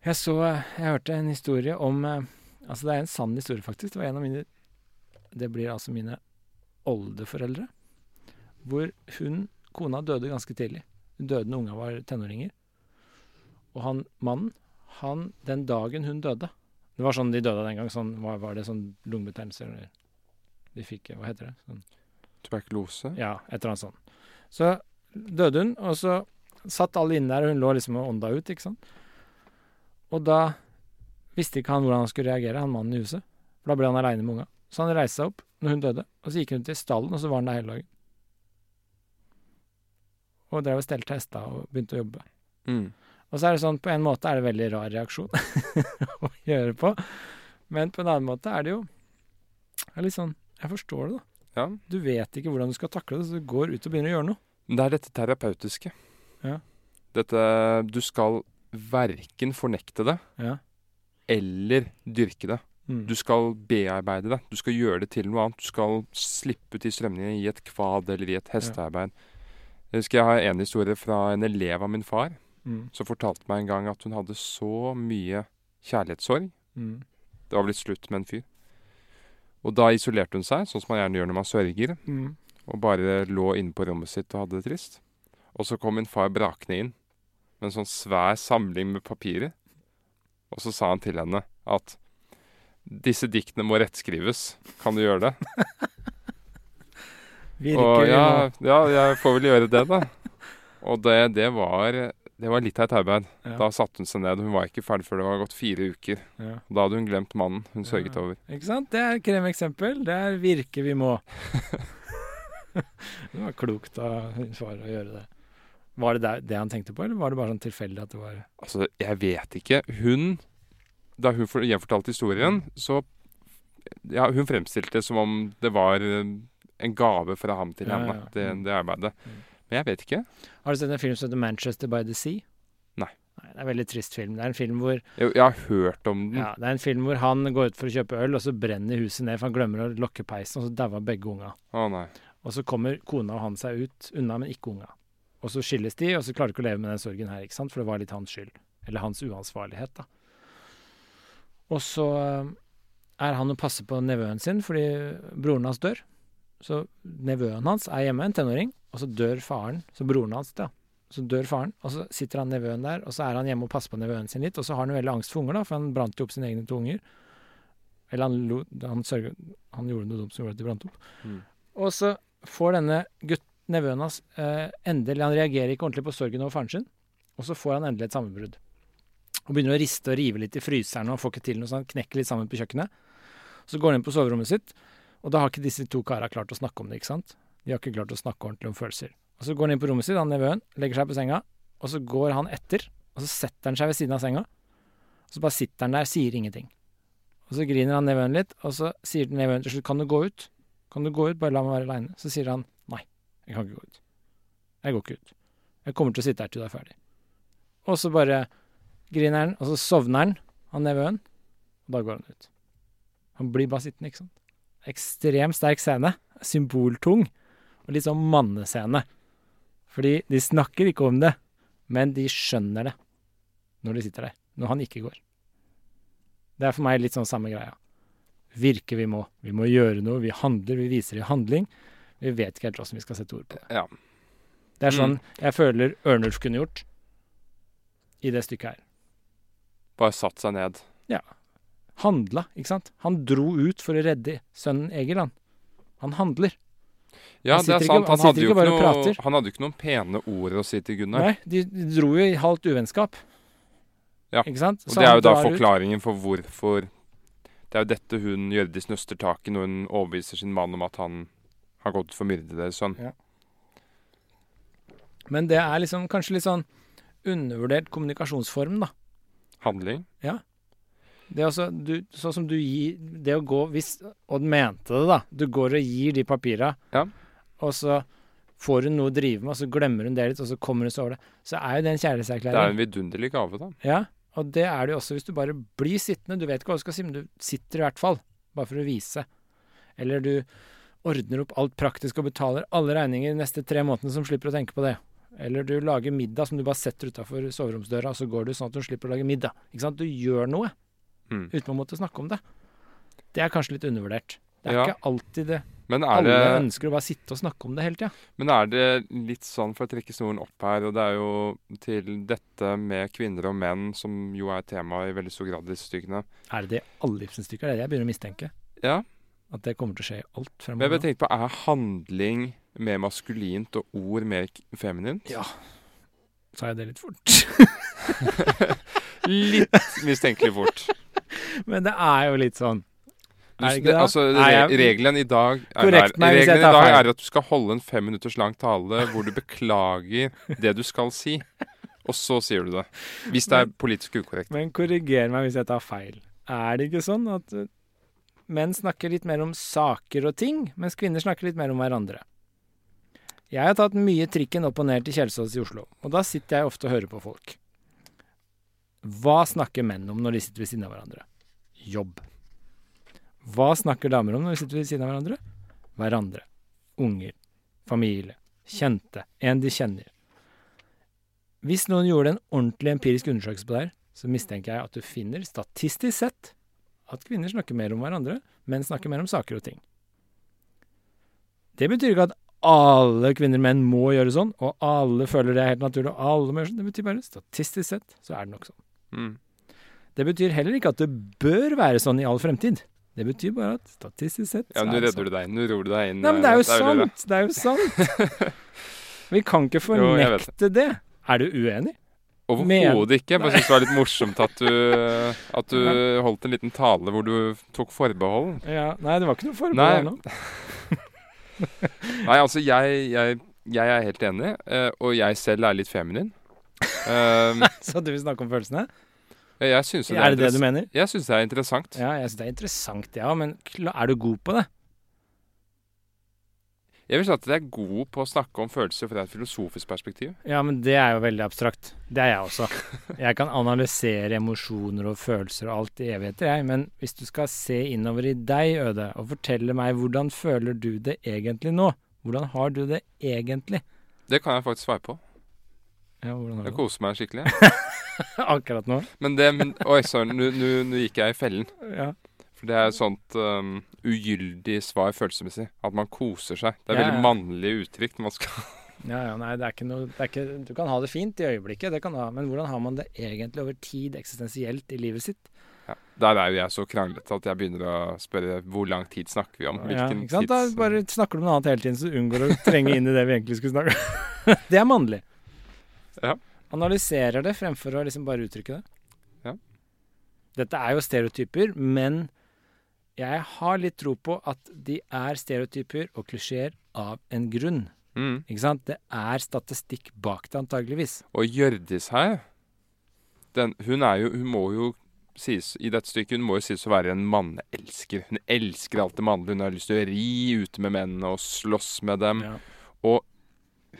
Jeg så Jeg hørte en historie om eh, Altså, det er en sann historie, faktisk. Det var en av mine Det blir altså mine oldeforeldre. Hvor hun Kona døde ganske tidlig. Hun døde når unga var tenåringer. Og han mannen, han Den dagen hun døde Det var sånn de døde den gang. Sånn, var, var det sånn lungebetennelse eller De fikk Hva heter det? Sånn Tuberkulose? ja, et eller annet sånt. Så døde hun, og så satt alle inne der, og hun lå liksom og ånda ut, ikke sant. Og da visste ikke han hvordan han skulle reagere, han mannen i huset. For da ble han aleine med unga. Så han reiste seg opp når hun døde, og så gikk hun til stallen, og så var han der hele dagen. Og drev og stelte hester og begynte å jobbe. Mm. Og så er det sånn, på en måte er det veldig rar reaksjon å gjøre på. Men på en annen måte er det jo det er litt sånn Jeg forstår det, da. Ja. Du vet ikke hvordan du skal takle det, så du går ut og begynner å gjøre noe. Det er dette terapeutiske. Ja. Dette Du skal verken fornekte det Ja. eller dyrke det. Mm. Du skal bearbeide det. Du skal gjøre det til noe annet. Du skal slippe ut i strømningene i et kvad eller i et hestearbeid. Jeg husker jeg har en historie fra en elev av min far Mm. som fortalte meg en gang at hun hadde så mye kjærlighetssorg. Mm. Det var blitt slutt med en fyr. Og da isolerte hun seg, sånn som man gjerne gjør når man sørger, Mm. og bare lå inne på rommet sitt og hadde det trist. Og så kom min far brakende inn med en sånn svær samling med papirer. Og så sa han til henne at disse diktene må rettskrives. Kan du gjøre det? Virker Og ja, ja, jeg får vel gjøre det, da. Og det, det, var, det var litt av et arbeid. Ja. Da satte hun seg ned. Hun var ikke ferdig før det var gått fire uker. Ja. Da hadde hun glemt mannen hun sørget over. Ikke sant? Det er et kremeksempel. Det er virke vi må. det var klokt av hun far å gjøre det. Var det det han tenkte på, eller var det bare sånn tilfeldig at det var Altså, jeg vet ikke. Hun Da hun gjenfortalte historien, så Ja, hun fremstilte det som om det var eh, en gave fra ham til Ja, henne, ja. Det, Mm. det arbeidet. Mm. Men jeg vet ikke. Har du sett en film som heter 'Manchester by the Sea'? Nei. Det er en veldig trist film. Det er en film hvor Jeg, jeg har hørt om den. Ja, det er en film hvor han går ut for å kjøpe øl, og så brenner huset ned, for han glemmer å lokke peisen, og så dauer begge unga. Å nei. Og så kommer kona og han seg ut unna, men ikke unga. Og så skilles de, og så klarer de ikke å leve med den sorgen her, ikke sant, for det var litt hans skyld. Eller hans uansvarlighet, da. Og så eh, er han og passer på nevøen sin fordi broren hans dør. Så nevøen hans er hjemme, en tenåring, og så dør faren. Så broren hans, da. Så dør faren, og så sitter han nevøen der, og så er han hjemme og passer på nevøen sin litt, og så har han veldig angst for unger, da, for han brant jo opp sine egne to unger. Eller han, lo, han, sørget, han gjorde noe dumt som gjorde at de brant opp. Mm. Og så får denne gutt, nevøen hans eh, endelig Han reagerer ikke ordentlig på sorgen over faren sin, og så får han endelig et sammenbrudd. Og begynner å riste og rive litt i fryseren og får ikke til noe sånt, knekker litt sammen på kjøkkenet. Så går han inn på soverommet sitt, og da har ikke disse to kara klart å snakke om det, ikke sant? De har ikke klart å snakke ordentlig om følelser. Og så går han inn på rommet sitt, han nevøen, legger seg på senga, og så går han etter, og så setter han seg ved siden av senga, og så bare sitter han der, sier ingenting. Og så griner han nevøen litt, og så sier nevøen til slutt 'Kan du gå ut?' Kan du gå ut? Bare la meg være aleine. Så sier han jeg kan ikke gå ut. Jeg går ikke ut. Jeg kommer til å sitte her til du er ferdig. Og så bare griner han, og så sovner han, han nevøen, og da går han ut. Han blir bare sittende, ikke sant. Ekstremt sterk scene. Symboltung. Og litt sånn mannescene. Fordi de snakker ikke om det, men de skjønner det når de sitter der. Når han ikke går. Det er for meg litt sånn samme greia. Virke vi må. Vi må gjøre noe. Vi handler, vi viser i handling. Vi vet ikke helt hvordan vi skal sette ord på det. Ja. Det er sånn Mm. jeg føler Ørnulf kunne gjort i det stykket her. Bare satt seg ned. Handla, ikke sant? Han dro ut for å redde sønnen Egil, han. Han handler. Ja, Han det er sant. ikke- han Han hadde, noe, han hadde jo ikke noen pene ord å si til Gunnar. Nei, de, de dro jo i halvt uvennskap. Ja? Og det er jo da forklaringen ut. for hvorfor Det er jo dette hun Hjørdis nøster tak i når hun overbeviser sin mann om at han har gått for å myrde deres sønn. Men det er liksom kanskje litt sånn undervurdert kommunikasjonsform, da. Handling. Ja. Det også, du, sånn som du gir Det å gå hvis Odd mente det, da. Du går og gir de papira, Ja. og så får hun noe å drive med, og så glemmer hun det litt, og så kommer hun så over det. Så er jo det en kjærlighetserklæring. Det er en vidunderlig gave, da. Ja, og det er det jo også hvis du bare blir sittende. Du vet ikke hva du skal si, men du sitter i hvert fall. Bare for å vise. Eller du ordner opp alt praktisk og betaler alle regninger de neste tre månedene som slipper å tenke på det. Eller du lager middag som du bare setter utafor soveromsdøra, og så går du sånn at du slipper å lage middag. Ikke sant? Du gjør noe Mm. uten å måtte snakke om det. Det er kanskje litt undervurdert. Det er Ja. ikke alltid det. Men er, Alle det, ønsker å bare sitte og snakke om det hele tida. men er det litt sånn, for å trekke snoren opp her, og det er jo til dette med kvinner og menn, som jo er tema i veldig stor grad i disse stykkene. Er det det i alle Ibsen-stykker? Det er det jeg begynner å mistenke. Ja, At det kommer til å skje i alt men jeg fremover. bare tenkte på, er handling mer maskulint og ord mer feminint? Ja. Sa jeg det litt fort? Litt mistenkelig fort. Men det er jo litt sånn. Er det ikke det, altså, re regelen i dag er, Korrekt meg regelen i dag feil. er at du skal holde en fem minutters lang tale hvor du beklager det du skal si. Og så sier du det. Hvis det er politisk ukorrekt. Men korriger meg hvis jeg tar feil. Er det ikke sånn at menn snakker litt mer om saker og ting, mens kvinner snakker litt mer om hverandre? Jeg har tatt mye trikken opp og ned til Kjelsås i Oslo, og da sitter jeg ofte og hører på folk. Hva snakker menn om når de sitter ved siden av hverandre? Jobb. Hva snakker damer om når de sitter ved siden av hverandre? Hverandre. Unger. Familie. Kjente. En de kjenner. Hvis noen gjorde en ordentlig empirisk undersøkelse på det her, så mistenker jeg at du finner, statistisk sett, at kvinner snakker mer om hverandre, menn snakker mer om saker og ting. Det betyr ikke at alle kvinner og menn må gjøre sånn, og alle føler det er helt naturlig, og alle må gjøre sånn. Det betyr bare statistisk sett så er det nok sånn. Mm. Det betyr heller ikke at det bør være sånn i all fremtid. Det betyr bare at statistisk sett Ja, så nå er det redder sånn. du deg inn. Nå ror du deg inn. Nei, men det er jo sant! Det er jo sant! Vi kan ikke Jo, fornekte det. Er du uenig? Overhodet ikke. Jeg bare syns det var litt morsomt at du, at du holdt en liten tale hvor du tok forbehold. Ja, Nei, det var ikke noe forbehold her nå. Nei, altså, jeg, jeg, jeg er helt enig, eh, og jeg selv er litt feminin. Um, Så du vil snakke om følelsene? jeg synes det Er det det du mener? Jeg syns det er interessant. Ja, jeg synes det er interessant, ja, men er du god på det? Jeg vil si at det er god på å snakke om følelser fra et filosofisk perspektiv. Ja, men det er jo veldig abstrakt. Det er jeg også. Jeg kan analysere emosjoner og følelser og alt i evigheter, jeg. Men hvis du skal se innover i deg, Øde, og fortelle meg hvordan føler du det egentlig nå? Hvordan har du det egentlig? Det kan jeg faktisk svare på. Ja, hvordan har Jeg du det? koser meg skikkelig. Akkurat nå? Men det men, Oi, nå nå gikk jeg i fellen. Ja. For det er et sånt um, ugyldig svar følelsesmessig. At man koser seg. Det er Ja, veldig mannlig uttrykk. Man skal Ja, ja, nei, det er ikke noe det er ikke, Du kan ha det fint i øyeblikket, det kan du ha, men hvordan har man det egentlig over tid, eksistensielt, i livet sitt? ja. Der er jo jeg så kranglete at jeg begynner å spørre hvor lang tid snakker vi om? Ja, ikke sant? Da bare snakker du om noe annet hele tiden, så du unngår å trenge inn i det vi egentlig skulle snakke om. det er mannlig. Ja. Analyserer det fremfor å liksom bare uttrykke det. Ja. Dette er jo stereotyper, men jeg har litt tro på at de er stereotyper og klisjeer av en grunn. Mm. Ikke sant? Det er statistikk bak det, antageligvis. Og Hjørdis her, den, hun er jo Hun må jo sies i dette stykket Hun må jo sies å være en manneelsker. Hun elsker alt det mannlige. Hun har lyst til å ri ute med mennene og slåss med dem. Ja. Og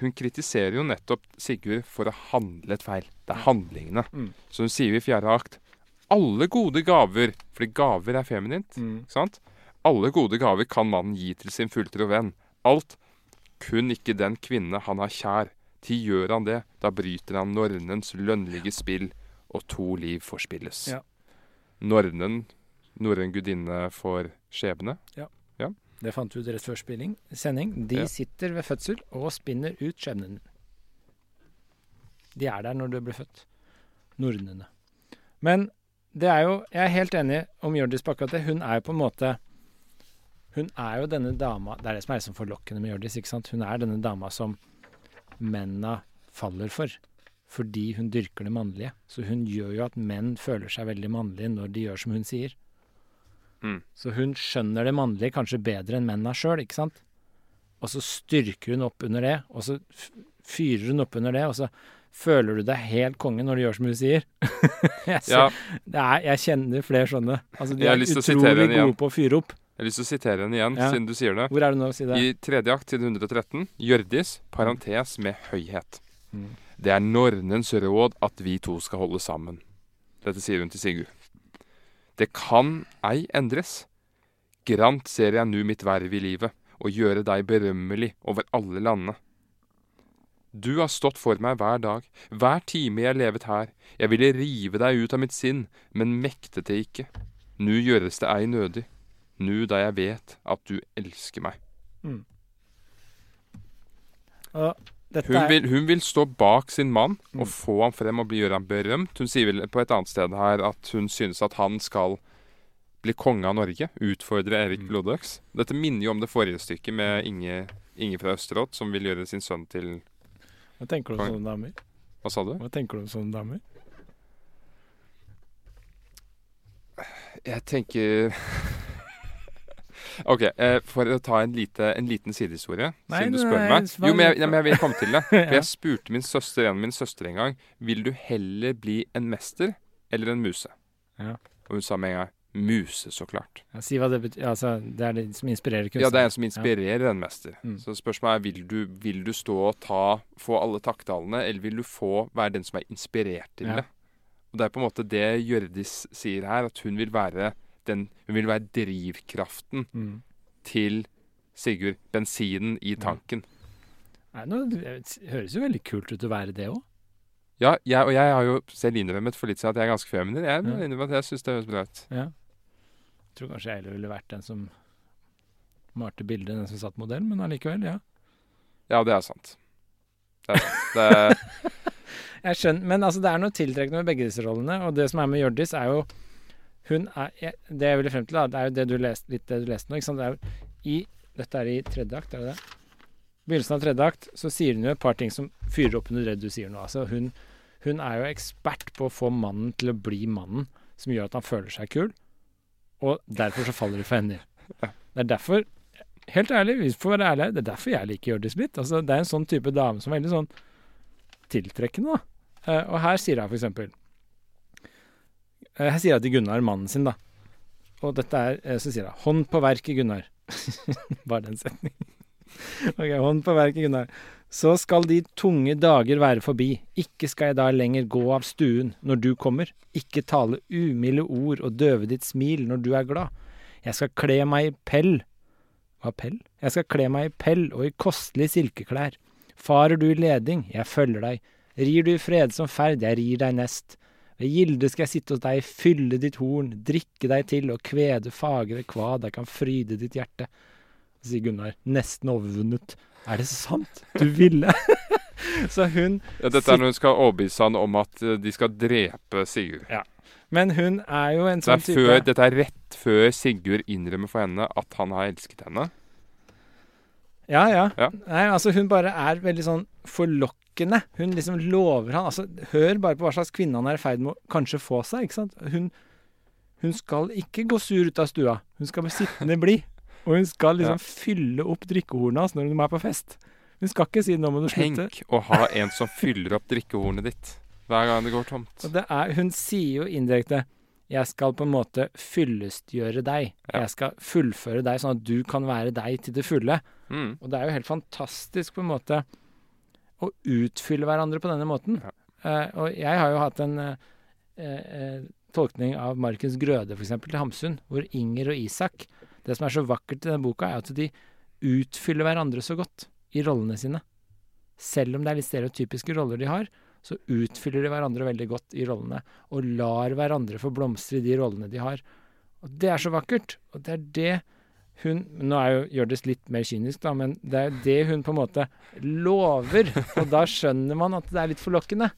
hun kritiserer jo nettopp Sigurd for å handle et feil. Det er handlingene. Mm. Så hun sier i fjerde akt alle gode gaver, fordi gaver er feminint, Mm. ikke sant? Alle gode gaver kan mannen gi til sin fulltro venn. Alt. Kun ikke den kvinne han har kjær. Til gjør han det, da bryter han nornens lønnlige spill, og to liv forspilles. Ja. Nornen, norrøn gudinne for skjebne. Ja. ja. Det fant vi ut rett før spilling, sending. De Ja. sitter ved fødsel og spinner ut skjebnen. De er der når du blir født. Nornene. Men det er jo Jeg er helt enig om Hjørdis på akkurat det. Hun er jo på en måte Hun er jo denne dama Det er det som er så forlokkende med Hjørdis, ikke sant? Hun er denne dama som menna faller for. Fordi hun dyrker det mannlige. Så hun gjør jo at menn føler seg veldig mannlige når de gjør som hun sier. Mm. Så hun skjønner det mannlige kanskje bedre enn mennene sjøl, ikke sant? Og så styrker hun opp under det, og så fyrer hun opp under det, og så føler du deg helt konge når du gjør som du sier. jeg, ser, Ja, det er, jeg kjenner flere sånne. Altså, de er utrolig gode på å fyre opp. jeg har lyst til å sitere henne igjen, Ja. siden du sier det. Hvor er du nå? å Si det. I tredje akt, side 113, Hjørdis, parentes med høyhet. Mm. Det er Nornens råd at vi to skal holde sammen. Dette sier hun til Sigurd. Det kan ei endres. Grant ser jeg nu mitt verv i livet, og gjøre deg berømmelig over alle landene. Du har stått for meg hver dag, hver time jeg levet her. Jeg ville rive deg ut av mitt sinn, men mektet det ikke. Nu gjøres det ei nødig, nu da jeg vet at du elsker meg. Dette Hun vil, hun vil stå bak sin mann Mm. og få ham frem og bli, gjøre ham berømt. Hun sier vel på et annet sted her at hun synes at han skal bli konge av Norge. Utfordre Erik Mm. Blodøks. Dette minner jo om det forrige stykket med Inge, Inge fra Østerått, som vil gjøre sin sønn til Hva tenker du om sånne damer? Hva sa du? Hva tenker du om sånne damer? Jeg tenker Ok, eh, For å ta en, lite, en liten sidehistorie, Nei, siden du spør nei, meg. Jo, men jeg, men jeg vil komme til det. For jeg spurte min søster, en av mine søstre en gang Vil du heller bli en mester eller en muse. Ja. Og hun sa med en gang muse, så klart. Ja, si hva det betyr. Altså, det er det som inspirerer kunstneren? Ja, det er en som inspirerer en mester. Mm. Så spørsmålet er vil du, vil du stå og ta, få alle takttalene, eller vil du få være den som er inspirert til Ja. det? Og Det er på en måte det Hjørdis sier her, at hun vil være den, hun vil være drivkraften Mm. til Sigurd. Bensinen i tanken. Nei, nå, det høres jo veldig kult ut å være det òg. Ja, jeg, og jeg har jo selv innrømmet for litt siden at jeg er ganske feminin. Jeg Ja. innrømme at jeg syns det høres bra ut. Ja. Jeg tror kanskje jeg heller ville vært den som malte bildet, den som satt modell, men allikevel, ja. Ja, det er sant. Det er sant. Det Jeg skjønner, men altså, det er noe tiltrekkende med begge disse rollene, og det som er med Hjørdis, er jo Hun er Det jeg ville frem til, da, det er jo det du leste, litt det du leste nå, ikke sant. Det er jo i Dette er i tredje akt, er det det? begynnelsen av tredje akt så sier hun jo et par ting som fyrer opp under det du sier nå. Altså, hun, hun er jo ekspert på å få mannen til å bli mannen som gjør at han føler seg kul, og derfor så faller det for henne. Det er derfor Helt ærlig, vi får være ærlige, det er derfor jeg liker Hjørdis litt. Altså, det er en sånn type dame som er veldig sånn tiltrekkende, da. Eh, og her sier hun for eksempel eh, Her sier hun til Gunnar, mannen sin, da. Og dette er eh, Så sier hun 'Hånd på verket, Gunnar'. Bare den setningen. ok, hånd på verket, Gunnar. Så skal de tunge dager være forbi. Ikke skal jeg da lenger gå av stuen når du kommer. Ikke tale umilde ord og døve ditt smil når du er glad. Jeg skal kle meg i pell. Hva pell? Jeg skal kle meg i pell og i kostelige silkeklær. Farer du i leding, jeg følger deg. Rir du i fred som ferd, jeg rir deg nest. Ved gilde skal jeg sitte hos deg, fylle ditt horn, drikke deg til og kvede fagre kvad, jeg kan fryde ditt hjerte. Sier Gunnar, nesten overvunnet. Er det sant? Du ville? Så hun ja, dette er når hun skal overbevise han om at eh, de skal drepe Sigurd. Men hun er jo en Det sånn er type før, dette er rett før Sigurd innrømmer for henne at han har elsket henne. Ja, ja. Ja. Nei, altså hun bare er veldig sånn forlokkende. Hun liksom lover han Altså, hør bare på hva slags kvinne han er i ferd med å kanskje få seg, ikke sant. Hun, hun skal ikke gå sur ut av stua. Hun skal bli sittende blid. Og hun skal liksom fylle opp drikkehornet hans når hun er på fest. Hun skal ikke si 'nå må du slutte'. Tenk å ha en som fyller opp drikkehornet ditt hver gang det går tomt. Det er, hun sier jo indirekte 'jeg skal på en måte fyllestgjøre deg'. Ja. Jeg skal fullføre deg sånn at du kan være deg til det fulle. Mm. Og det er jo helt fantastisk på en måte å utfylle hverandre på denne måten. Ja. Uh, og jeg har jo hatt en uh, uh, tolkning av Markens Grøde, f.eks., til Hamsun, hvor Inger og Isak Det som er så vakkert i denne boka, er at de utfyller hverandre så godt i rollene sine. Selv om det er litt stereotypiske roller de har, så utfyller de hverandre veldig godt i rollene, og lar hverandre få blomstre i de rollene de har. Og det er så vakkert. Og det er det hun Nå er jo Hjørdis litt mer kynisk, da, men det er det hun på en måte lover. Og da skjønner man at det er litt forlokkende.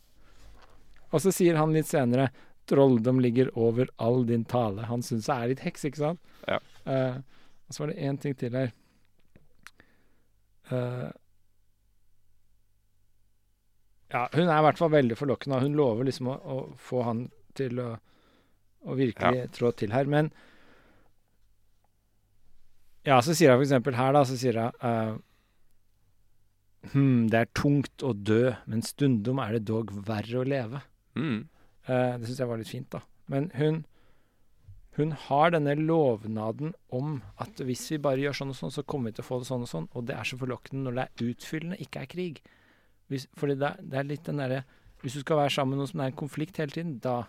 Og så sier han litt senere Trolldom ligger over all din tale. Han syns det er litt heks, ikke sant? Ja. Eh, og så var det én ting til her. Uh, ja, hun er i hvert fall veldig forlokkende. Hun lover liksom å, å få han til å, å virkelig trå til her. Men ja, så sier hun eksempel her, da, så sier hun uh, Hm, det er tungt å dø, men stundom er det dog verre å leve. Mm. Uh, det syns jeg var litt fint, da. Men hun hun har denne lovnaden om at hvis vi bare gjør sånn og sånn, så kommer vi til å få det sånn og sånn. Og det er så forlokkende når det er utfyllende, ikke er krig. Hvis, fordi det, er- det er litt den derre Hvis du skal være sammen med noen som det er en konflikt hele tiden, da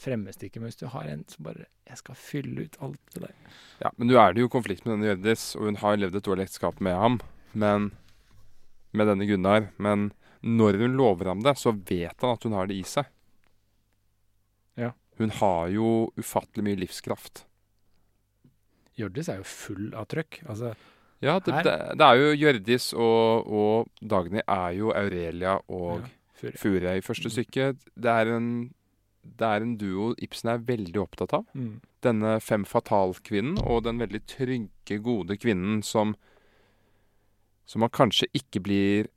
fremmes det ikke. Men hvis du har en som bare 'Jeg skal fylle ut alt til deg'. Ja, men nå er det jo konflikt med denne Hjørdis, og hun har levd et dårlig ekteskap med ham. Men med denne Gunnar. Men når hun lover ham det, så vet han at hun har det i seg. Hun har jo ufattelig mye livskraft. Hjørdis er jo full av trøkk. Altså, Ja, det, det, det er jo Hjørdis og, og Dagny er jo Aurelia og ja. Furia i første stykke. Det er en det er en duo Ibsen er veldig opptatt av. Mm. Denne fem fatal-kvinnen og den veldig trygge, gode kvinnen som Som man kanskje ikke blir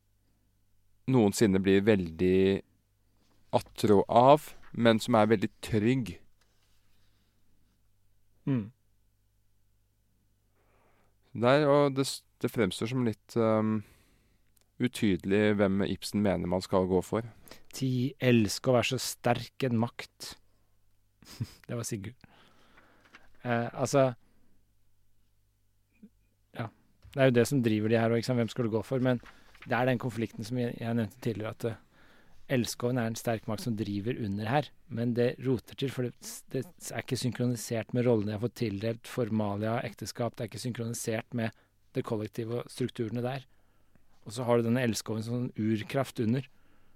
Noensinne blir veldig attrå av, men som er veldig trygg. Mm. Der, og det, det fremstår som litt um, utydelig hvem Ibsen mener man skal gå for. Ti elsker å være så sterk en makt. det var Sigurd. Eh, altså Ja. Det er jo det som driver de her òg, hvem skal du gå for? Men det er den konflikten som jeg, jeg nevnte tidligere, at uh, Elskoven er en sterk makt som driver under her. Men det roter til, for det, det er ikke synkronisert med rollene jeg har fått tildelt, formalia, ekteskap. Det er ikke synkronisert med det kollektive og strukturene der. Og så har du denne elskoven som en urkraft under.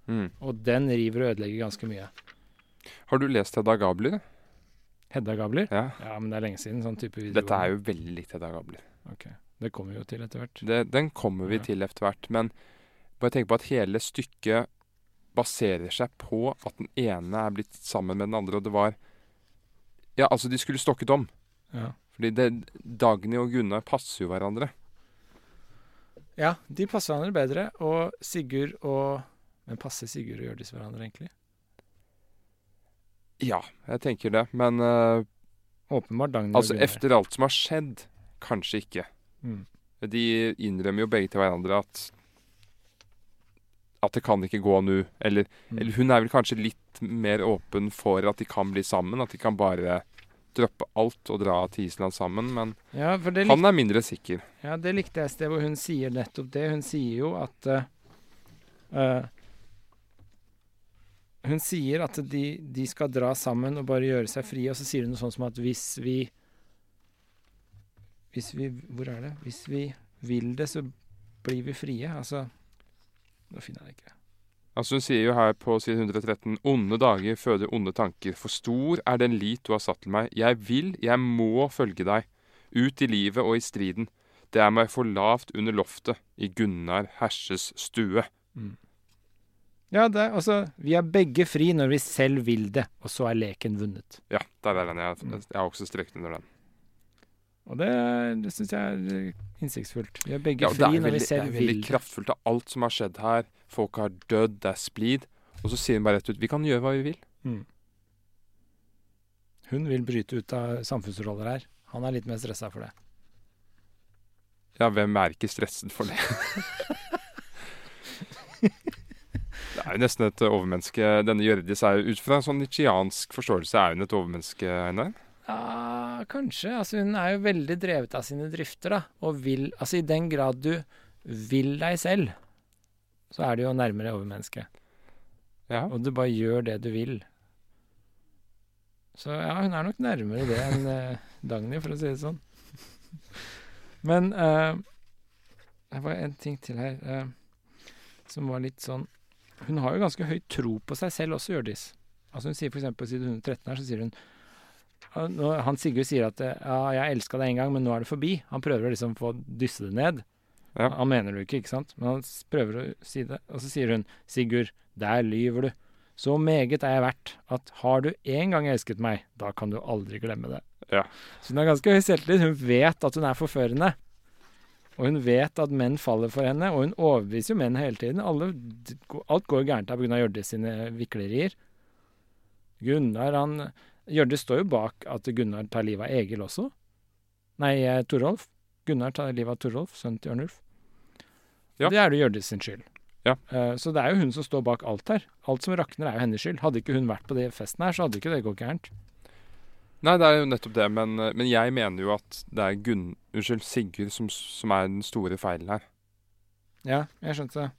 Mm. Og den river og ødelegger ganske mye. Har du lest Hedda Gabler? Hedda Gabler? Ja. Ja, men det er lenge siden. sånn type video. Dette er jo veldig likt Hedda Gabler. Ok, Det kommer vi jo til etter hvert. Det, den kommer vi Ja. til etter hvert. Men bare tenk på at hele stykket baserer seg på at den ene er blitt sammen med den andre, og det var Ja, altså, de skulle stokket om. Ja. Fordi det, Dagny og Gunnar passer jo hverandre. ja, de passer hverandre bedre. Og Sigurd og Men passer Sigurd og Hjørdis hverandre, egentlig? Ja, jeg tenker det. Men uh, Åpenbart Dagny altså, og Gunnar. Altså, efter alt som har skjedd, kanskje ikke. Mm. De innrømmer jo begge til hverandre at at det kan ikke gå nå. Eller, Mm. eller hun er vel kanskje litt mer åpen for at de kan bli sammen. At de kan bare droppe alt og dra til Island sammen. Men Ja, han er mindre sikker. ja, det likte jeg et sted hvor hun sier nettopp det. Hun sier jo at eh, Hun sier at de, de skal dra sammen og bare gjøre seg frie, og så sier hun noe sånt som at hvis vi Hvis vi Hvor er det? Hvis vi vil det, så blir vi frie. Altså Nå finner jeg det ikke. Altså Hun sier jo her på side 113 Onde dager føder onde tanker. For stor er den lit du har satt til meg. Jeg vil, jeg må følge deg. Ut i livet og i striden. Det er meg for lavt under loftet i Gunnar Herses stue. Ja, det, altså Vi er begge fri når vi selv vil det, og så er leken vunnet. Ja, der er den. Jeg, Mm. jeg har også strekt under den. Og det, det syns jeg er eh, innsiktsfullt. Vi er begge Ja, fri er når veldig, vi det er veldig kraftfullt av alt som har skjedd her. Folk har dødd, det er splid. Og så sier hun bare rett ut vi kan gjøre hva vi vil. Mm. Hun vil bryte ut av samfunnsroller her. Han er litt mer stressa for det. Ja, hvem er ikke stresset for det? det er jo nesten et overmenneske. Denne Hjørdis er jo ut fra en sånn nitsjiansk forståelse er hun et overmenneske, Einar. Ja, kanskje. Altså, hun er jo veldig drevet av sine drifter, da. Og vil Altså, i den grad du vil deg selv, så er du jo nærmere overmennesket. Ja. Og du bare gjør det du vil. Så ja, hun er nok nærmere det enn eh, Dagny, for å si det sånn. Men eh, det var en ting til her eh, som var litt sånn Hun har jo ganske høy tro på seg selv også, Hjørdis. Altså Hun sier f.eks. på side 113 her, så sier hun Han Sigurd sier at eh, ja, 'jeg elska deg en gang, men nå er det forbi'. Han prøver å liksom få dysse det ned. Ja. Han mener det jo ikke, ikke sant? Men han prøver å si det. Og så sier hun 'Sigurd, der lyver du'. Så meget er jeg verdt at har du en gang elsket meg, da kan du aldri glemme det. Ja. Så hun har ganske høy selvtillit. Hun vet at hun er forførende. Og hun vet at menn faller for henne, og hun overbeviser jo menn hele tiden. Alle, alt går gærent her pga. Hjørdis sine viklerier. Gunnar, han Hjørdis står jo bak at Gunnar tar livet av Egil også. Nei, eh, Torolf. Gunnar tar livet av Torolf, sønnen til Ørnulf. Ja. Det er det Hjørdis sin skyld. Ja. Eh, så det er jo hun som står bak alt her. Alt som rakner, er jo hennes skyld. Hadde ikke hun vært på den festen her, så hadde ikke det gått gærent. Nei, det er jo nettopp det, men, eh, men jeg mener jo at det er Gunn, unnskyld, Sigurd som, som er den store feilen her. Ja, jeg skjønte det.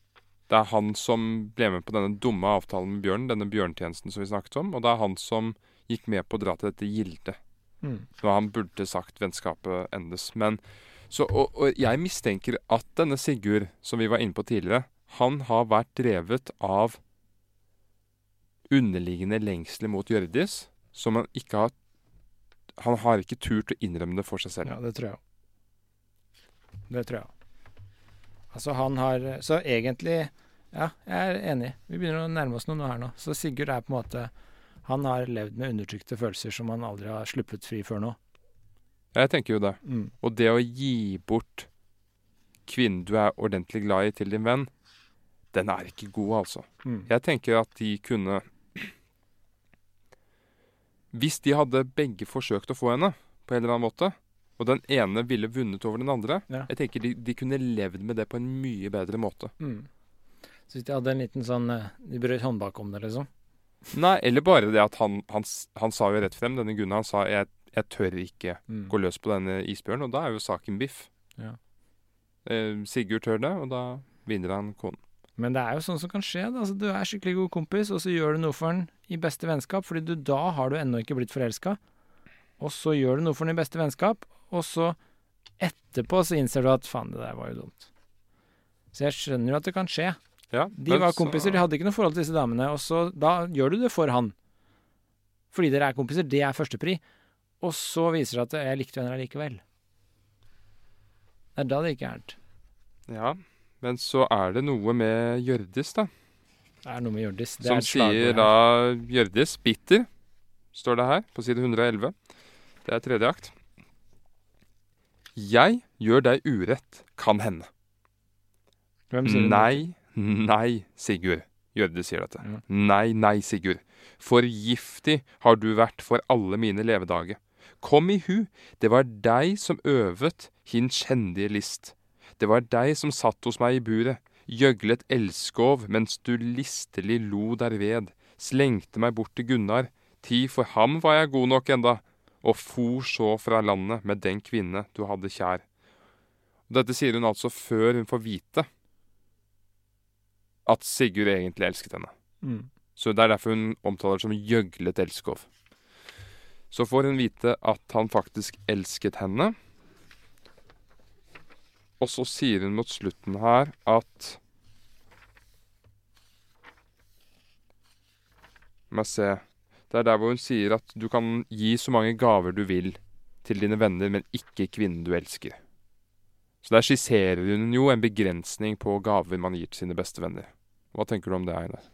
Det er han som ble med på denne dumme avtalen med Bjørn, denne bjørntjenesten som vi snakket om, og det er han som gikk med på å dra til dette gildet. Mm. Når han burde sagt vennskapet endes. Men så, og, og jeg mistenker at denne Sigurd, som vi var inne på tidligere, han har vært drevet av underliggende lengsler mot Hjørdis, som han ikke har Han har ikke turt å innrømme det for seg selv. Ja, det tror jeg. Det tror jeg. Altså, han har Så egentlig Ja, jeg er enig. Vi begynner å nærme oss noe her nå. Så Sigurd er på en måte Han har levd med undertrykte følelser som han aldri har sluppet fri før nå. Jeg tenker jo det. Mm. Og det å gi bort kvinnen du er ordentlig glad i, til din venn, den er ikke god, altså. Mm. Jeg tenker at de kunne Hvis de hadde begge forsøkt å få henne, på en eller annen måte, og den ene ville vunnet over den andre. Ja. Jeg tenker de, de kunne levd med det på en mye bedre måte. Mm. Så hvis de hadde en liten sånn eh, De brøt håndbak om det, liksom. Nei, eller bare det at han, han, han sa jo rett frem, denne Gunnar, han sa jeg, jeg tør ikke Mm. gå løs på denne isbjørnen, og da er jo saken biff. Ja. Eh, Sigurd tør det, og da vinner han konen. Men det er jo sånn som kan skje. Altså, du er skikkelig god kompis, og så gjør du noe for den i beste vennskap, fordi du da har du ennå ikke blitt forelska. Og så gjør du noe for den i beste vennskap, og så etterpå så innser du at faen, det der var jo dumt. Så jeg skjønner jo at det kan skje. Ja, De var kompiser, de hadde ikke noe forhold til disse damene, og så da gjør du det for han. Fordi dere er kompiser, det er førstepri. Og så viser det seg at jeg likte henne likevel. Det er da det gikk gærent. Ja, men så er det noe med Hjørdis, da. Det er noe med Hjørdis. Det Som er sier da Hjørdis, bitter, står det her på side 111. Det er tredje akt. Jeg gjør deg urett, kan hende. Hvem sier det? Nei, nei, Sigurd. Jøde sier dette. Ja. Nei, nei, Sigurd. For giftig har du vært for alle mine levedager. Kom i hu, det var deg som øvet hin kjendige list. Det var deg som satt hos meg i buret, gjøglet elskov mens du listelig lo derved, slengte meg bort til Gunnar, ti for ham var jeg god nok enda, og for så fra landet med den kvinne du hadde kjær. Dette sier hun altså før hun får vite at Sigurd egentlig elsket henne. Mm. Så det er derfor hun omtaler det som gjøglet elskov. Så får hun vite at han faktisk elsket henne. Og så sier hun mot slutten her at La meg se Det er der hvor hun sier at du kan gi så mange gaver du vil til dine venner, men ikke kvinnen du elsker. Så der skisserer hun jo en begrensning på gaver man gir til sine beste venner. Hva tenker du om det, Einar?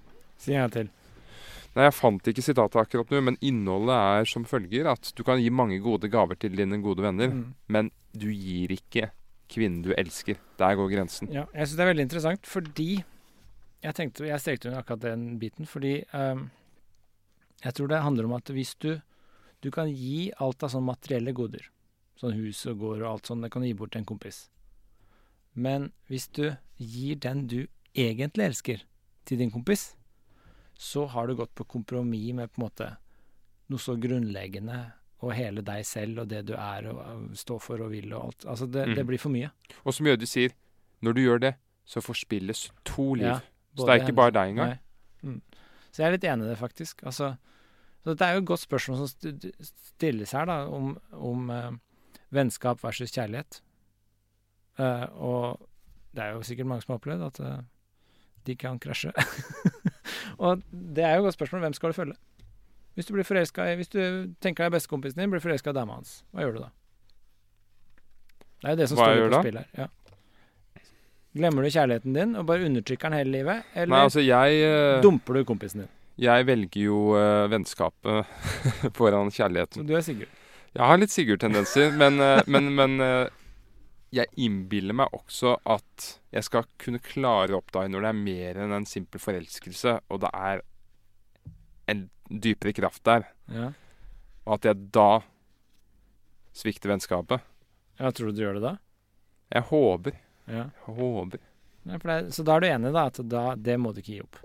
Si en gang til. Nei, Jeg fant ikke sitatet akkurat nå, men innholdet er som følger at du kan gi mange gode gaver til dine gode venner, Mm. men du gir ikke kvinnen du elsker. Der går grensen. Ja, jeg syns det er veldig interessant fordi Jeg tenkte, jeg strekte under akkurat den biten fordi um, jeg tror det handler om at hvis du Du kan gi alt av sånne materielle goder, sånn hus og gård og alt sånt, det kan du gi bort til en kompis. Men hvis du gir den du egentlig elsker, til din kompis, så har du gått på kompromiss med på en måte noe så grunnleggende og hele deg selv og det du er og står for og vil og alt. Altså, det, det Mhm. blir for mye. Og som Jødi sier, når du gjør det, så forspilles to liv. Ja, så det er ikke bare deg engang. Mm. Så jeg er litt enig i det, faktisk. Altså, så dette er jo et godt spørsmål som stilles her, da, om, om eh, vennskap versus kjærlighet. Uh, og det er jo sikkert mange som har opplevd at eh, de kan krasje. og det er jo et godt spørsmål. Hvem skal du følge? Hvis du forelska Hvis du tenker deg bestekompisen din blir forelska i dama hans, hva gjør du da? Det er jo det som Hva står på spill her. Ja. Glemmer du kjærligheten din og bare undertrykker den hele livet? Eller Nei, altså jeg eh, dumper du kompisen din? Jeg velger jo uh, vennskapet foran Så kjærligheten. du er Sigurd. Jeg har litt Sigurd-tendenser, men, eh, men, men jeg innbiller meg også at jeg skal kunne klare å oppdage når det er mer enn en simpel forelskelse, og det er en dypere kraft der, Ja. og at jeg da svikter vennskapet. ja, tror du du gjør det da? Jeg håper. Ja. Jeg håper. Nei, det så da er du enig, da? At da, det må du ikke gi opp?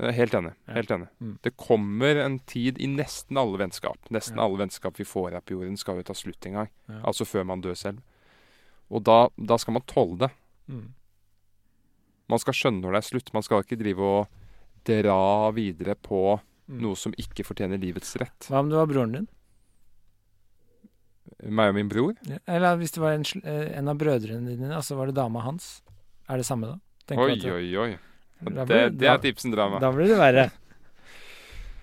Helt enig. Ja. Helt enig. Mm. Det kommer en tid i nesten alle vennskap. Nesten Ja. alle vennskap vi får her på jorden, skal jo ta slutt en gang. Ja. Altså før man dør selv. Og da, da skal man tåle det. Mm. Man skal skjønne når det er slutt. Man skal ikke drive og dra videre på Mm. noe som ikke fortjener livets rett. Hva om det var broren din? Meg og min bror. Ja. Eller hvis det var en, eh, en av brødrene dine, og så var det dama hans? Er det samme da? Tenker Oi, oi, oi. Ble, Det, det er tipsen Ibsen-drama. Da blir det verre.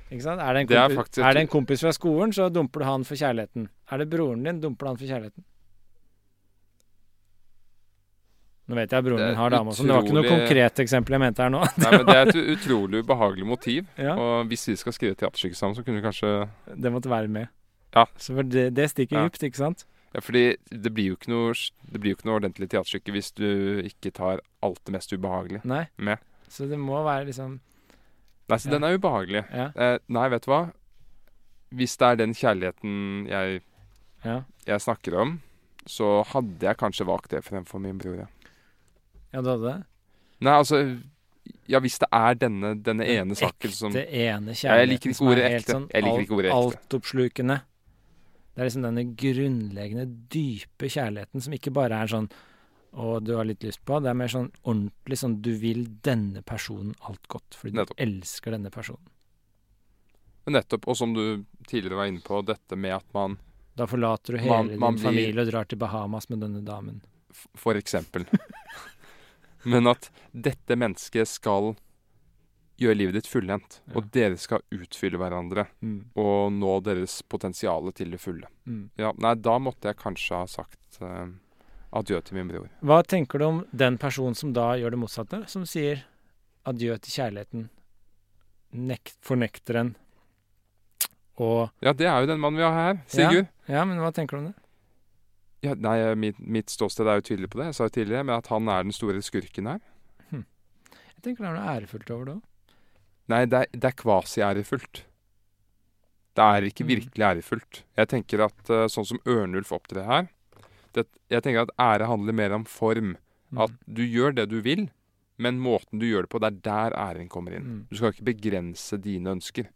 Ikke sant? Er det, en Det er faktisk er det en kompis fra skolen, så dumper du han for kjærligheten. Er det broren din, dumper du han for kjærligheten. Nå vet jeg at broren er har dame også, men det var ikke noe konkret eksempel jeg mente her nå. Nei, men Det er et utrolig ubehagelig motiv. Ja, Og hvis vi skal skrive teaterstykke sammen, så kunne vi kanskje det måtte være med. Ja. Så det, det stikker Ja. dypt, ikke sant? Ja, fordi det blir jo ikke noe, det blir jo ikke noe ordentlig teaterstykke hvis du ikke tar alt det mest ubehagelige Nei. med. Så det må være liksom Nei, så Ja. den er ubehagelig. Ja. Eh, nei, vet du hva? Hvis det er den kjærligheten jeg, ja. jeg snakker om, så hadde jeg kanskje valgt det fremfor min bror, ja. Ja, du hadde det? Nei, altså Ja, hvis det er denne, denne ene saken som Ekte, ene Ja, jeg liker kjærligheten ikke ordet ekte. sånn Jeg liker ikke ordet ekte. altoppslukende. Det er liksom denne grunnleggende, dype kjærligheten som ikke bare er sånn og du har litt lyst på. Det er mer sånn ordentlig sånn du vil denne personen alt godt, fordi du Nettopp. elsker denne personen. Nettopp, og som du tidligere var inne på, dette med at man Da forlater du hele Man- man din blir- familie og drar til Bahamas med denne damen. For eksempel. Men at dette mennesket skal gjøre livet ditt fullendt. Ja. Og dere skal utfylle hverandre og nå deres potensial til det fulle. Mm. Ja, nei, da måtte jeg kanskje ha sagt uh, adjø til min bror. Hva tenker du om den personen som da gjør det motsatte? Som sier adjø til kjærligheten, nekt, fornekter den, og Ja, det er jo den mannen vi har her, Sigurd. Ja, men hva tenker du om det? Ja, nei, mitt, mitt ståsted er jo tydelig på det. Jeg sa jo tidligere, men at han er den store skurken her. Jeg tenker det er noe ærefullt over det òg. Nei, det er, det er kvasi-ærefullt. Det er ikke Mm. virkelig ærefullt. Jeg tenker at eh, sånn som Ørnulf opptrer her det, Jeg tenker at ære handler mer om form. Mm. At du gjør det du vil, men måten du gjør det på, det er der æren kommer inn. Mm. Du skal ikke begrense dine ønsker.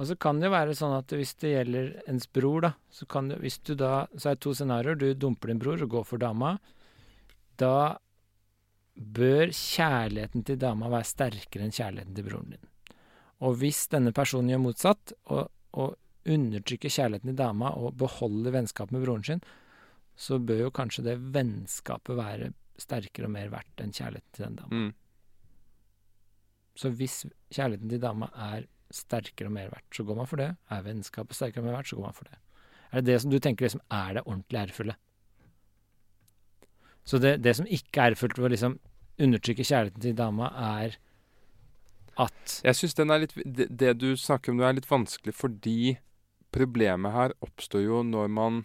Og så kan det jo være sånn at hvis det gjelder ens bror, da, så kan det, hvis du da Så er det to scenarioer. Du dumper din bror og går for dama. Da bør kjærligheten til dama være sterkere enn kjærligheten til broren din. Og hvis denne personen gjør motsatt, og, og undertrykker kjærligheten til dama og beholder vennskap med broren sin, så bør jo kanskje det vennskapet være sterkere og mer verdt enn kjærligheten til den dama. Mm. Så hvis kjærligheten til dama er sterkere og mer verdt, så går man for det. Er vennskapet sterkere og mer verdt, så går man for det. Er det det som du tenker liksom er det ordentlig ærefulle? Så det, det som ikke er ærefullt ved å liksom undertrykke kjærligheten til dama, er at Jeg syns er det, det du snakker om nå, er litt vanskelig fordi problemet her oppstår jo når man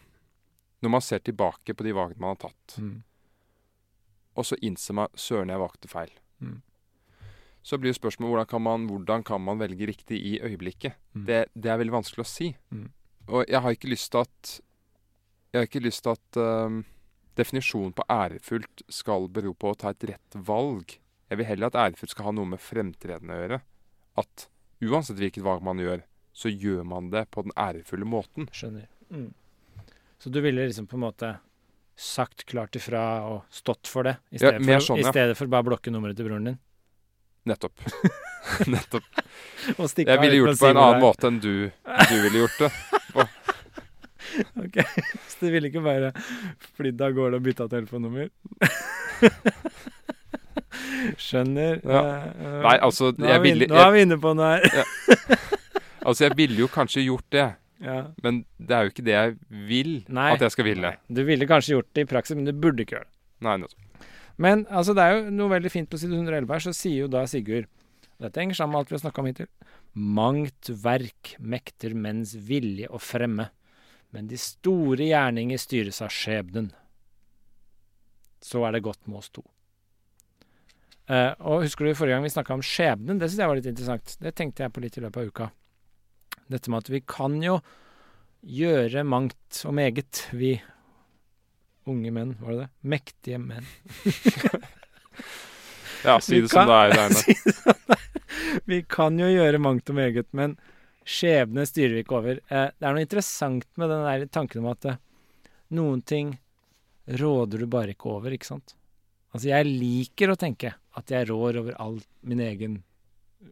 når man ser tilbake på de valgene man har tatt, mm, og så innser man søren, jeg valgte feil. Mm. Så blir spørsmålet hvordan kan man, hvordan kan man velge riktig i øyeblikket? Mm. Det, det er veldig vanskelig å si. Mm. Og jeg har ikke lyst til at Jeg har ikke lyst til at um, definisjonen på ærefullt skal bero på å ta et rett valg. Jeg vil heller at ærefullt skal ha noe med fremtreden å gjøre. At uansett hvilket valg man gjør, så gjør man det på den ærefulle måten. Skjønner. Mm. Så du ville liksom på en måte sagt klart ifra og stått for det, i Ja, stedet, mer for, sånn, i stedet for bare å blokke nummeret til broren din? Nettopp. Nettopp. Jeg ville gjort det på en annen måte enn du, du ville gjort det. Ok, Så du ville ikke bare flydd av gårde og bytta telefonnummer? Skjønner. Ja. Eh, Nei, altså, nå er, vi, ville- nå er vi inne på noe her. Altså, jeg ville jo kanskje gjort det, Ja. men det er jo ikke det jeg vil Nei. at jeg skal ville. Nei, Du ville kanskje gjort det i praksis, men du burde ikke gjøre det. Nei, nettopp. Men altså, det er jo noe veldig fint på side 111 her, så sier jo da Sigurd Dette henger sammen med alt vi har snakka om hittil. Mangt verk mekter menns vilje å fremme, men de store gjerninger styres av skjebnen. Så er det godt med oss to. Uh, og husker du forrige gang vi snakka om skjebnen? Det syns jeg var litt interessant. Det tenkte jeg på litt i løpet av uka. Dette med at vi kan jo gjøre mangt og meget, vi unge menn, var det det? Mektige menn. Ja, si det som det er, Reine. Vi kan jo gjøre mangt og meget, men skjebne styrer vi ikke over. Eh, det er noe interessant med den der tanken om at eh, noen ting råder du bare ikke over, ikke sant? Altså, jeg liker å tenke at jeg rår over all min egen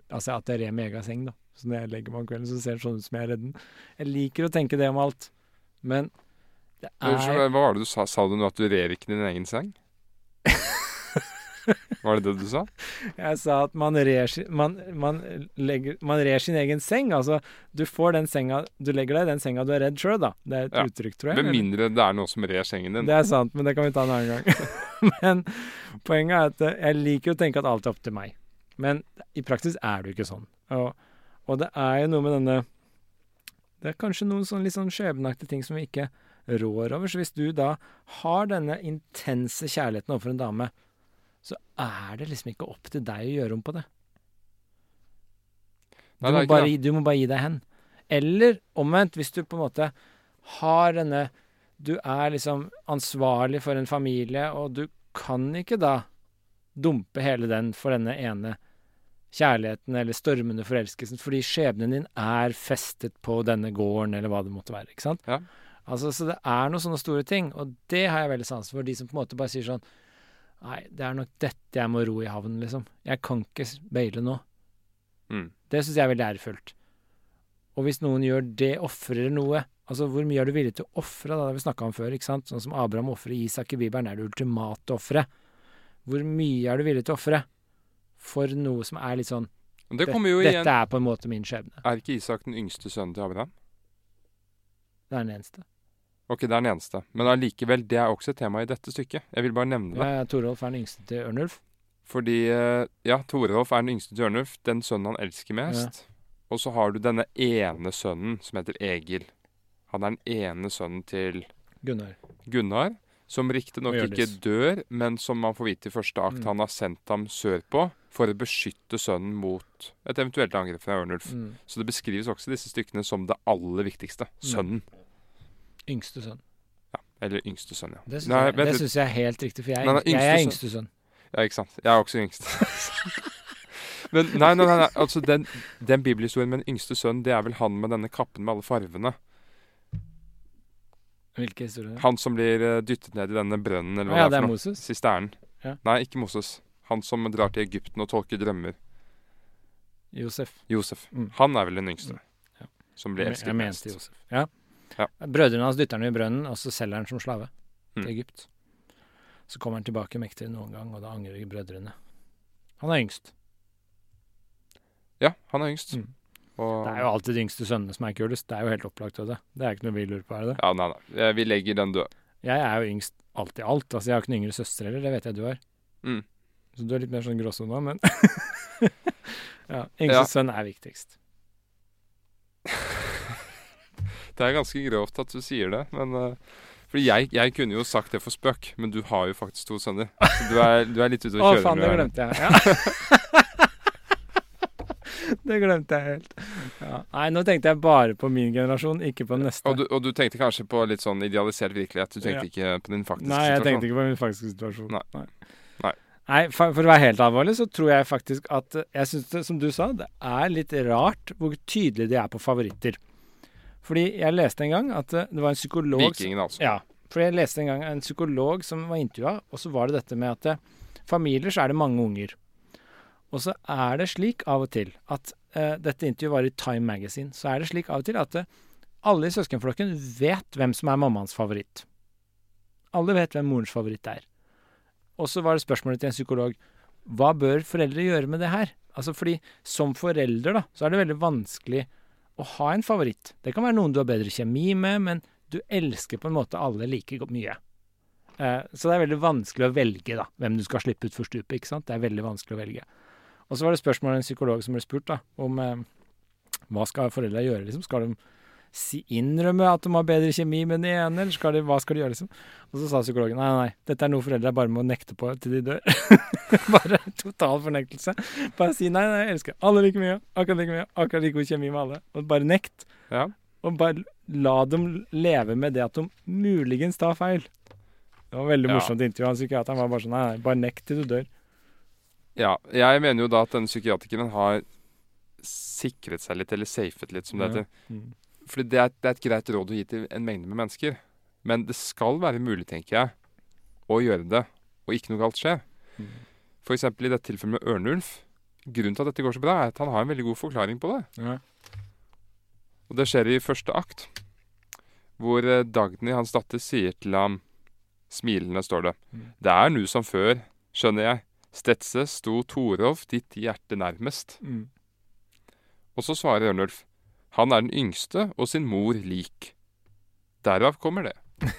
Altså at jeg rer med egen seng, da. Så når jeg legger meg om kvelden, så ser det sånn ut som jeg er redden. Jeg liker å tenke det om alt, men det er Hva var det du sa? Sa du nå at du rer ikke din egen seng? Var det det du sa? Jeg sa at man rer, man, man, legger, man rer sin egen seng. Altså, du får den senga Du legger deg i den senga du er redd sjøl, da. Det er et Ja. uttrykk, tror jeg. Med mindre det er noe som rer sengen din. Det er sant, men det kan vi ta en annen gang. men poenget er at eh, jeg liker å tenke at alt er opp til meg. Men i praksis er det jo ikke sånn. Og, og det er jo noe med denne Det er kanskje noen sånn litt sånn skjebneaktige ting som vi ikke rår over. Så hvis du da har denne intense kjærligheten overfor en dame, så er det liksom ikke opp til deg å gjøre om på det. Du, Nei, det må bare, det. du må bare gi deg hen. Eller omvendt, hvis du på en måte har denne Du er liksom ansvarlig for en familie, og du kan ikke da dumpe hele den for denne ene kjærligheten eller stormende forelskelsen, fordi skjebnen din er festet på denne gården, eller hva det måtte være. ikke sant? Ja. Altså, Så det er noen sånne store ting, og det har jeg veldig sans for. De som på en måte bare sier sånn Nei, det er nok dette jeg må ro i havn, liksom. Jeg kan ikke baile nå. Mm. Det syns jeg er veldig ærefullt. Og hvis noen gjør det, ofrer noe Altså, hvor mye er du villig til å ofre? da? Det har vi snakka om før, ikke sant? Sånn som Abraham ofrer Isak i Bibelen, er det ultimate offeret. Hvor mye er du villig til å ofre for noe som er litt sånn det kommer jo igjen Dette er på en måte min skjebne. Er ikke Isak den yngste sønnen til Abraham? Det er den eneste. Ok, det er den eneste. Men allikevel, det er også et tema i dette stykket. Jeg vil bare nevne det. Ja, ja, Torolf er den yngste til Ørnulf. Fordi eh, ja, Torolf er den yngste til Ørnulf, den sønnen han elsker mest. Og så har du denne ene sønnen som heter Egil. Han er den ene sønnen til Gunnar. Gunnar, som riktignok ikke dør, men som man får vite i første akt Mm. han har sendt ham sørpå for å beskytte sønnen mot et eventuelt angrep fra Ørnulf. Mm. Så det beskrives også i disse stykkene som det aller viktigste. Sønnen. Yngste sønn. Eller yngste sønn, ja. Det syns jeg, det synes jeg er helt riktig, for jeg, Nei, nei, jeg er yngste yngste sønn. Ja, ikke sant. Jeg er også yngst. Men nei, nei, nei, nei. altså den, den bibelhistorien med den yngste sønnen, det er vel han med denne kappen med alle farvene. Hvilke historier? Han som blir eh, dyttet ned i denne brønnen, eller hva ja, det er for noe. Moses. Sisternen. Ja. Nei, ikke Moses. Han som drar til Egypten og tolker drømmer. Josef. Josef. Mm. Han er vel den yngste. Ja. Som blir Jeg, elsket jeg mest. mente Josef. Ja. Ja. Brødrene hans dytter han i brønnen, og så selger han som slave Mm. til Egypt. Så kommer han tilbake mektigere enn noen gang, og da angrer brødrene. Han er yngst. Ja, han er yngst. Mm. Og, Det er jo alltid de yngste sønnene som er kulest. Det er jo helt opplagt det. Det er ikke noe vi lurer på, er det? Ja, nei, nei. Eh, Vi legger den død. Jeg er jo yngst alt i alt. Altså, jeg har ikke noen yngre søstre heller, det vet jeg du har. Mm. Så du er litt mer sånn gråsone men Ja. Yngste Ja. sønn er viktigst. Det er ganske grovt at du sier det, men uh, Fordi jeg, jeg kunne jo sagt det for spøk, men du har jo faktisk to sønner. Så du er, du er litt ute Å, å kjøre faen, det glemte jeg. Ja. det glemte jeg helt. Ja. Nei, nå tenkte jeg bare på min generasjon, ikke på den neste. Og du, og du tenkte kanskje på litt sånn idealisert virkelighet. Du tenkte Ja. ikke på din faktiske situasjon? Nei, jeg situasjon. tenkte ikke på min faktiske situasjon. Nei. Nei. Nei. For, å være helt alvorlig, så tror jeg faktisk at Jeg syns det, som du sa, det er litt rart hvor tydelig de er på favoritter. Fordi jeg leste en gang at eh, det var en psykolog Vikingen, altså. Ja. Fordi jeg leste en gang en psykolog som var intervjua, og så var det dette med at eh, familier så er det mange unger. Og så er det slik av og til at uh, Dette intervjuet var i Time Magazine. Så er det slik av og til at eh, alle i søskenflokken vet hvem som er mammaens favoritt. Alle vet hvem morens favoritt er. Og så var det spørsmålet til en psykolog hva bør foreldre gjøre med det her? Altså fordi som forelder da, så er det veldig vanskelig å ha en favoritt. Det kan være noen du har bedre kjemi med, men du elsker på en måte alle like mye. Eh, så det er veldig vanskelig å velge da, hvem du skal slippe ut for stupet. ikke sant? Det er veldig vanskelig å velge. Og så var det spørsmål av en psykolog som ble spurt da, om eh, hva skal foreldre gjøre. liksom? Skal de si, innrømme at de har bedre kjemi med den ene, eller skal de, hva skal de gjøre? liksom? Og så sa psykologen nei, nei, dette er noe foreldre bare må nekte på til de dør. bare total fornektelse. Bare si nei, nei, jeg elsker alle like mye, akkurat like mye, akkurat like god kjemi med alle. Og bare nekt. Ja. Og bare la dem leve med det at de muligens tar feil. Det var veldig Ja. morsomt intervju. Han psykiateren var bare sånn nei, nei, bare nekt til du dør. Ja, jeg mener jo da at denne psykiatrikeren har sikret seg litt, eller safet litt, som det heter. Mm. Fordi det er, det er et greit råd å gi til en mengde med mennesker. Men det skal være mulig, tenker jeg, å gjøre det, og ikke noe galt skjer. Mm. For eksempel i dette tilfellet med Ørnulf. Grunnen til at dette går så bra, er at han har en veldig god forklaring på det. Ja. Og det skjer i første akt, hvor eh, Dagny, hans datter, sier til ham Smilende står det. Mm. Det er nu som før, skjønner jeg. Stetse sto Torolf ditt hjerte nærmest. Mm. Og så svarer Ørnulf. Han er den yngste og sin mor lik. Derav kommer det.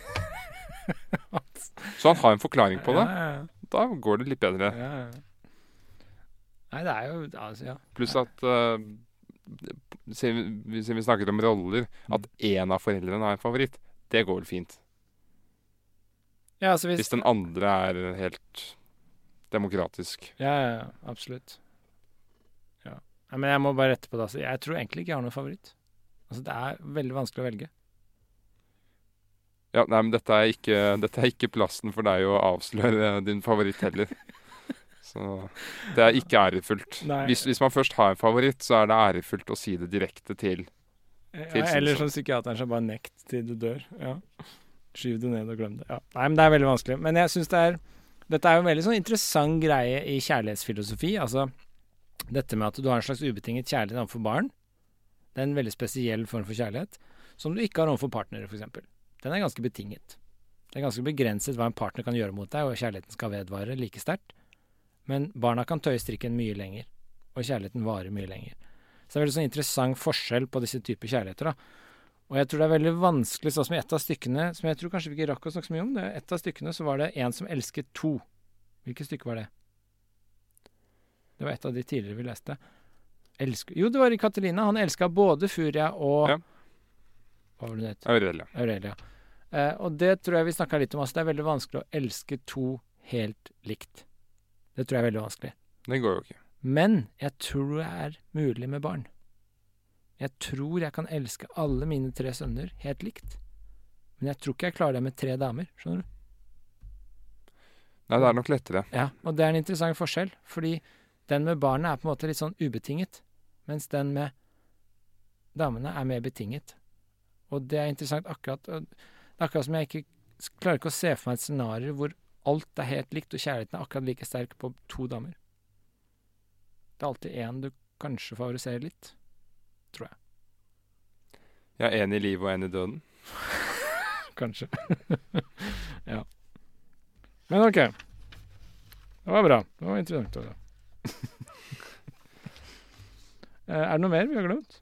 Så han har en forklaring på det. Da går det litt bedre. Nei, det er jo altså, ja. Pluss at uh, siden, vi, vi snakker om roller, at én av foreldrene har en favoritt, det går vel fint. ja altså hvis, Hvis den andre er helt demokratisk. Ja, ja, ja, absolutt. Ja. Men jeg må bare rette på det. Altså. Jeg tror egentlig ikke jeg har noen favoritt. Altså, det er veldig vanskelig å velge. Ja, nei, men dette er, ikke, dette er ikke plassen for deg å avsløre din favoritt heller. Så det er ikke ærefullt. Hvis, hvis man først har en favoritt, så er det ærefullt å si det direkte til Ja, eller som psykiateren sa, bare nekt til du dør. Ja. Skyv det ned og glem det. Ja. Nei, men det er veldig vanskelig. Men jeg syns det er Dette er jo en veldig sånn interessant greie i kjærlighetsfilosofi. Altså dette med at du har en slags ubetinget kjærlighet overfor barn. Det er en veldig spesiell form for kjærlighet som du ikke har overfor partnere, f.eks. Den er ganske betinget. Det er ganske begrenset hva en partner kan gjøre mot deg, og kjærligheten skal vedvare like sterkt. Men barna kan tøye strikken mye lenger, og kjærligheten varer mye lenger. Så det er veldig sånn interessant forskjell på disse typer kjærligheter. da. Og jeg tror det er veldig vanskelig, sånn som i et av stykkene, som jeg tror kanskje vi ikke rakk å snakke så mye om, det er et av stykkene så var det en som elsket to. Hvilket stykke var det? Det var et av de tidligere vi leste. Elsk jo, det var i Catalina. Han elska både Furia og Ja. Hva var det het? Aurelia. Aurelia. Eh, og det tror jeg vi snakka litt om. Altså, det er veldig vanskelig å elske to helt likt. Det tror jeg er veldig vanskelig. Det går jo ikke. Men jeg tror det er mulig med barn. Jeg tror jeg kan elske alle mine tre sønner helt likt. Men jeg tror ikke jeg klarer det med tre damer. Skjønner du? Nei, det er nok lettere. Ja, Og det er en interessant forskjell, fordi den med barnet er på en måte litt sånn ubetinget, mens den med damene er mer betinget. Og det er interessant akkurat Det er akkurat som jeg ikke klarer ikke å se for meg et scenario hvor alt er helt likt, og kjærligheten er akkurat like sterk på to damer. Det er alltid én du kanskje favoriserer litt. tror Jeg er én i livet og én i døden. Kanskje. ja. Men OK. Det var bra. Det var interessant. Også. Eh, er det noe mer vi har glemt?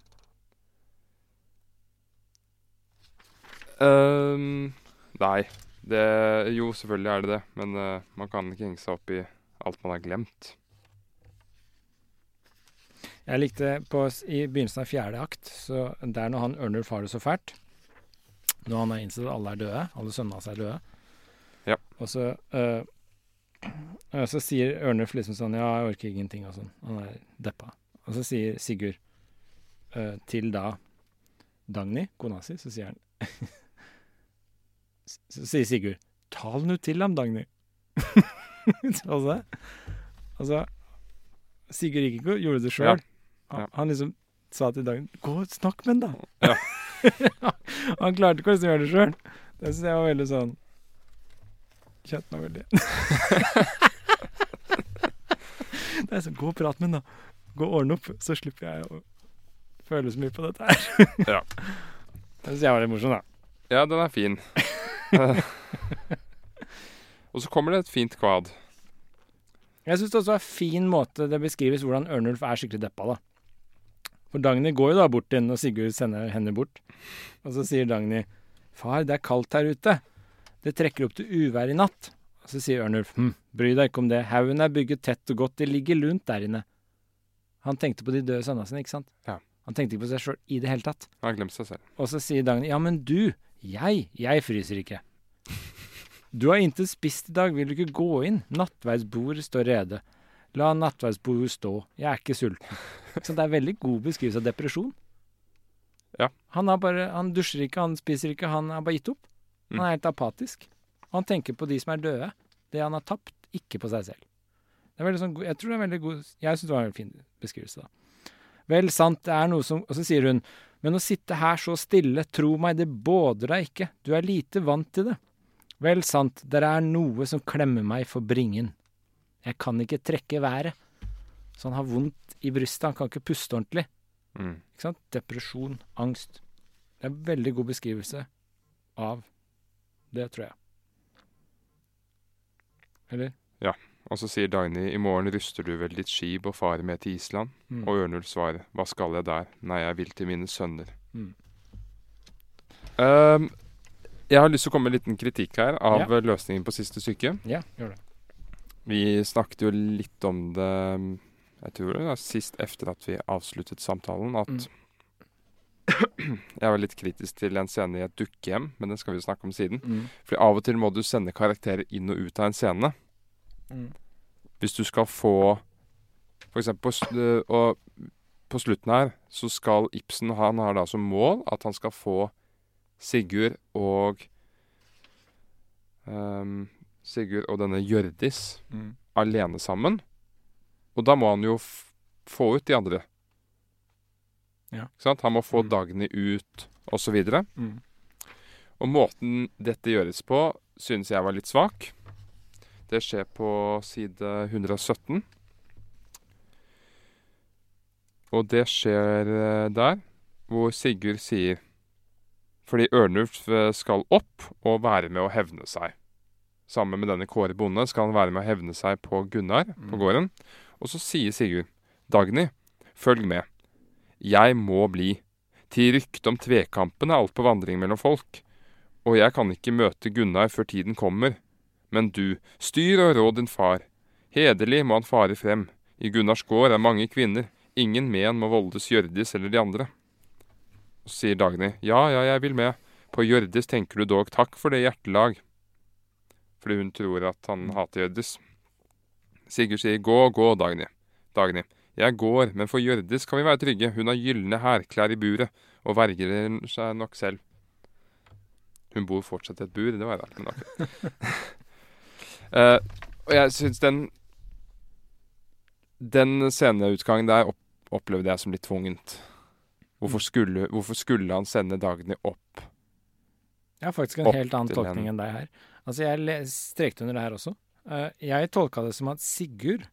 Um, nei. Det, jo, selvfølgelig er det det. Men uh, man kan ikke henge seg opp i alt man har glemt. Jeg likte på, i begynnelsen av fjerde akt, så det er når han Ørnulf har det så fælt. Når han har innsett at alle er døde, alle sønnene hans er døde. Ja. Og så, eh, eh, så sier Ørnulf liksom sånn Ja, jeg orker ingenting og sånn. Han er deppa. Og så sier Sigurd uh, til da Dagny, kona si, så sier han Så sier Sigurd Tal nå til ham, Dagny. altså, altså Sigurd gikk ikke og gjorde det sjøl. Han, han liksom sa til Dagny Gå og snakk med han, da. Ja. han klarte ikke å gjøre det sjøl. Det syns jeg var veldig sånn Kjente meg veldig Det er sånn Gå og prat med han, da. Gå og ordne opp, så slipper jeg å føle så mye på dette her. Ja. Det syns jeg var litt morsomt, da. Ja, den er fin. Og så kommer det et fint kvad. Jeg syns det også er en fin måte det beskrives hvordan Ørnulf er skikkelig deppa, da. For Dagny går jo da bort til henne, og Sigurd sender henne bort. Og så sier Dagny, 'Far, det er kaldt her ute. Det trekker opp til uvær i natt.' Og så sier Ørnulf, hm, 'Bry deg ikke om det. Haugen er bygget tett og godt. Det ligger lunt der inne.' Han tenkte på de døde sønnene sine, ikke sant? Ja. Han tenkte ikke på seg sjøl i det hele tatt. Han glemte seg selv. Og så sier Dagny, 'Ja, men du, jeg, jeg fryser ikke.' Du har intet spist i dag, vil du ikke gå inn? Nattverdsbordet står rede. La nattverdsbordet stå, jeg er ikke sulten. Så det er veldig god beskrivelse av depresjon. Ja. Han, har bare, han dusjer ikke, han spiser ikke, han har bare gitt opp. Han Mm. er helt apatisk. Han tenker på de som er døde, det han har tapt, ikke på seg selv. Det er sånn, jeg tror det er veldig god, jeg synes det var en fin beskrivelse da. Vel sant, det er noe som, og så sier hun, men å sitte her så stille, tro meg, det båder deg ikke, du er lite vant til det. Vel sant, det er noe som klemmer meg for bringen. Jeg kan ikke trekke været. Så han har vondt i brystet, han kan ikke puste ordentlig. Mm. Ikke sant? Depresjon, angst. Det er en veldig god beskrivelse av det, tror jeg. Eller? Ja. Og så sier Dagny i morgen ruster du vel ditt skip og farer med til Island? Mm. Og Ørnulf svarer hva skal jeg der? Nei, jeg vil til mine sønner. Mm. Um, jeg har lyst til å komme med en liten kritikk her av Ja. løsningen på siste stykke. Ja, gjør det. Vi snakket jo litt om det Jeg tror det var sist etter at vi avsluttet samtalen, at Mm. jeg var litt kritisk til en scene i et dukkehjem, men den skal vi jo snakke om siden. Mm. Fordi av og til må du sende karakterer inn og ut av en scene. Mm. Hvis du skal få For eksempel på, og på slutten her så skal Ibsen Han har da som mål at han skal få Sigurd og um, Sigurd og denne Hjørdis Mm. alene sammen. Og da må han jo få ut de andre. Ja. Han må få Mm. Dagny ut, osv. Og, Mm. og måten dette gjøres på, synes jeg var litt svak. Det skjer på side 117. Og det skjer eh, der hvor Sigurd sier Fordi Ørnulf eh, skal opp og være med å hevne seg. Sammen med denne Kåre Bonde skal han være med å hevne seg på Gunnar på Mm. gården. Og så sier Sigurd, Dagny, følg med. Jeg må bli. Til ryktet om tvekampen er alt på vandring mellom folk. Og jeg kan ikke møte Gunnar før tiden kommer. Men du, styr og råd din far. Hederlig må han fare frem. I Gunnars gård er mange kvinner. Ingen men må voldes Hjørdis eller de andre. Så sier Dagny, ja, ja, jeg vil med. På Hjørdis tenker du dog takk for det hjertelag. Fordi hun tror at han hater Hjørdis. Sigurd sier gå, gå, Dagny. Dagny, jeg går, men for Hjørdis kan vi være trygge. Hun har gylne hærklær i buret, og verger seg nok selv. Hun bor fortsatt i et bur, det var rart, men akkurat. uh, og jeg syns den Den sceneutgangen der opp, opplevde jeg som litt tvungent. Hvorfor skulle, hvorfor skulle han sende Dagny opp? Jeg har faktisk en Opp helt annen tolkning enn deg her. Altså, jeg strekte under det her også. Uh, jeg tolka det som at Sigurd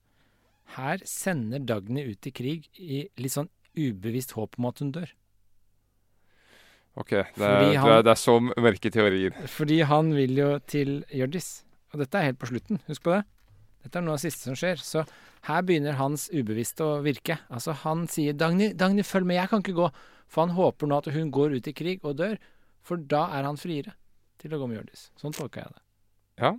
her sender Dagny ut i krig i litt sånn ubevisst håp om at hun dør. Ok, det er, han- det er, så mørke teorier. Fordi han vil jo til Hjørdis. Og dette er helt på slutten, husk på det. Dette er noe av det siste som skjer. Så her begynner hans ubevisste å virke. Altså, han sier 'Dagny, Dagny, følg med, jeg kan ikke gå'. For han håper nå at hun går ut i krig og dør. For da er han friere til å gå med Hjørdis. Sånn tolka jeg det. Ja.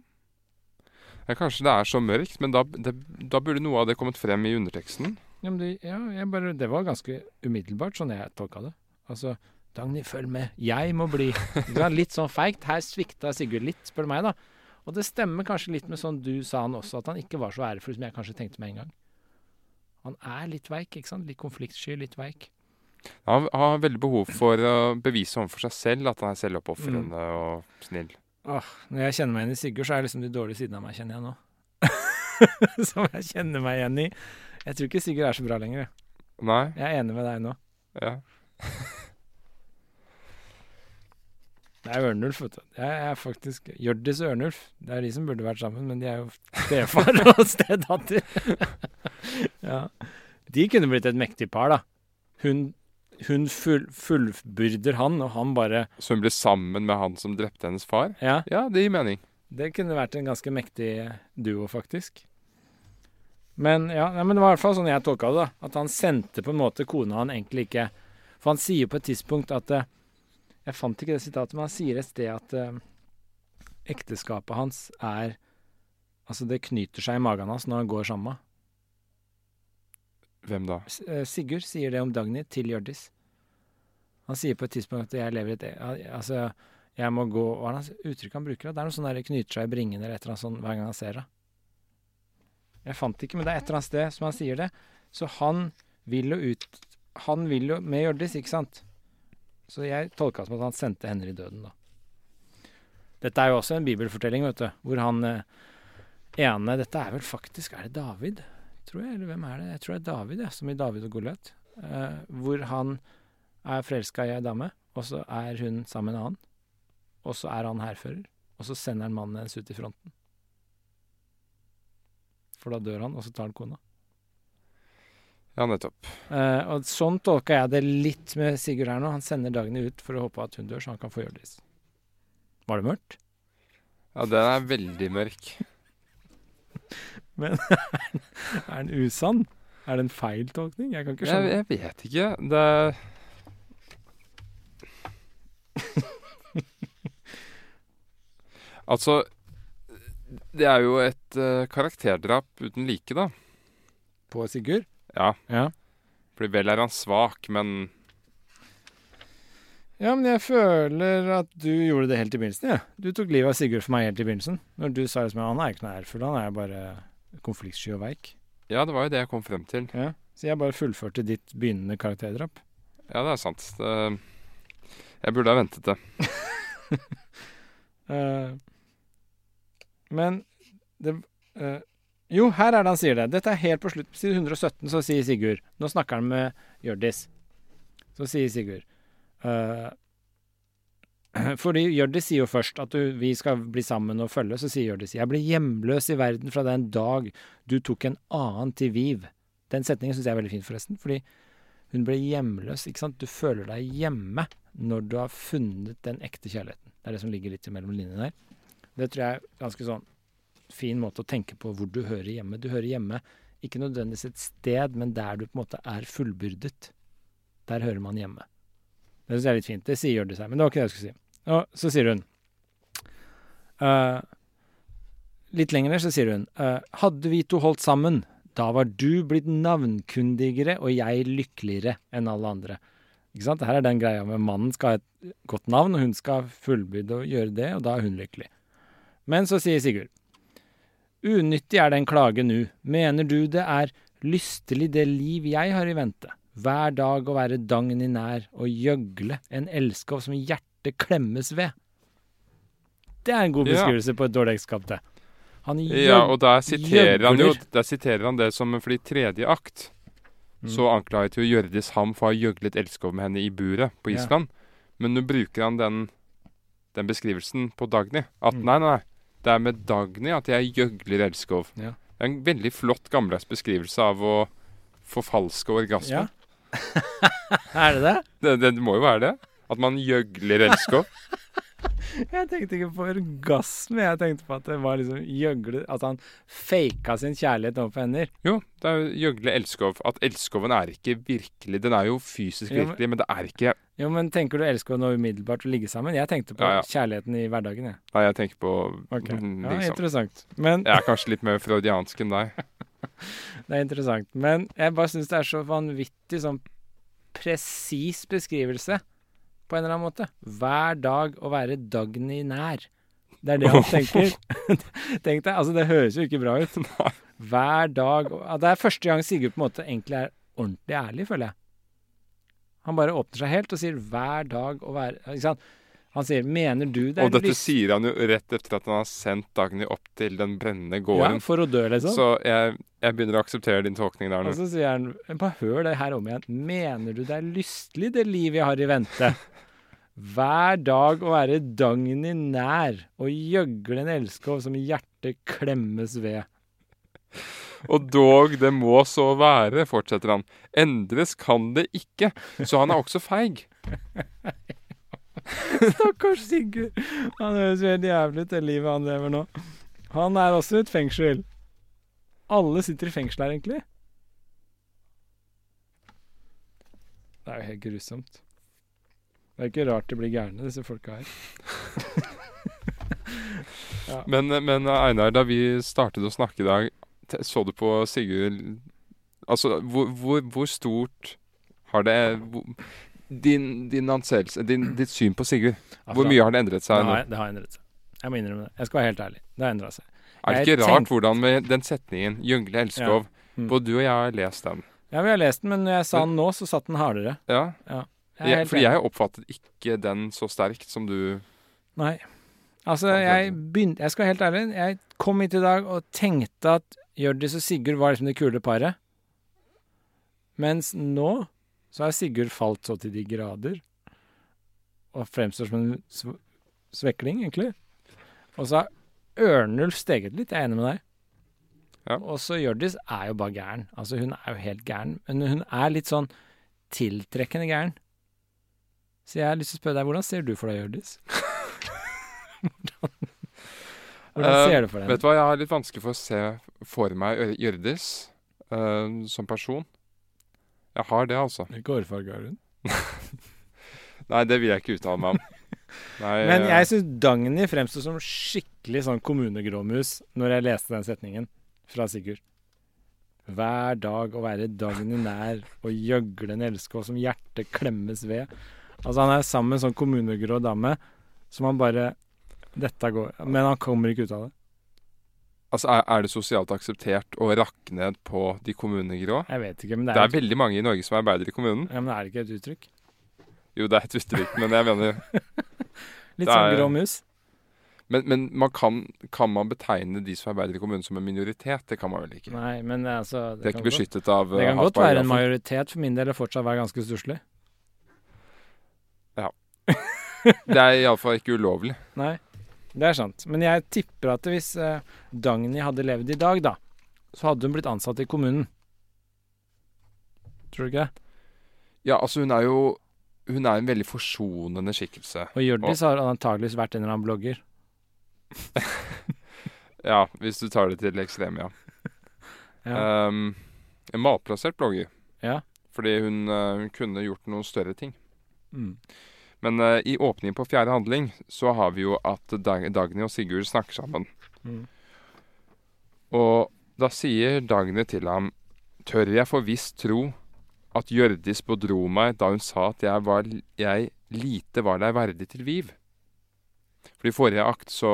Ja. Kanskje det er så mørkt, men da, det, da burde noe av det kommet frem i underteksten. Ja, men det, ja, jeg bare, det var ganske umiddelbart, sånn jeg tolka det. Altså, Dagny, følg med, jeg må bli. Det var Litt sånn feigt. Her svikta Sigurd litt, spør du meg, da. Og det stemmer kanskje litt med sånn du sa han også, at han ikke var så ærefull som jeg kanskje tenkte med en gang. Han er litt veik, ikke sant? Litt konfliktsky, litt veik. Han har veldig behov for å bevise overfor seg selv at han er selvoppofrende og snill. Åh, når jeg kjenner meg igjen i Sigurd, så er det liksom de dårlige sidene av meg, kjenner jeg nå. som jeg kjenner meg igjen i. Jeg tror ikke Sigurd er så bra lenger. jeg. Nei? Jeg er enig med deg nå. Ja. Det er Ørnulf, vet du. Det er faktisk Hjørdis og Ørnulf. Det er de som burde vært sammen, men de er jo stefar og stedatter. ja. De kunne blitt et mektig par, da. Hun, hun full, fullbyrder han, og han bare Så hun blir sammen med han som drepte hennes far? Ja, Ja, det gir mening. det kunne vært en ganske mektig duo, faktisk. Men ja, men det var i hvert fall sånn jeg tolka det, da. At han sendte på en måte kona han egentlig ikke For han sier på et tidspunkt at eh, Jeg fant ikke det sitatet, men han sier et sted at eh, ekteskapet hans er Altså, det knyter seg i magen hans når han går sammen med Hvem da? Eh, Sigurd sier det om Dagny til Hjørdis. Han sier på et tidspunkt at jeg lever et e- Altså, jeg må gå Hva er det uttrykket han bruker? Det er noe sånn der knyter seg i bringene eller et eller annet sånt hver gang han ser henne. Jeg fant det ikke, men det er et eller annet sted som han sier det. Så han vil jo ut Han vil jo med Hjørdis, ikke sant? Så jeg tolka det som at han sendte henne i døden, da. Dette er jo også en bibelfortelling, vet du, hvor han eh, ene Dette er vel faktisk Er det David? Tror jeg, eller hvem er det? Jeg tror det er David, ja, som i David og Goliat. Uh, hvor han er forelska i ei dame, og så er hun sammen med en annen. Og så er han hærfører, og så sender han mannen hennes ut i fronten. For da dør han, og så tar han kona. Ja, nettopp. Uh, og sånn tolka jeg det litt med Sigurd her nå. Han sender Dagny ut for å håpe at hun dør, så han kan få Hjørdis. Var det mørkt? Ja, den er veldig mørk. Men er den usann? Er det en feil tolkning? Jeg kan ikke Jeg, skjønne. jeg vet ikke. Det Altså Det er jo et uh, karakterdrap uten like, da. På Sigurd? Ja. Ja. Fordi vel er han svak, men Ja, men jeg føler at du gjorde det helt i begynnelsen, jeg. Ja. Du tok livet av Sigurd for meg helt i begynnelsen. Når du sa det som han er ikke noe ærefull, han er bare konfliktsky og veik. Ja, det var jo det jeg kom frem til. Ja. Så jeg bare fullførte ditt begynnende karakterdrap. Ja, det er sant. Det, jeg burde ha ventet det. uh, Men det uh, Jo, her er det han sier det. Dette er helt på slutt. På side 117 så sier Sigurd Nå snakker han med Hjørdis. Så sier Sigurd eh, Fordi Hjørdis sier jo først at du, vi skal bli sammen og følge. Så sier Hjørdis Jeg ble hjemløs i verden fra den dag du tok en annen til Viv. Den setningen syns jeg er veldig fin, forresten. Fordi hun ble hjemløs. ikke sant? Du føler deg hjemme når du har funnet den ekte kjærligheten. Det er det som ligger litt mellom linjene der. Det tror jeg er ganske sånn fin måte å tenke på hvor du hører hjemme. Du hører hjemme ikke nødvendigvis et sted, men der du på en måte er fullbyrdet. Der hører man hjemme. Det syns jeg er litt fint. Det sier Hjørdis her, men det var ikke det jeg skulle si. Og så sier hun uh, Litt lenger ned så sier hun uh, Hadde vi to holdt sammen, da var du blitt navnkundigere og jeg lykkeligere enn alle andre. Ikke sant? Her er den greia med mannen skal ha et godt navn, og hun skal fullbyrde og gjøre det, og da er hun lykkelig. Men så sier Sigurd. Unyttig er den klage nu. Mener du det er lystelig det liv jeg har i vente? Hver dag å være dagn i nær og gjøgle en elskov som hjertet klemmes ved. Det er en god Ja. beskrivelse på et dårlig ekteskap, det. Han Ja, og der siterer han jo. Der siterer han det som fordi tredje akt så anklaget jo Hjørdis ham for å ha gjøglet elskov med henne i buret på Ja. Men nå bruker han den, den beskrivelsen på Dagny. At Mm. nei, nei. Det er med Dagny at jeg gjøgler elskov. Ja. Det er en veldig flott gammeldags beskrivelse av å forfalske orgasme. Ja. er det det? Det, det må jo være det. At man gjøgler elskov. Jeg tenkte ikke på orgasme, jeg tenkte på at det var liksom gjøgle At han faka sin kjærlighet overfor hender. Jo, det er jo gjøgle elskov. At elskoven er ikke virkelig. Den er jo fysisk jo, men- virkelig, men det er ikke Jo, men tenker du elskov nå umiddelbart å ligge sammen? Jeg tenkte på Ja, ja. kjærligheten i hverdagen, jeg. Nei, jeg tenker på Ok. mm, Ja, liksom. interessant. Men Jeg er kanskje litt mer freudiansk enn deg. Det er interessant. Men jeg bare syns det er så vanvittig sånn presis beskrivelse, på en eller annen måte. Hver dag å være Dagny nær. Det er det han tenker. Tenk deg, altså Det høres jo ikke bra ut. Hver dag Det er første gang Sigurd på en måte egentlig er ordentlig ærlig, føler jeg. Han bare åpner seg helt og sier 'hver dag å være' Ikke sant? Han sier 'mener du det er Og dette lyst-" sier han jo rett etter at han har sendt Dagny opp til den brennende gården. Ja, for å dø, liksom. Så jeg, jeg begynner å akseptere din tolkning der nå. Og så sier han Bare hør det her om igjen. Mener du det er lystelig, det liv jeg har i vente? Hver dag å være Dagny nær og gjøgle en elskov som hjertet klemmes ved. Og dog, det må så være, fortsetter han. Endres kan det ikke. Så han er også feig. Stakkars Sigurd. Han høres jo helt jævlig ut, det livet han lever nå. Han er også i et fengsel. Alle sitter i fengsel her, egentlig. Det er jo helt grusomt. Det er ikke rart de blir gærne, disse folka her. Men, men Einar, da vi startet å snakke i dag, så du på Sigurd Altså, hvor, hvor, hvor stort har det Din, din anseelse, din, ditt syn på Sigurd, hvor mye har det endret seg har, det har endret seg. Jeg må innrømme det. Jeg skal være helt ærlig. Det har endra seg. Er det ikke rart hvordan med den setningen 'Jungle elskov' Mm. Både du og jeg har lest den. Ja, vi har lest den, men når jeg sa den nå, så satt den hardere. Ja, Jeg er jeg, helt fordi jeg oppfattet ikke den så sterkt som du Nei. Altså, jeg begynte Jeg skal være helt ærlig. Jeg kom hit i dag og tenkte at Hjørdis og Sigurd var liksom det kule paret. Mens nå så har Sigurd falt så til de grader. Og fremstår som en sv svekling, egentlig. Og så har Ørnulf steget litt. Jeg er enig med deg. Ja. Og så Hjørdis er jo bare gæren. Altså, hun er jo helt gæren. Men hun er litt sånn tiltrekkende gæren. Så jeg har lyst til å spørre deg, hvordan ser du for deg Hjørdis? hvordan hvordan Eh, ser du for deg Vet du hva, jeg har litt vanskelig for å se for meg Ør- Hjørdis uh, som person. Jeg har det, altså. Hvilken hårfarge har hun? Nei, det vil jeg ikke uttale meg om. Nei, Men eh, jeg syns Dagny fremsto som skikkelig sånn kommunegråmus når jeg leste den setningen fra Sigurd. Hver dag å være Dagny nær og gjøgle en elskov som hjertet klemmes ved. Altså Han er sammen med en sånn kommunegrå dame som han bare Dette går Men han kommer ikke ut av det. Altså, er, er det sosialt akseptert å rakke ned på de kommunegrå? Jeg vet ikke, men det er, Det er, veldig mange i Norge som arbeider i kommunen. ja, men er det ikke et uttrykk? Jo, det er et uttrykk, men jeg mener Litt sånn grå mus? Men, men man kan, kan man betegne de som arbeider i kommunen som en minoritet? Det kan man vel ikke? Nei, men altså Det er ikke beskyttet godt- av Det eh, kan godt være en majoritet for min del og fortsatt være ganske stusslig. Det er iallfall ikke ulovlig. Nei, det er sant. Men jeg tipper at hvis eh, Dagny hadde levd i dag, da, så hadde hun blitt ansatt i kommunen. Tror du ikke det? Ja, altså hun er jo Hun er en veldig forsonende skikkelse. Og Hjørdis har antageligvis vært en eller annen blogger. Ja, hvis du tar det til ekstrem, ja. Ja. Um, en matplassert blogger. Ja. Fordi hun, eh, hun kunne gjort noen større ting. Mm. Men uh, i åpningen på fjerde handling så har vi jo at Dag Dagny og Sigurd snakker sammen. Mm. Og da sier Dagny til ham Tør jeg for visst tro at Hjørdis bedro meg da hun sa at jeg, var, jeg lite var deg verdig til Viv? For i forrige akt så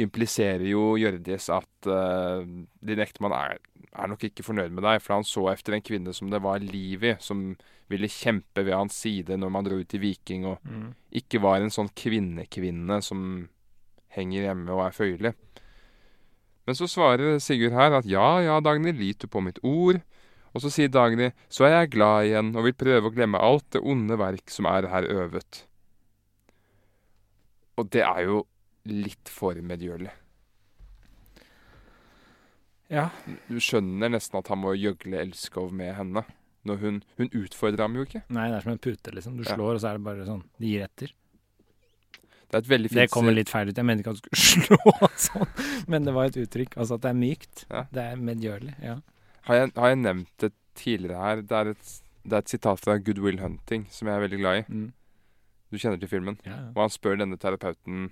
impliserer jo Hjørdis at uh, din ektemann er, er nok ikke fornøyd med deg, for han så efter en kvinne som det var liv i, som ville kjempe ved hans side når man dro ut i Viking, og Mm. ikke var en sånn kvinnekvinne som henger hjemme og er føyelig. Men så svarer Sigurd her at ja, ja, Dagny, lit du på mitt ord. Og så sier Dagny, så er jeg glad igjen og vil prøve å glemme alt det onde verk som er her øvet. Og det er jo litt for medgjørlig. Ja. Du skjønner nesten at han må gjøgle Elskov med henne. Når hun, hun utfordrer ham jo ikke. Nei, det er som en pute, liksom. Du Ja. slår, og så er det bare sånn. De gir etter. Det er et veldig fint Det kommer litt feil ut. Jeg mener ikke at du skulle slå sånn, men det var et uttrykk. Altså at det er mykt. Ja. Det er medgjørlig. Ja. Har jeg, har jeg nevnt det tidligere her? Det er, et, det er et sitat fra Good Will Hunting som jeg er veldig glad i. Mm. Du kjenner til filmen? Ja, ja. Og han spør denne terapeuten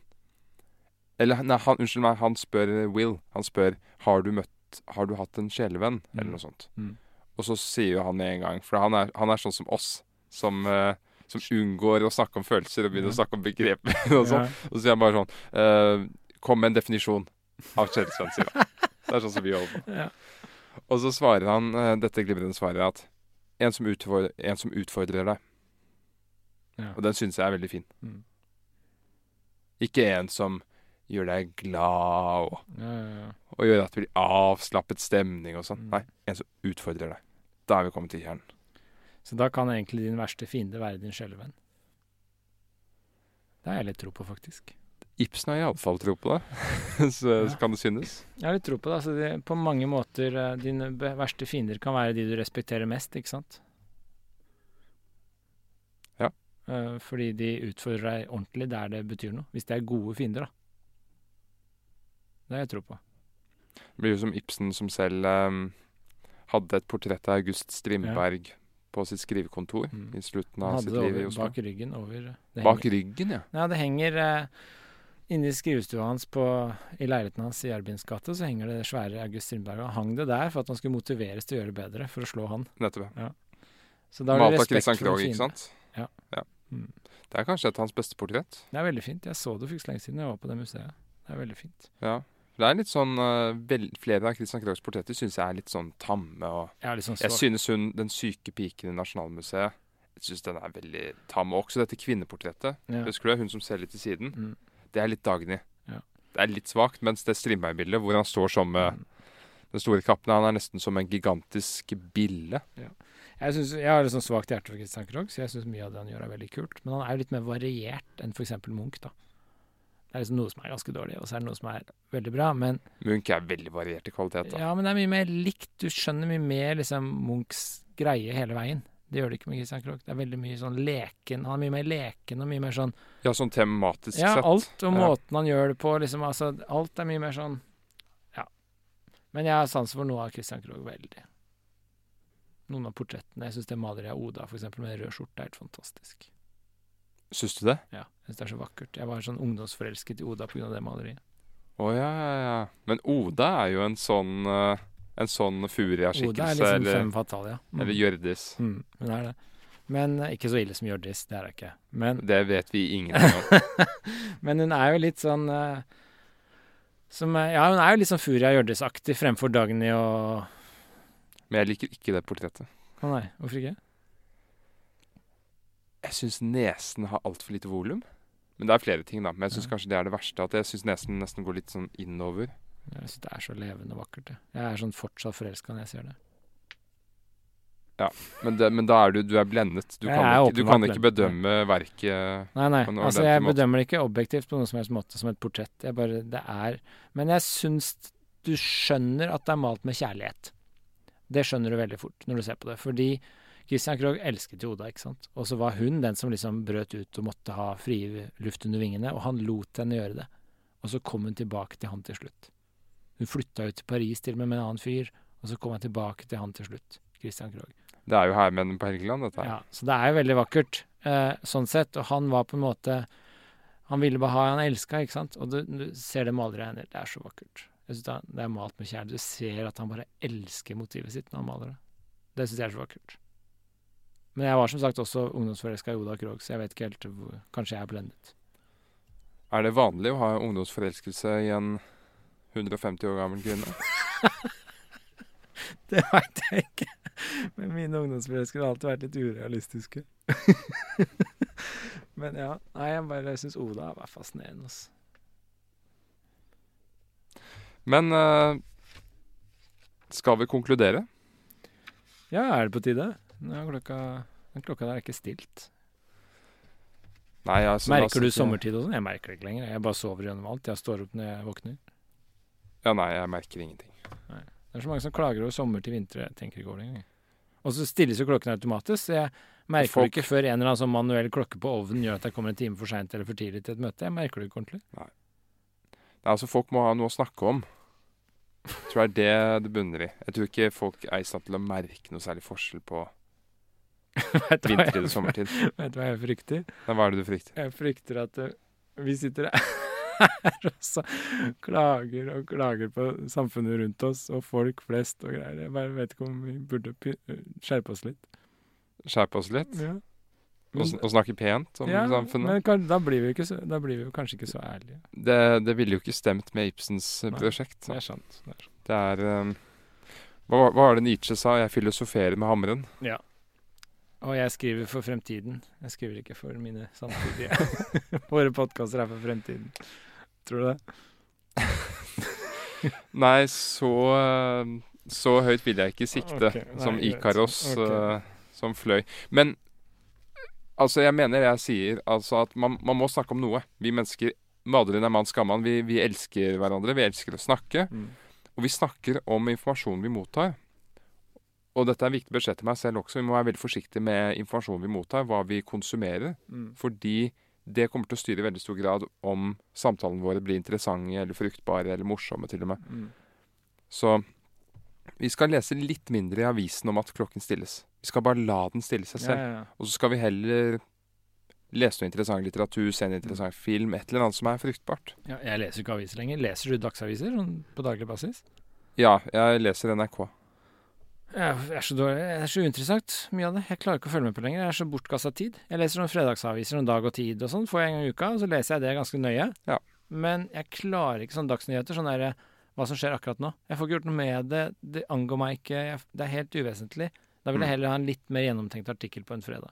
Eller nei, han, unnskyld meg, han spør Will. Han spør har du møtt Har du hatt en sjelevenn, eller Mm. noe sånt. Mm. Og så sier jo han med en gang, for han er, han er sånn som oss, som, uh, som unngår å snakke om følelser og begynner Ja. å snakke om begreper og sånn. Ja. Og så sier han bare sånn uh, Kom med en definisjon av sjelevenn, sier han. Det er sånn som vi holder på. Ja. Og så svarer han uh, dette glimrende svaret at en som, utfordrer, en som utfordrer deg. Ja. Og den syns jeg er veldig fin. Mm. Ikke en som gjør deg glad og, Ja, ja, ja. og gjør at det blir avslappet stemning og sånn. Mm. Nei, en som utfordrer deg. Da er vi kommet til kjernen. Så da kan egentlig din verste fiende være din sjelevenn. Det har jeg litt tro på, faktisk. Ibsen har iallfall tro på det, så, Ja. kan det synes. Jeg har litt tro på det. Altså det på mange måter eh, Dine verste fiender kan være de du respekterer mest, ikke sant? Ja. Eh, fordi de utfordrer deg ordentlig der det betyr noe. Hvis det er gode fiender, da. Det har jeg tro på. Det blir jo som Ibsen som selv um, hadde et portrett av August Strindberg på sitt skrivekontor Mm. i slutten av sitt liv i Oslo. bak ryggen over det Bak ryggen, ja. Ja, det henger uh, Inni skrivestua hans på, i leiligheten hans i Erbins gate, så henger det svære August Strindberg. Og hang det der for at han skulle motiveres til å gjøre det bedre, for å slå han. Nettopp. ja. Så da har av respekt Christian Krogh, ikke sant? sant? Ja. Mm. Det er kanskje et av hans beste portrett. Det er veldig fint. Jeg så det for ikke så lenge siden jeg var på det museet. Det er veldig fint. Ja. Det er litt sånn eh, vel, Flere av Christian Kroghs portretter syns jeg er litt sånn tamme. og litt sånn Jeg synes hun, den syke piken i Nasjonalmuseet Jeg synes den er veldig tam. Og også dette kvinneportrettet. ja. Husker du? Hun som ser litt til siden. Mm. Det er litt Dagny. Ja. Det er litt svakt, mens det Strindberg-bildet, hvor han står som Mm. den store kappen, han er nesten som en gigantisk bille. Jeg, synes, jeg har litt sånn svakt hjerte for Christian Krogh, så jeg syns mye av det han gjør, er veldig kult. Men han er jo litt mer variert enn f.eks. Munch, da. Det er liksom noe som er ganske dårlig, og så er det noe som er veldig bra. Men, Munch er veldig variert i kvalitet. da. ja, men det er mye mer likt. Du skjønner mye mer liksom Munchs greie hele veien. Det gjør det ikke med Christian Krogh. Det er veldig mye sånn leken. Han er mye mer leken og mye mer sånn Ja, sånn tematisk Ja, sett. alt og Ja. måten han gjør det på, liksom. Altså, alt er mye mer sånn Ja. Men jeg har sans for noe av Christian Krogh veldig. Noen av portrettene. Jeg syns det maleriet av Oda, eksempel, med rød skjorte, er helt fantastisk. Syns du det? Ja, jeg syns det er så vakkert. Jeg var sånn ungdomsforelsket i Oda pga. det maleriet. Å ja, ja, ja. Men Oda er jo en sånn uh, En sånn Oda er liksom Eller, fem fatale, ja. Mm. eller Hjørdis. Mm, hun er det. Men eh, ikke så ille som Hjørdis, det er hun ikke. Men, Det vet vi ingenting om. men hun er jo litt sånn uh, som, Ja, hun er jo litt sånn Furia Hjørdis-aktig fremfor Dagny og Men jeg liker ikke det portrettet. Å nei, hvorfor ikke? Jeg syns nesen har altfor lite volum. Men det er flere ting, da. Men jeg syns Ja. kanskje det er det verste. At jeg syns nesen nesten går litt sånn innover. Jeg syns det er så levende vakkert. Jeg, jeg er sånn fortsatt forelska når jeg ser det. Men, det, men da er du, du er blendet. Du Jeg kan, ikke, du kan ikke bedømme verket Nei, nei. Altså, jeg måte. bedømmer det ikke objektivt på noen som helst måte som et portrett. Jeg bare, det er Men jeg syns du skjønner at det er malt med kjærlighet. Det skjønner du veldig fort når du ser på det. Fordi Christian Krogh elsket jo Oda, ikke sant. Og så var hun den som liksom brøt ut og måtte ha fri luft under vingene, og han lot henne gjøre det. Og så kom hun tilbake til han til slutt. Hun flytta ut til Paris til og med med en annen fyr, og så kom han tilbake til han til slutt. Christian Krogh. Det er jo Hermen på Helgeland, dette her. Ja, så det er jo veldig vakkert eh, sånn sett. Og han var på en måte Han ville bare ha han elska, ikke sant. Og du, du ser det maleriet her. Det er så vakkert. Jeg synes det, det er malt med kjærlighet. Du ser at han bare elsker motivet sitt når han maler det. Det syns jeg er så vakkert. Men jeg var som sagt også ungdomsforelska i Oda Krogh, så jeg vet ikke helt hvor Kanskje jeg er blendet. Er det vanlig å ha ungdomsforelskelse i en 150 år gammel kvinne? Det veit jeg ikke. Men mine ungdomsforelskere har alltid vært litt urealistiske. Men ja. Nei, jeg bare syns Oda var fascinerende. Altså. Men uh, skal vi konkludere? Ja, er det på tide? Er klokka den Klokka der er ikke stilt. Nei, altså, merker du sommertid og sånn? Jeg merker det ikke lenger. Jeg bare sover gjennom alt. Jeg står opp når jeg våkner. Ja, nei, jeg merker ingenting. Det er så mange som klager over sommer til vinter. Jeg tenker ikke over det engang. Og så stilles jo klokken automatisk, så jeg merker Folk- det ikke før en eller annen sånn manuell klokke på ovnen gjør at jeg kommer en time for seint eller for tidlig til et møte. Jeg merker det ikke ordentlig. Nei, altså, folk må ha noe å snakke om. Jeg tror det er det det bunner i. Jeg tror ikke folk er i stand til å merke noe særlig forskjell på vintertid og sommertid. Vet du hva jeg frykter? Nei, hva er det du frykter? Jeg frykter at uh, vi sitter her og så klager og klager på samfunnet rundt oss og folk flest og greier. Jeg bare vet ikke om vi burde py- skjerpe oss litt. Skjerpe oss litt? Ja. Sn- og snakke pent om ja, samfunnet? Men da, blir vi ikke så, da blir vi jo kanskje ikke så ærlige. Det, det ville jo ikke stemt med Ibsens eh, Nei, prosjekt. Det er sant. Det er. Det er um, hva, hva var det Nietzsche sa? Jeg filosoferer med hammeren. Ja. Og jeg skriver for fremtiden. Jeg skriver ikke for mine samtidige. Våre podkaster er for fremtiden. Tror du det? Nei, så, eh, så høyt vil jeg ikke sikte okay. nei, som. Ikaros okay. uh, som fløy. Men altså, jeg mener jeg sier altså at man, man må snakke om noe. Vi mennesker Madelin er mann, skammann. Vi, vi elsker hverandre. Vi elsker å snakke. Mm. Og vi snakker om informasjonen vi mottar. Og dette er en viktig beskjed til meg selv også. Vi må være veldig forsiktige med informasjonen vi mottar, hva vi konsumerer. Mm. Fordi det kommer til å styre i veldig stor grad om samtalene våre blir interessante eller fruktbare eller morsomme til og med. Mm. Så vi skal lese litt mindre i avisen om at klokken stilles. Vi skal bare la den stille seg selv. ja, ja. Og så skal vi heller lese noe interessant litteratur, se en interessant film, et eller annet som er fruktbart. Ja, jeg leser ikke aviser lenger. Leser du dagsaviser sånn på daglig basis? Ja, jeg leser NRK. Det er så dårlig. Det er så uinteressant, mye av det. Jeg klarer ikke å følge med på lenger. Jeg er så bortkasta tid. Jeg leser noen fredagsaviser, noen Dag og Tid og sånn, får jeg en gang i uka, og så leser jeg det ganske nøye. Ja. Men jeg klarer ikke sånne dagsnyheter, sånn derre hva som skjer akkurat nå. Jeg får ikke gjort noe med det. Det angår meg ikke. Jeg, det er helt uvesentlig. Da vil jeg Mm. heller ha en litt mer gjennomtenkt artikkel på en fredag.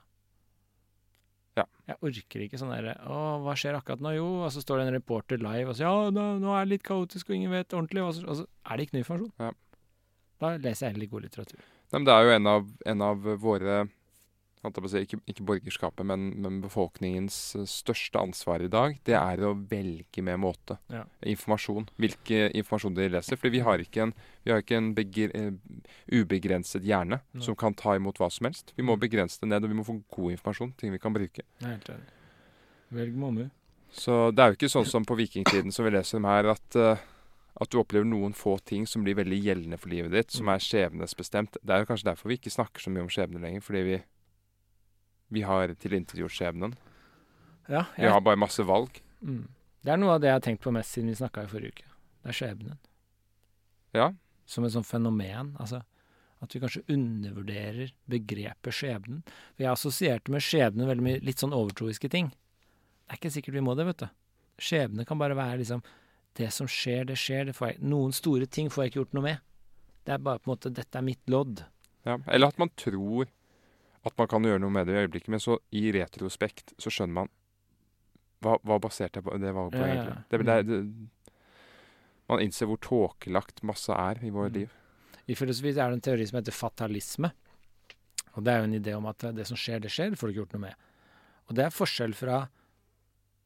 Ja. Jeg orker ikke sånn derre Å, hva skjer akkurat nå? Jo, og så står det en reporter live og sier ja, nå, nå er det litt kaotisk og ingen vet ordentlig, og så, og så er det ikke ny informasjon. Ja. Da leser jeg heller god litteratur. Nei, men det er jo en av, en av våre si, ikke, ikke borgerskapet, men, men befolkningens eh, største ansvar i dag, det er å velge med måte. Ja. Informasjon. Hvilke informasjon de leser. Fordi vi har ikke en, vi har ikke en begre, eh, ubegrenset hjerne Nei. som kan ta imot hva som helst. Vi må begrense det ned, og vi må få god informasjon. Ting vi kan bruke. Er helt enig. Velg med. Så det er jo ikke sånn som på vikingtiden som vi leser om her, at, eh, at du opplever noen få ting som blir veldig gjeldende for livet ditt, som Mm. er skjebnesbestemt. Det er kanskje derfor vi ikke snakker så mye om skjebne lenger, fordi vi, vi har tilintetgjort skjebnen. Ja, Vi har bare masse valg. mm. Det er noe av det jeg har tenkt på mest siden vi snakka i forrige uke. Det er skjebnen. Ja. Som et sånt fenomen. Altså at vi kanskje undervurderer begrepet skjebnen. For jeg assosierte med skjebnen veldig mye litt sånn overtroiske ting. Det er ikke sikkert vi må det, vet du. Skjebne kan bare være liksom Det som skjer, det skjer. Det får jeg, noen store ting får jeg ikke gjort noe med. Det er bare på en måte Dette er mitt lodd. Ja. Eller at man tror at man kan gjøre noe med det i øyeblikket, men så i retrospekt så skjønner man hva, hva baserte jeg på det var på, Ja, egentlig? Det, det, det, man innser hvor tåkelagt masse er i vårt Mm. liv. I filosofi er det en teori som heter fatalisme. Og det er jo en idé om at det som skjer, det skjer, det får du ikke gjort noe med. Og det er forskjell fra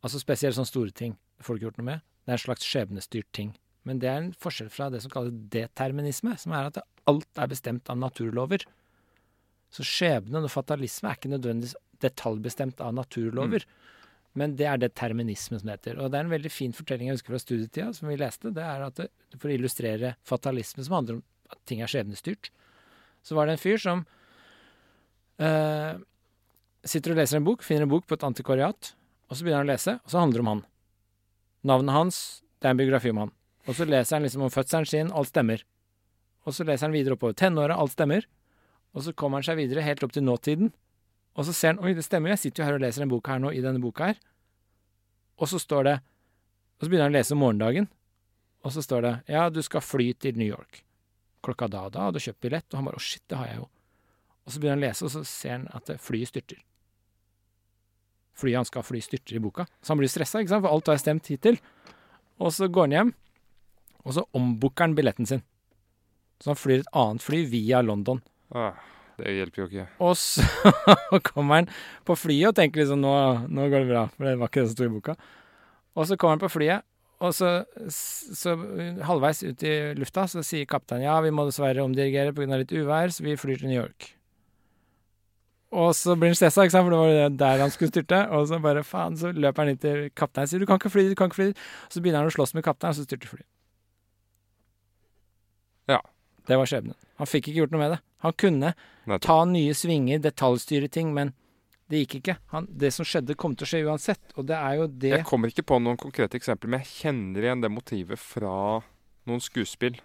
Altså spesielt sånne store ting det får du ikke gjort noe med. Det er en slags skjebnestyrt ting. Men det er en forskjell fra det som kalles determinisme, som er at alt er bestemt av naturlover. Så skjebnen og fatalisme er ikke nødvendigvis detaljbestemt av naturlover. Men det er determinisme som det heter. Og det er en veldig fin fortelling jeg husker fra studietida, som vi leste. Det er at det, For å illustrere fatalisme, som handler om at ting er skjebnestyrt, så var det en fyr som øh, sitter og leser en bok, finner en bok på et antikvariat, og så begynner han å lese, og så handler det om han. Navnet hans, det er en biografi om han. Og så leser han liksom om fødselen sin, alt stemmer. Og så leser han videre oppover. Tenåra, alt stemmer. Og så kommer han seg videre helt opp til nåtiden. Og så ser han oi, det stemmer, jo, jeg sitter jo her og leser en bok her nå, i denne boka her. Og så står det Og så begynner han å lese om morgendagen. Og så står det ja, du skal fly til New York. Klokka da og da, og du har kjøpt billett. Og han bare å shit, det har jeg jo. Og så begynner han å lese, og så ser han at flyet styrter. Flyet han skal fly, styrter i boka. Så han blir stressa, ikke sant, for alt har stemt hittil. Og så går han hjem, og så ombooker han billetten sin. Så han flyr et annet fly via London. Ah, det hjelper jo ikke. Og så kommer han på flyet og tenker liksom nå, nå går det bra, for det var ikke det som sto i boka. Og så kommer han på flyet, og så, så halvveis ut i lufta så sier kapteinen ja, vi må dessverre omdirigere pga. litt uvær, så vi flyr til New York. Og så blir han stressa, ikke sant, for det var der han skulle styrte. Og så bare faen, så løper han inn til kapteinen og sier du kan ikke fly, du kan ikke fly. Så begynner han å slåss med kapteinen, og så styrter flyet. Ja. Det var skjebnen. Han fikk ikke gjort noe med det. Han kunne Nettopp. ta nye svinger, detaljstyre ting, men det gikk ikke. Han, det som skjedde, kom til å skje uansett. Og det er jo det Jeg kommer ikke på noen konkrete eksempler, men jeg kjenner igjen det motivet fra noen skuespill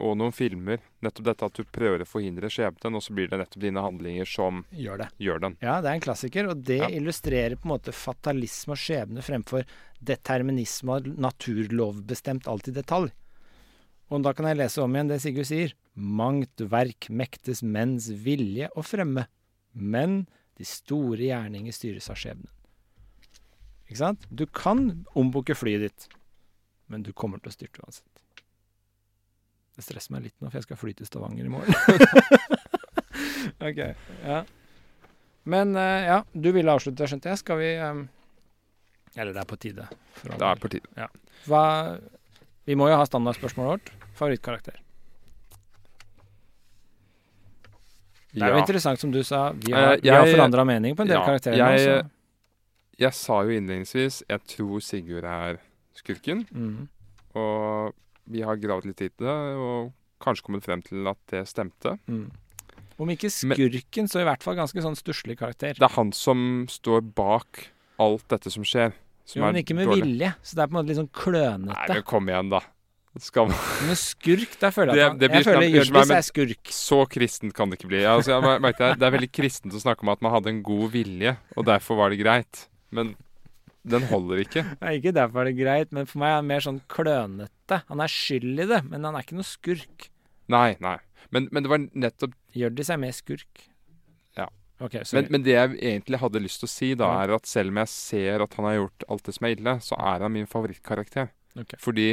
og noen filmer. Nettopp dette at du prøver å forhindre skjebnen, og så blir det nettopp dine handlinger som gjør det. gjør den. Ja, det er en klassiker, og det Ja. illustrerer på en måte fatalisme og skjebne fremfor determinisme og naturlovbestemt alt i detalj. Og da kan jeg lese om igjen det Sigurd sier. Mangt verk mektes menns vilje å fremme, men de store gjerninger styres av skjebnen. Ikke sant? Du kan ombooke flyet ditt, men du kommer til å styrte uansett. Det stresser meg litt nå, for jeg skal fly til Stavanger i morgen. ok, ja. Men uh, ja, du ville avslutte, skjønte jeg. Skal vi um, Eller det er på tide. Det er på tide. Hva Vi må jo ha standardspørsmålet vårt. Favorittkarakter. Det er jo Ja. interessant som du sa. Vi Eh, har, vi har forandra mening på en del ja, karakterer. jeg- Jeg sa jo innledningsvis jeg tror Sigurd er skurken, Mm. og vi har gravd litt i det, og kanskje kommet frem til at det stemte. Mm. Om ikke Men- skurken, så i hvert fall ganske sånn stusslig karakter. Det er han som står bak alt dette som skjer. Som Jo, men ikke med dårlig. vilje, så det er på en måte litt sånn klønete. Nei, men kom igjen, da. Skal man Men skurk, der føler jeg Det- at han, det blir Jeg føler Hjørdis er skurk. Så kristent kan det ikke bli. Altså, jeg mer- merket, det er veldig kristent å snakke om at man hadde en god vilje, og derfor var det greit. Men den holder ikke. Nei, ikke derfor er det greit, men for meg er han mer sånn klønete. Han er skyld i det, men han er ikke noe skurk. Nei, nei. Men, men det var nettopp Hjørdis er mer skurk. Ja. Ok, sorry. men, men det jeg egentlig hadde lyst til å si, da, er at selv om jeg ser at han har gjort alt det som er ille, så er han min favorittkarakter. Ok. Fordi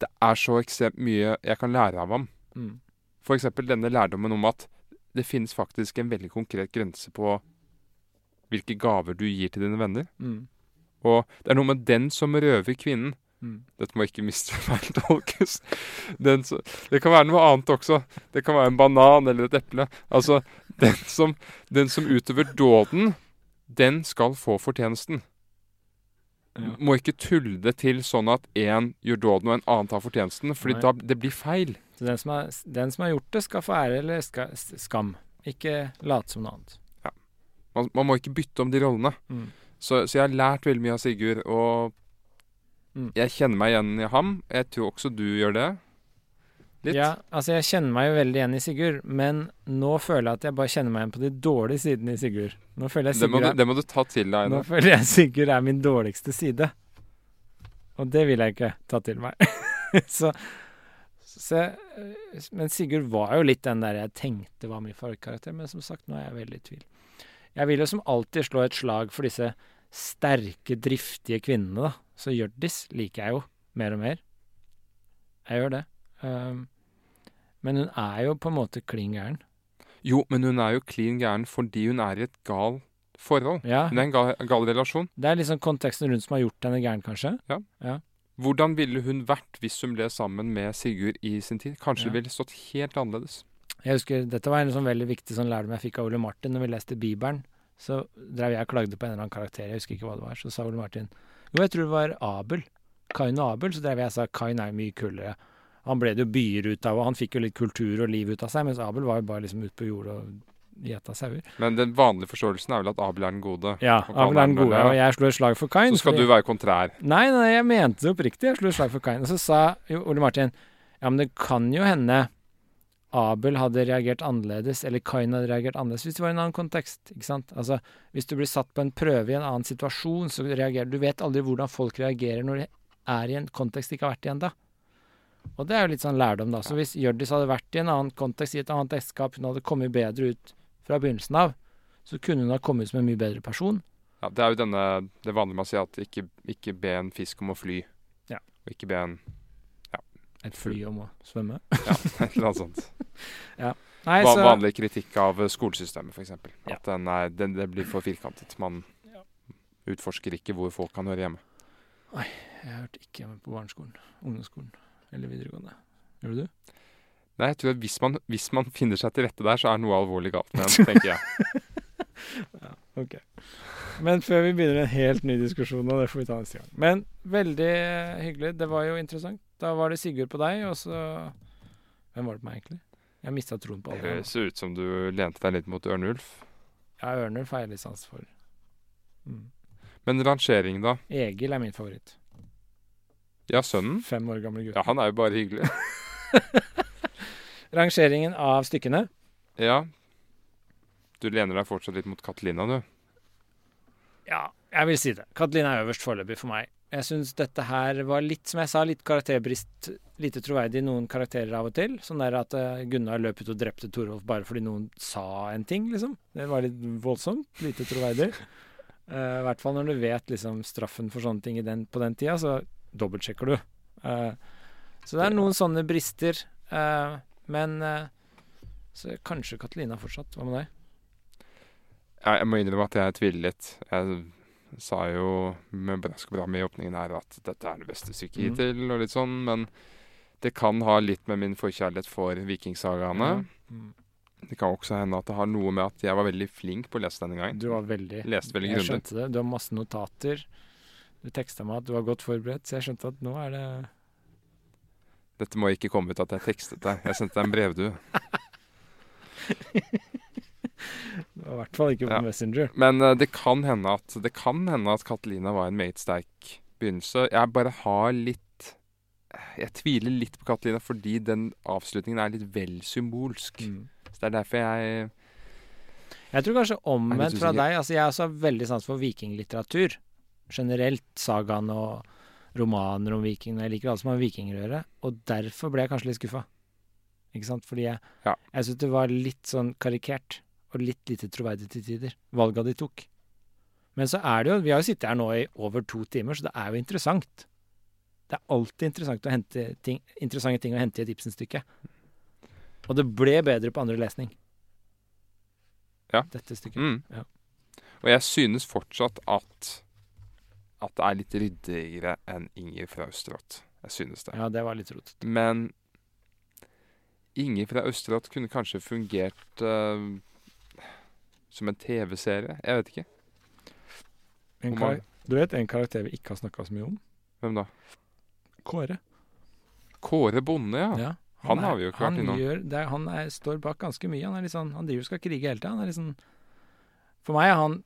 det er så ekstremt mye jeg kan lære av ham. mm. For eksempel denne lærdommen om at det finnes faktisk en veldig konkret grense på hvilke gaver du gir til dine venner. Mm. Og det er noe med den som røver kvinnen. Mm. Dette må ikke. Den Det kan være noe annet også. Det kan være en banan eller et eple. Altså, den som, den som utøver dåden, den skal få fortjenesten. Ja. Må ikke tulle det til sånn at én gjør dåden og en annen tar fortjenesten, fordi Nei. da det blir feil. Så den som, har, den som har gjort det, skal få ære eller ska, skam. Ikke late som noe annet. Man, man må ikke bytte om de rollene. Mm. Så, så jeg har lært veldig mye av Sigurd, og Mm. jeg kjenner meg igjen i ham. Jeg tror også du gjør det. Litt. Ja, altså jeg kjenner meg jo veldig igjen i Sigurd, men nå føler jeg at jeg bare kjenner meg igjen på de dårlige sidene i Sigurd. Nå føler jeg det, må du, det må du ta til deg. nå nå føler jeg Sigurd er min dårligste side. Og det vil jeg ikke ta til meg. så, så Men Sigurd var jo litt den der jeg tenkte var min favorittkarakter, men som sagt, nå er jeg veldig i tvil. Jeg vil jo som alltid slå et slag for disse sterke, driftige kvinnene, da. Så Hjørdis liker jeg jo mer og mer. Jeg gjør det. Um, men hun er jo på en måte klin gæren. Jo, men hun er jo klin gæren fordi hun er i et gal forhold. Ja, Hun er i en gal, gal relasjon. det er liksom konteksten rundt som har gjort henne gæren, kanskje. Ja. Hvordan ville hun vært hvis hun ble sammen med Sigurd i sin tid? Kanskje Ja. det ville stått helt annerledes. Jeg husker, Dette var en sånn veldig viktig sånn lærdom jeg fikk av Ole Martin når vi leste Bibelen. Så drev jeg og klagde på en eller annen karakter, jeg husker ikke hva det var. Så sa Ole Martin Jo, jeg tror det var Abel. Kain og Abel. Så drev jeg og sa Kain er jo mye kulere. Han ble det jo byer ut av, og han fikk jo litt kultur og liv ut av seg, mens Abel var jo bare liksom ute på jordet og gjeta sauer. Men den vanlige forståelsen er vel at Abel er den gode. Ja, Abel er den gode, og jeg slo et slag for Kain. Så skal fordi- du være kontrær. Nei, nei, jeg mente det oppriktig. Jeg slo et slag for Kain. Og så sa jo Ole Martin ja, men det kan jo hende Abel hadde reagert annerledes, eller Kain hadde reagert annerledes hvis det var i en annen kontekst. ikke sant? Altså, Hvis du blir satt på en prøve i en annen situasjon, så reagerer du vet aldri hvordan folk reagerer når de er i en kontekst de ikke har vært i ennå. Og det er jo litt sånn lærdom, da. Så hvis Hjørdis hadde vært i en annen kontekst, i et annet ekteskap, hun hadde kommet bedre ut fra begynnelsen av, så kunne hun ha kommet ut som en mye bedre person. Ja, det er jo denne, det vanlige med å si at ikke, ikke be en fisk om å fly. Ja. Og ikke be en Et fly om å svømme. Ja, et eller annet sånt. Nei, Van, så vanlig kritikk av eh, skolesystemet, f.eks. Ja. At den er, den, det blir for firkantet. Man utforsker ikke hvor folk kan høre hjemme. Jeg hørte ikke hjemme på barneskolen, ungdomsskolen eller videregående. Gjør du? Nei, jeg tror at hvis man, hvis man finner seg til rette der, så er noe alvorlig galt med den, tenker jeg. ja, Ok. Men før vi begynner en helt ny diskusjon, og det får vi ta neste gang. Men veldig hyggelig. Det var jo interessant. Da var det Sigurd på deg, og så Hvem var det på meg, egentlig? Jeg mista troen på alle. Det ser høres ut som du lente deg litt mot Ørnulf. Ja, Ørnulf har jeg litt sans for. Mm. Men rangering, da? Egil er min favoritt. Ja, sønnen? Fem år gamle gutt. Ja, han er jo bare hyggelig. Rangeringen av stykkene. Ja. Du lener deg fortsatt litt mot Katelina, du. Ja, jeg vil si det. Katalina er øverst foreløpig for meg. Jeg syns dette her var litt, som jeg sa, litt karakterbrist. Lite troverdig i noen karakterer av og til. Sånn der at eh, Gunnar løp ut og drepte Torolf bare fordi noen sa en ting, liksom. Det var litt voldsomt. Lite troverdig. Uh, I hvert fall når du vet liksom straffen for sånne ting i den, på den tida, så dobbeltsjekker du. Uh, så det er noen sånne brister. Uh, men så kanskje Katalina fortsatt. Hva med deg? Ja, jeg må innrømme at jeg tviler litt. Jeg sa jo med i åpningen her at dette er det beste stykket hittil, mm. og litt sånn, men det kan ha litt med min forkjærlighet for vikingsagaene. Mm. Det kan også hende at det har noe med at jeg var veldig flink på å lese denne gangen. Du var veldig Leste veldig Jeg skjønte det. Du har masse notater. Du teksta meg at du var godt forberedt, så jeg skjønte at nå er det Dette må ikke komme ut at jeg tekstet deg. Jeg sendte deg en brevdue. Var i hvert fall ikke på Ja. Messenger. Men uh, det kan hende at det kan hende at Catalina var en meget sterk begynnelse. Jeg bare har litt Jeg tviler litt på Catalina fordi den avslutningen er litt vel symbolsk. Mm. Så det er derfor jeg Jeg tror kanskje omvendt fra deg. Altså, jeg har også veldig sans for vikinglitteratur. Generelt. Sagaen og romaner om vikingene. Jeg liker alt som har med vikinger å gjøre. Og derfor ble jeg kanskje litt skuffa. Ikke sant? Fordi jeg, Ja. jeg syns det var litt sånn karikert. Og litt lite troverdig til tider. Valga de tok. Men så er det jo Vi har jo sittet her nå i over to timer, så det er jo interessant. Det er alltid interessant å hente ting, interessante ting å hente i et Ibsen-stykke. Og det ble bedre på andre lesning. Ja. Dette stykket. mm. Ja. Og jeg synes fortsatt at at det er litt ryddigere enn Inger fra Østerått. Jeg synes det. Ja, det var litt rotete. Men Inger fra Østerått kunne kanskje fungert eh, som en TV-serie. Jeg vet ikke. En kar du vet en karakter vi ikke har snakka så mye om? Hvem da? Kåre. Kåre Bonde, ja. Ja. Han har vi jo ikke vært han innom. Gjør, det er, han er, står bak ganske mye. Han er sånn, han driver og skal krige hele tida. Han er sånn For meg er han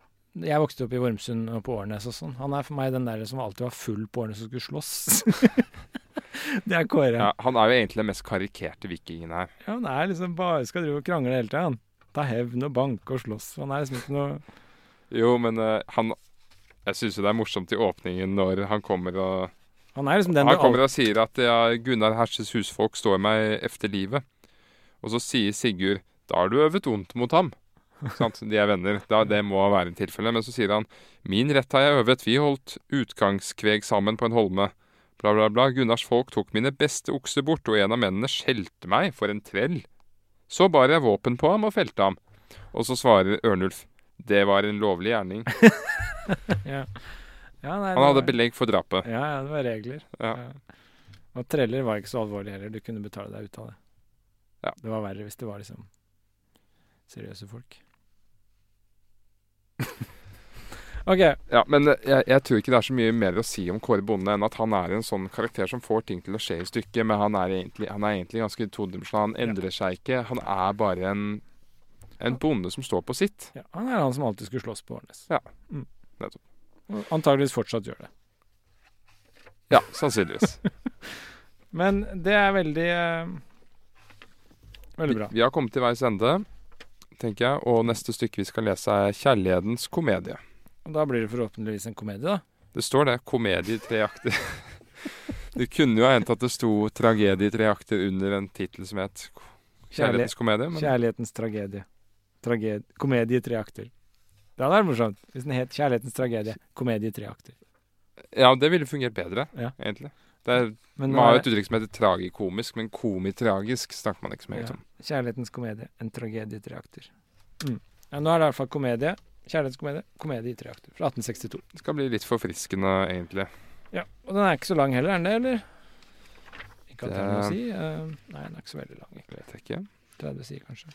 Jeg vokste opp i Vormsund og på Årnes og sånn. Han er for meg den der som alltid var full på Årnes og skulle slåss. det er Kåre. Ja, han er jo egentlig den mest karikerte vikingen her. Ja, han er liksom bare skal drive og krangle hele tida, han. Ta hevn og banke og slåss. Han er liksom ikke noe Jo, men uh, han Jeg syns jo det er morsomt i åpningen når han kommer og Han er liksom den Han kommer og sier at ja, Gunnar Herses husfolk står meg efter livet. Og så sier Sigurd da har du øvet ondt mot ham. sant? De er venner. Da, det må være en tilfelle. Men så sier han Min rett har jeg øvet. Vi holdt utgangskveg sammen på en holme. Bla, bla, bla. Gunnars folk tok mine beste okser bort, og en av mennene skjelte meg for en trell. Så bar jeg våpen på ham og felte ham. Og så svarer Ørnulf det var en lovlig gjerning. ja. Ja, nei, Han hadde var- belegg for drapet. Ja, ja, det var regler. Ja. Og treller var ikke så alvorlig heller. Du kunne betale deg ut av det. Ja. Det var verre hvis det var liksom seriøse folk. OK. Ja, Men eh, jeg, jeg tror ikke det er så mye mer å si om Kåre Bonde enn at han er en sånn karakter som får ting til å skje i stykket, men han er egentlig, han er egentlig ganske todimensjonal. Han endrer seg ikke. Han er bare en, en bonde som står på sitt. Ja, han er han som alltid skulle slåss på Årnes. Ja, Mm. nettopp. Antageligvis fortsatt gjør det. Ja, sannsynligvis. Men det er veldig uh, Veldig bra. Vi, vi har kommet til veis ende, tenker jeg, og neste stykke vi skal lese er 'Kjærlighetens komedie'. Og da blir det forhåpentligvis en komedie, da. Det står det. Komedie i tre akter. det kunne jo ha hendt at det sto 'Tragedie i tre akter' under en tittel som het 'Kjærlighetens komedie'. Men Kjærlighetens tragedie. Traged komedie i tre akter. Det hadde vært morsomt hvis den het 'Kjærlighetens tragedie'. Komedie i tre akter. ja, det ville fungert bedre, Ja. egentlig. Det er, man har jo et uttrykk som heter tragikomisk, men komitragisk snakker man ikke så mye Ja. om. Kjærlighetens komedie. En tragedie i tre akter. Mm. Ja, nå er det i hvert fall komedie. Kjærlighetskomedie. Komedie i tre akter. Fra 1862. Det skal bli litt forfriskende, egentlig. Ja, Og den er ikke så lang heller, er den det, eller? Ikke at det er noe å si. Uh, nei, den er ikke så veldig lang. Ikke. Vet jeg ikke. 30 sider, kanskje.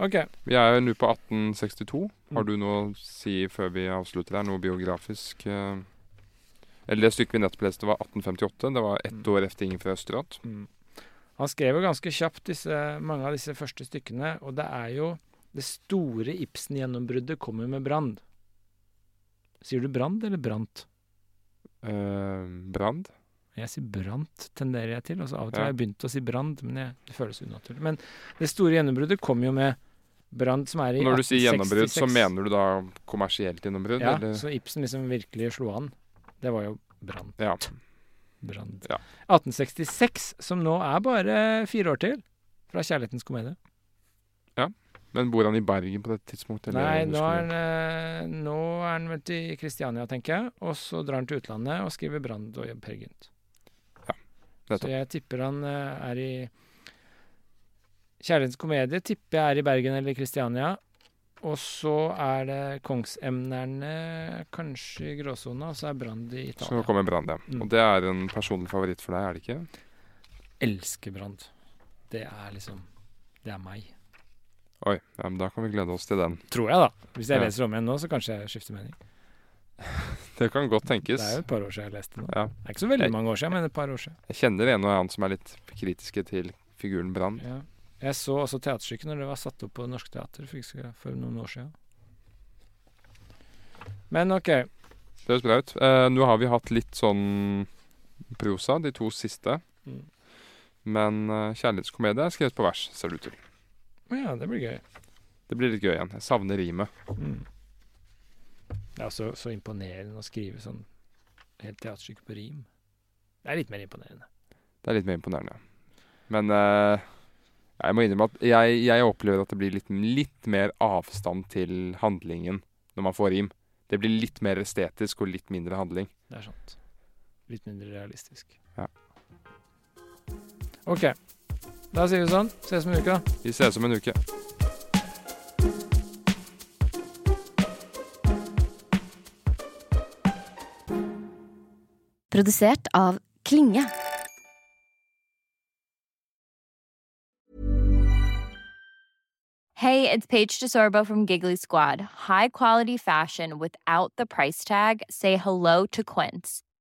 OK. Vi er jo nå på 1862. Har Mm. du noe å si før vi avslutter her? Noe biografisk? eh? Eller det stykket vi nettopp leste, var 1858. Det var ett Mm. år etter Ingen fra Østerått. Mm. Han skrev jo ganske kjapt disse, mange av disse første stykkene, og det er jo Det store Ibsen-gjennombruddet kommer med Brand. Sier du Brand eller Brant? Uh, Brand? Jeg sier Brant, tenderer jeg til. Altså Av og til Ja. har jeg begynt å si Brand, men jeg, det føles unaturlig. Men det store gjennombruddet kom jo med Brand, som er i Når du sier gjennombrudd, så mener du da kommersielt gjennombrudd? Ja, eller? så Ibsen liksom virkelig slo an. Det var jo Brand. Ja. Brand. Ja. 1866, som nå er bare fire år til, fra 'Kjærlighetens komedie'. Men bor han i Bergen på dette tidspunktet? eller Nei, nå er, han, eh, nå er han vel til Kristiania, tenker jeg. Og så drar han til utlandet og skriver 'Brand' og 'Per Gynt'. Så nettopp. jeg tipper han eh, er i Kjærlighetens komedie tipper jeg er i Bergen eller Kristiania. Og så er det Kongsemnerne kanskje i gråsona, og så er Brand i Så nå kommer Brand, ja. Mm. Og det er en personlig favoritt for deg, er det ikke? Elsker Brand. Det er liksom Det er meg. Oi, ja, men da kan vi glede oss til den. Tror jeg, da. Hvis jeg Ja. leser om igjen nå, så kanskje jeg skifter mening. Det kan godt tenkes. Det er jo et par år siden jeg leste nå. Ja. Det er ikke så veldig Jeg- mange år siden, men et par år siden. Jeg kjenner en og annen som er litt kritiske til figuren Brann. Ja. Jeg så også teaterstykket når det var satt opp på Norsk Teater for noen år siden. Men OK. Det høres bra ut. Eh, nå har vi hatt litt sånn prosa, de to siste. Mm. Men uh, kjærlighetskomedie er skrevet på vers, ser det ut til. Å Ja, det blir gøy. Det blir litt gøy igjen. Jeg savner rimet. Mm. Det er også så imponerende å skrive sånn helt teaterstykke på rim. Det er litt mer imponerende. Det er litt mer imponerende. Men uh, jeg må innrømme at jeg, jeg opplever at det blir litt, litt mer avstand til handlingen når man får rim. Det blir litt mer estetisk og litt mindre handling. Det er sant. Litt mindre realistisk. Ja. OK. Da sier vi sånn. Ses om en uke, da. Vi ses om en uke. Produsert av Klinge. Hey, it's Paige DeSorbo from Giggly Squad. High quality fashion without the price tag. Say hello to Quince.